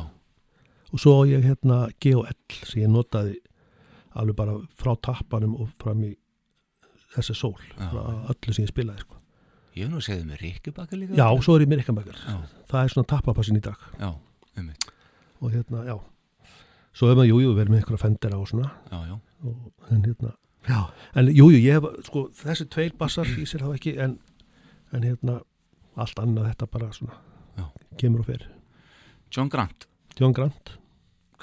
S3: og svo á ég hérna G&L sem ég notaði alveg bara frá tappanum og fram í þessi sól, öllu sem ég spilaði sko.
S2: ég hef nú segið með Ríkjubakka líka.
S3: Já, svo er ég megar
S2: Já,
S3: það er svona tappapassin í dag.
S2: Já, einmitt.
S3: Og hérna, já. Svo er maður, jú, jú, verið með einhverja fendera og svona.
S2: Já, já,
S3: og, en hérna, já. en jú, jú, ég hef, sko, þessi tveir bassar í sér það ekki, en, en hérna allt annað þetta bara svona
S2: Já.
S3: kemur og fer.
S2: John Grant.
S3: John Grant,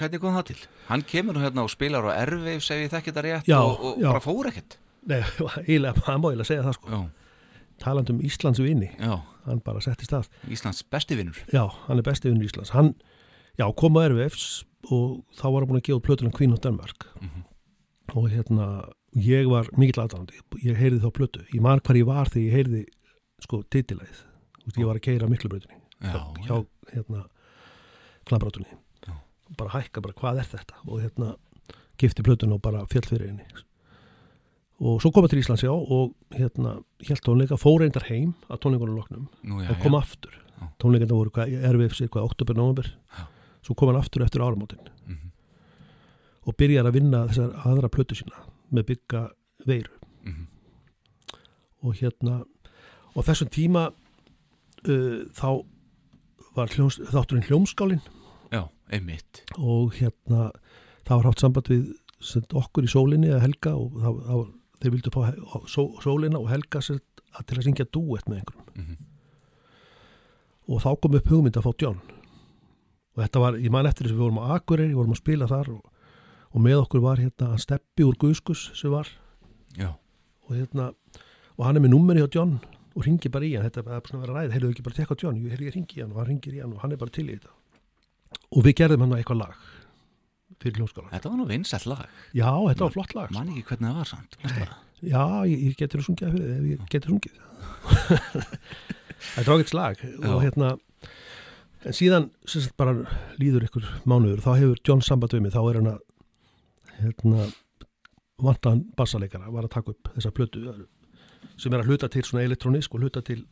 S2: Hvernig kom það til? Hann kemur nú hérna og spilar á erfið segi ég þekki þetta rétt
S3: Já,
S2: og, og
S3: já.
S2: bara fór ekkert.
S3: Nei, eiginlega, hann má eiginlega segja það sko.
S2: Já,
S3: talandi um Íslands vini,
S2: já,
S3: hann bara setti stað
S2: Íslands besti vinnur
S3: já, hann er besti vinnur Íslands. Hann, já, kom á RVFs og þá var hann búin að gefa út plötuna Queen of Denmark.
S2: Mhm.
S3: og hérna ég var mikill aðdáðandi, ég heyrði þá plötu. Ég man hvar ég var þegar ég heyrði sko titilæð, ég var að keira miklubrautinni
S2: Já,
S3: hjá, hérna klabrátunni bara hækka bara hvað er þetta og hérna gifti plötun og bara fjall fyrir henni og svo kom það til Íslands já og hérna helt tónleika fór reyndar heim að tónleikunum loknum
S2: Nú, já,
S3: og kom
S2: já.
S3: aftur
S2: Já.
S3: tónleikanda voru hvað, erfið sér hvað, oktober, november
S2: Já.
S3: svo kom hann aftur eftir áramótin
S2: Mhm.
S3: og byrjar að vinna þessar aðra plötu sína með bygga veiru
S2: Mhm.
S3: og hérna og þessum tíma uh, þá var hljóms, þátturinn hljómskálin
S2: Já, einmitt.
S3: Og hérna það var haft samband við sagt, okkur í sólinni að Helga og það, það var, þeir vildu fá só, sólina og Helga sagt, að til að syngja duett með einhverjum.
S2: Mhm.
S3: og þá kom upp hugmynd að fá John. Og þetta var, ég man eftir þess að við vorum á Akureyri, við vorum að spila þar og, og með okkur var hérna hann Steppi úr Guðskus sem var.
S2: Já,
S3: og hérna og hann er með númeri hjá John og ringi bara í hann þetta er bara svona að vera ræð, heyrðu ekki bara tekka á John ég, heyrðu, ég ringi í hann og hann ringir í hann og hann er bara til í þetta. Og við gerðum hann eitthvað lag fyrir hljómskála
S2: þetta var nú vinsætt lag.
S3: Já, þetta var flott lag sko.
S2: Man ekki hvernig það var samt
S3: já, ég, ég getur þig ef ég getur sungið. Þetta var ekkert slag og hérna en síðan sagt bara líður ykkur mánuður þá hefur John samband við mig þá er hann að hérna vantaðan bassaleikara var að taka upp þessa plötu sem er að hluta til svona elektrónisk og hluta til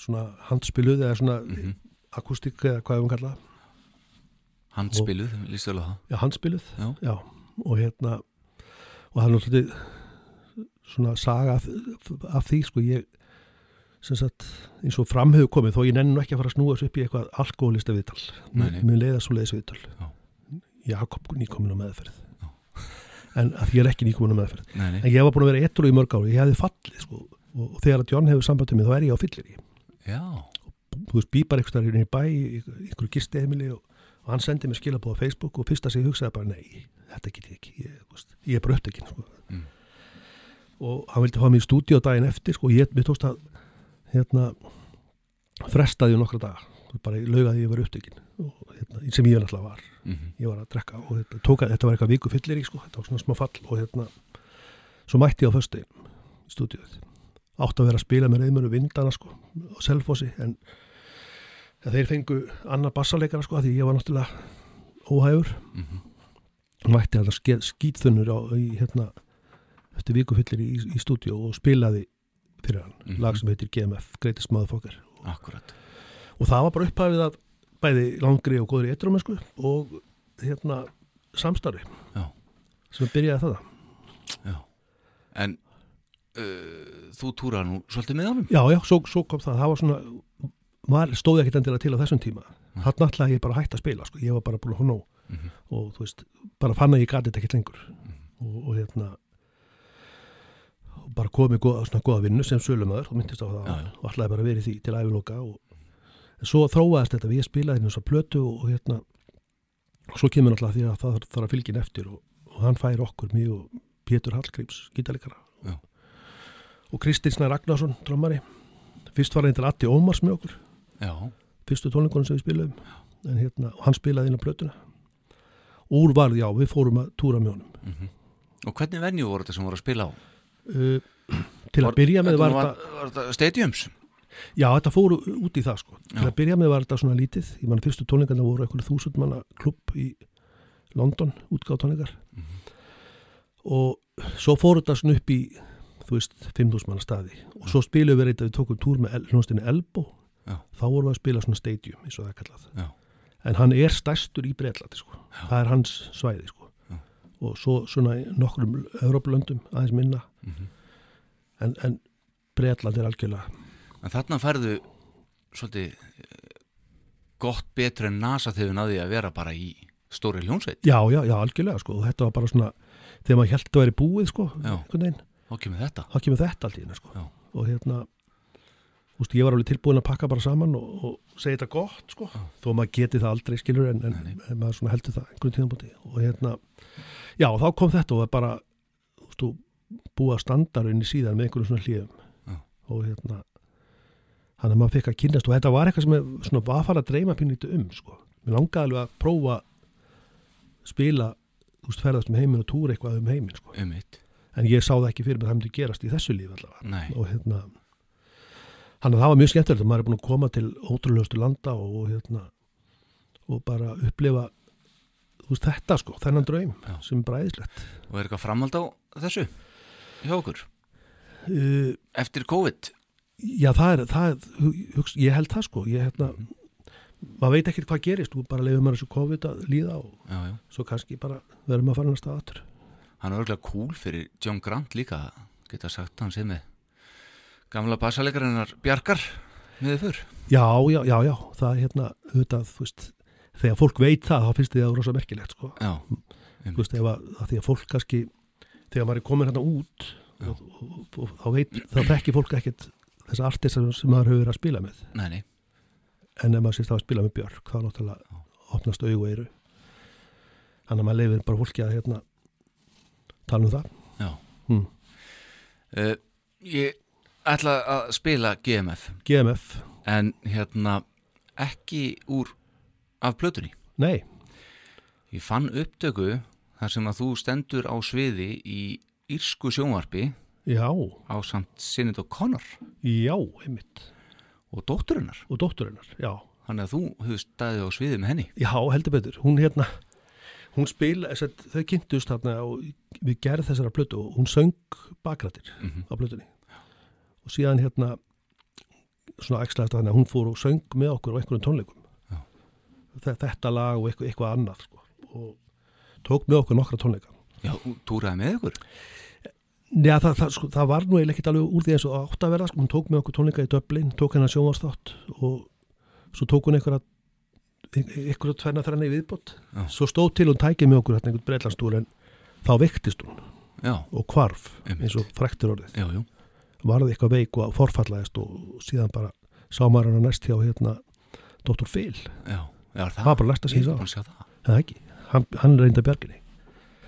S3: svona handspiluð eða svona
S2: Mhm.
S3: akústik eða hvað við kalla
S2: Handspiluð, lístu vel á það.
S3: Já, handspiluð.
S2: Já.
S3: og hérna og það er náttúrulega svona saga af, af því sko ég sem sagt eins og fram hefur komið þó ég nenni nú ekki að fara að snúa þessu upp í eitthvað alkoholista viðtal.
S2: Nei, nei.
S3: mér leiða svo leiðis viðtal.
S2: Já.
S3: Jakob nýkomin á meðferð. En að ég er ekki nýkomin á meðferð.
S2: Nei, nei,
S3: en ég var búin að vera ettur í mörg ári ég hefði fallið sko og, þegar að John hefur sambandið mig þá er ég á fyllir í
S2: já
S3: þú veist býpar eitthvað stær í bæ í einhverju gistiheimili og, og hann sendi mér skilabóð á Facebook og fyrsta ég hugsaði bara nei, þetta get ég ekki ég, veist, ég er bara upptekinn sko.
S2: Mm.
S3: og hann vildi fá mér í stúdíu daginn eftir sko, og ég, tókst að hérna frestaði um nokkra daga bara ég laugaði ég var upptekinn og, hérna, sem ég náttúrulega var
S2: Mhm.
S3: ég var að drekka og þetta, tók að, þetta var eitthvað viku fyllir í sko, þetta var svona smá fall og hérna svo mætti ég á föstu í stúdíuð átt að vera að spila með reyðmönu vindana sko á Selfossi en þeir fengu annar bassaleikara sko af því ég var náttúrulega óhæfur.
S2: Mhm.
S3: mætti þetta ske- skítþunnur á, í hérna eftir viku fyllir í, í stúdíu og spilaði fyrir hann,
S2: Mhm.
S3: lag sem heitir GMF Greatest Motherfucker.
S2: Akkurat.
S3: Og það var bara upphafið að bæði langri og góðri eitrumennsku og hérna samstarfi.
S2: Já.
S3: sem byrjaði það
S2: Já. En uh, þú túraði nú svolítið með honum?
S3: Já, já, svo, svo kom það, það var svona var, stóði ekkit endilega til á þessum tíma. Þarna ætlaði ég bara að hætta að spila sko. ég var bara búin að hóna
S2: Mhm.
S3: og þú veist, bara fann að ég gati þetta ekkit lengur. Og, og hérna og bara komið góða, svona góða vinnu sem sölumöður. Og myndist á það
S2: Já, já.
S3: og ætlaði bara í því til æfiloka og svo þróaðist þetta við spilaði hérna svo plötu og, hérna og svo kemur náttúrulega því að það þarf- að fylgja eftir og, og hann fær okkur mjög Pétur Hallgríms, gítalikara. Og Kristinn Snær Ragnarsson, trommari. Fyrst var eitthvað Atti Ómars með okkur.
S2: Já,
S3: fyrstu tónleikunum sem við spilaðum en hérna, hann spilaði inn á plötuna. Úr varð, já, við fórum að túra með honum.
S2: Mhm. Og hvernig venju voru þetta sem voru að spila á?
S3: uh, til að byrja með var þetta
S2: var þetta stadiums?
S3: já, þetta fór út í það sko. Til
S2: Já.
S3: að byrja með var þetta svona lítið. Ég mann fyrstu tónleikarna voru eitthvað þúsund manna klubb í London, útgáðtónleikar og svo fór þetta svona upp í þú veist, 5.000 manna staði og svo spilum við reyndar, við tókum túr með el, hljónstinni Elbo
S2: Já.
S3: þá vorum við að spila svona stadium eins og það er kallað
S2: Já.
S3: en hann er stærstur í Breitlandi sko. það er hans svæði sko. Og svo svona nokkrum Európlöndum aðeins minna
S2: Mhm.
S3: en, en Breitland er algjörlega
S2: En þarna færðu svolítið eh, gott betur en nasa þegar náði að vera bara í stóri hljónsveit.
S3: já, já, já, algjörlega sko. og þetta var bara svona þegar maður held að vera búið sko, einhvern veginn
S2: Þá kemur þetta.
S3: þá kemur þetta allt í henni sko. Og hérna úst, ég var alveg tilbúin að pakka bara saman og, og segja þetta gott sko. þó maður geti það aldrei skilur en, en, en maður heldur það einhvern tíðanbúti og hérna já og þá kom þetta og var bara úst, búið að standa inn í síðan með einhverjum svona
S2: Já.
S3: og hérna hann að maður fekk að kynast og þetta var eitthvað sem er svona var að dreyma pínlítið um sko. mér langaði alveg að prófa spila úst, ferðast um heiminn og túra eitthvað um heiminn sko.
S2: Um mitt.
S3: En ég sá það ekki fyrir mig að það myndi gerast í þessu líf allavega og hérna hann að það var mjög skemmtilegt að maður er búin að koma til ótrúlegustu landa og, og hérna og bara upplifa þú veist þetta sko, þennan draum
S2: Já.
S3: sem er bræðislegt
S2: Og er eitthvað framhald á þessu hjá okkur?
S3: uh,
S2: Eftir COVID?
S3: já það er, það er hugst, ég held það sko ég hérna maður veit ekkert hvað gerist, þú bara leifir maður þessu COVID að líða og
S2: Já, já.
S3: svo kannski bara verðum að fara næsta aftur
S2: Hann er örgulega cool fyrir John Grant líka, geta sagt hann sem með gamla bassalegarinnar Bjarkar með þau fyrr.
S3: já, já, já, já, það er hérna auðvitað, þú veist, þegar fólk veit það þá finnst þið það rosa merkilegt sko.
S2: Já,
S3: þú veist, ef að, að því að fólk kannski þegar maður er komin hérna út og, og, og, þá veit, þá þekki fólk ekkit þessa artista sem maður hefur verið að spila með.
S2: Nei, nei.
S3: en ef maður sést það að spila með Björk þá náttúrulega opnast eyru. Þannig að maður leifir bara fólki að hérna tala um það
S2: Já.
S3: Hmm.
S2: Uh, ég ætla að spila GMF
S3: GMF,
S2: en hérna ekki úr af plötunni.
S3: nei,
S2: Ég fann upptöku þar sem að þú stendur á sviði í írsku sjónvarpi
S3: já
S2: á samt Sinnit og Connor
S3: já, einmitt
S2: og dótturinnar.
S3: og dótturinnar, já
S2: Þannig að þú hefur staðið á sviði með henni.
S3: Já, heldur betur. Hún hérna, hún spila, að þau kynntust þarna og við gerð þessara plötu og hún söng bakrættir
S2: Mhm.
S3: á plötunni. Og síðan hérna, svona ekslaðist þannig að hún fór og söng með okkur á einhverjum tónleikum.
S2: Já.
S3: Þe- Þetta lag og eitthvað, eitthvað annað, sko. Og tók með okkur nokkra tónleika.
S2: Já, þú túraði með ykkur.
S3: Já, það, það, sko, það var nú eiginlega ekkert alveg úr því eins og átt að verða, sko. Hún tók með okkur tónleika í Dublin, tók hennar sjónvarsþátt og svo tók hún einhverja einhverja tvenna þrenna í viðbót
S2: Já.
S3: svo stóð til hún tækið með okkur hérna einhvern breitlandstúr en þá vektist hún
S2: Já,
S3: og hvarf
S2: Einmitt.
S3: eins og fræktur orðið
S2: já,
S3: varði eitthvað veik og forfallaðist og síðan bara sá maður hana næst hjá hérna Dr. Phil,
S2: Já, já, er það?
S3: var bara
S2: er
S3: ég
S2: búin
S3: sá
S2: að það.
S3: það ekki, hann, hann reynda bjarginni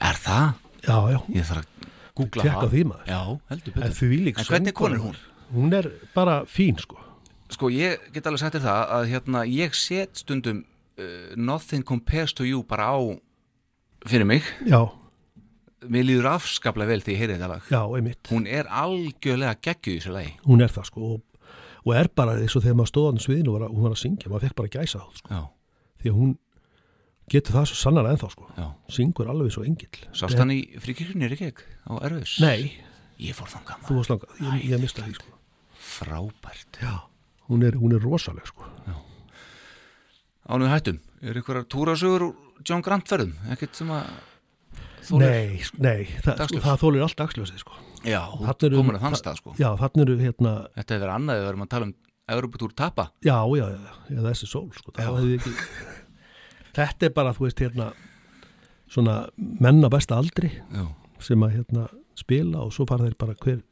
S2: Er það?
S3: já, já,
S2: Ég þarf að googla það.
S3: því maður
S2: Já, heldur
S3: en
S2: betur.
S3: því lík
S2: En hvernig kona er hún?
S3: hún er bara fín sko
S2: Sko, ég get alveg sagt þér það að hérna, ég set stundum Nothing Compares to You bara á fyrir mig.
S3: já,
S2: Mér líður afskaplega vel því ég heyri þetta lag.
S3: já, einmitt
S2: Hún er algjörlega geggjuð í þessu lagi.
S3: hún er það sko og, og er bara eins og þegar maður stóð á sviðinu og var, hún var að syngja, maður fekk bara gæsa það sko.
S2: Já,
S3: því að hún getur það svo sannar ennþá sko
S2: já.
S3: syngur alveg svo engill
S2: Sást hann í fríkirkjunni, er ekki ekki? Á Erfus?
S3: Nei,
S2: Ég fór þann
S3: þú
S2: gaman.
S3: varst langað, ég, ég mista því sko
S2: Frábært.
S3: Já, hún er, hún er rosaleg sko
S2: Ánum hættum, er einhverjar túrasögur úr John Grant ferðum? Ekkert sem að þolir-
S3: Nei, nei, það, sko, það þólir allt dagsljósið sko
S2: Já, þú komur að þann stað sko.
S3: Já, þannig eru hérna
S2: Þetta hefur verið annað við erum að tala um Europatúr tapa.
S3: Já, já, já, já, þessi sól sko það
S2: Já.
S3: hefði ekki Þetta er bara, þú veist, hérna svona menn á besta aldri
S2: Já,
S3: sem að hérna spila og svo fara þeir bara hver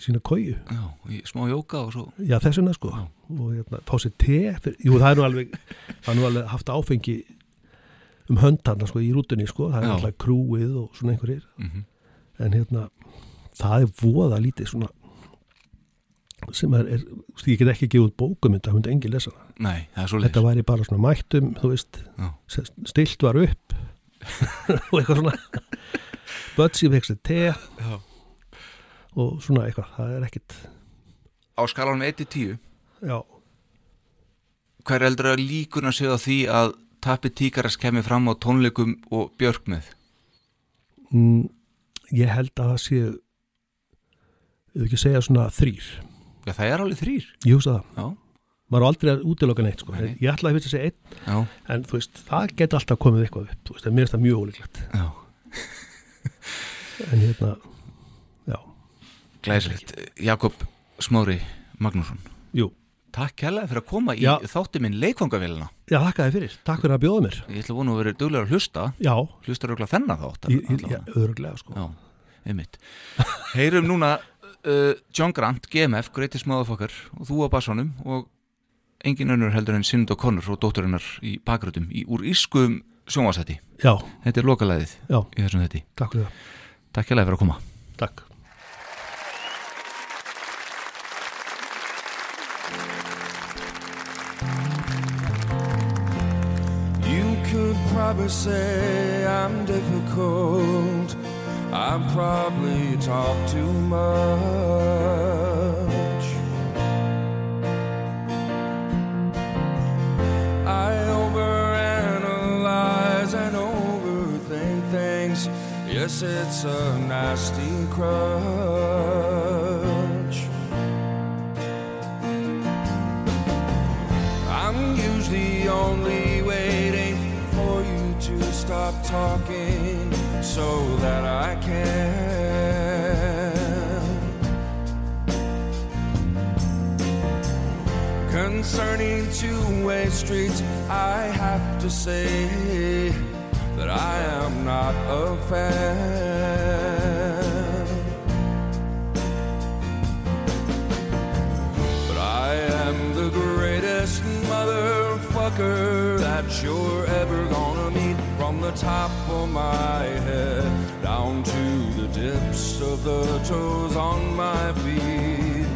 S3: sína kóju
S2: já, í smá jóka og svo.
S3: Já, þess vegna sko
S2: Já.
S3: Og hérna, fá sér te Jú, það er nú alveg það er nú alveg haft áfengi um höndarna sko í rútunni sko það er alltaf krúið og svona einhverjir.
S2: Mm
S3: en hérna það er voða lítið svona sem er, er ég get ekki gefið út bókum þetta myndi engin lesa
S2: Nei, er
S3: þetta væri bara svona mættum þú veist, stilt var upp og eitthvað svona. Bötsi fekk sér te
S2: Já.
S3: og svona eitthvað, það er ekkit
S2: Á skalanum 1-10,
S3: já,
S2: hver heldur að líkuna séu á því að Tappi Tíkaras kemur fram á tónleikum og Björk með?
S3: Mm, ég held að það sé ef ekki segja svona þrýr
S2: Já, það er alveg þrýr
S3: hugsa það,
S2: Já,
S3: maður er aldrei að útiloka neitt sko.
S2: Nei.
S3: ég ætla að fyrst að segja einn
S2: já,
S3: en þú veist, það geti alltaf komið eitthvað upp veist, mér finnst það mjög ólíklegt.
S2: Já.
S3: En hérna, já,
S2: Glæsilegt. Jakob Smári Magnússon.
S3: Jú
S2: Takk kærlega fyrir að koma í
S3: Já.
S2: þátti minn leikvangavélina
S3: já, þakka þið fyrir, takk fyrir að bjóða mér.
S2: Ég ætla að vona að vera duglegur að hlusta.
S3: Já,
S2: Hlustar auðvitað þennan þátt
S3: ég, öðruglega sko.
S2: Já, einmitt. Heyrum núna uh, John Grant, GMF, Greatest Motherfucker og þú á bassanum og engin önnur heldur en Sind og Connor og dótturinnar í bakgröðum í úr ískum sjónvasætti
S3: já,
S2: Þetta er lokalæðið
S3: já,
S2: í þessum þetti
S3: takk fyrir það,
S2: Takk hérlega fyrir að koma.
S3: Takk
S5: probably say I'm difficult. I probably talk too much. I overanalyze and overthink things. Yes, it's a nasty crutch. Stop talking so that I can. Concerning two-way streets, I have to say that I am not a fan. But I am the greatest motherfucker the top of my head down to the tips of the toes on my feet.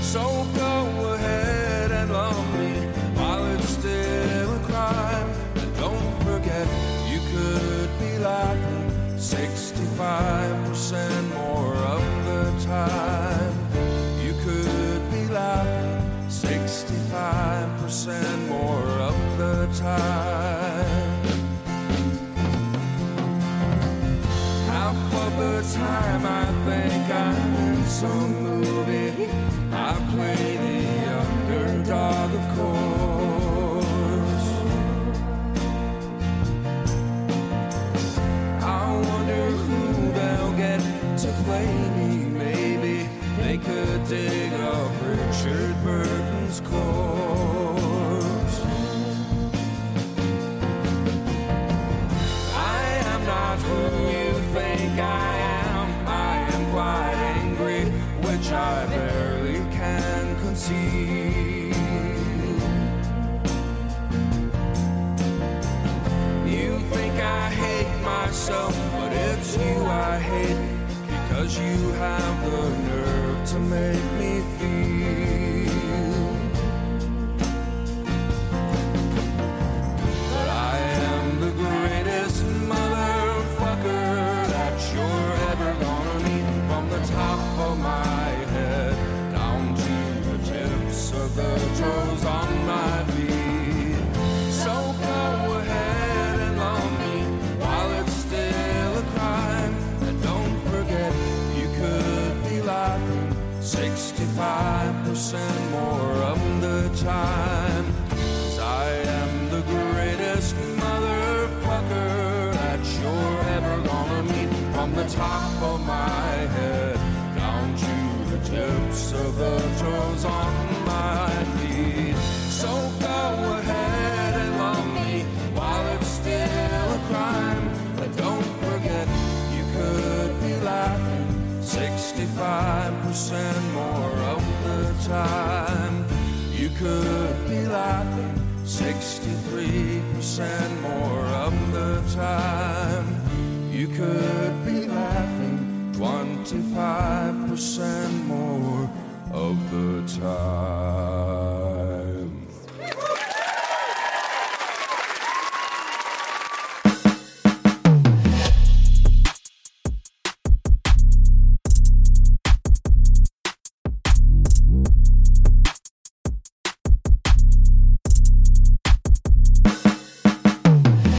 S5: So go ahead and love me while it's still a crime. And don't forget, you could be laughing 65% more of the time. You could be laughing 65% more of the time. Time I think I'm in some you have the nerve to make 65% more of the time. You could be laughing 63% more of the time. You could be laughing 25% more of the time.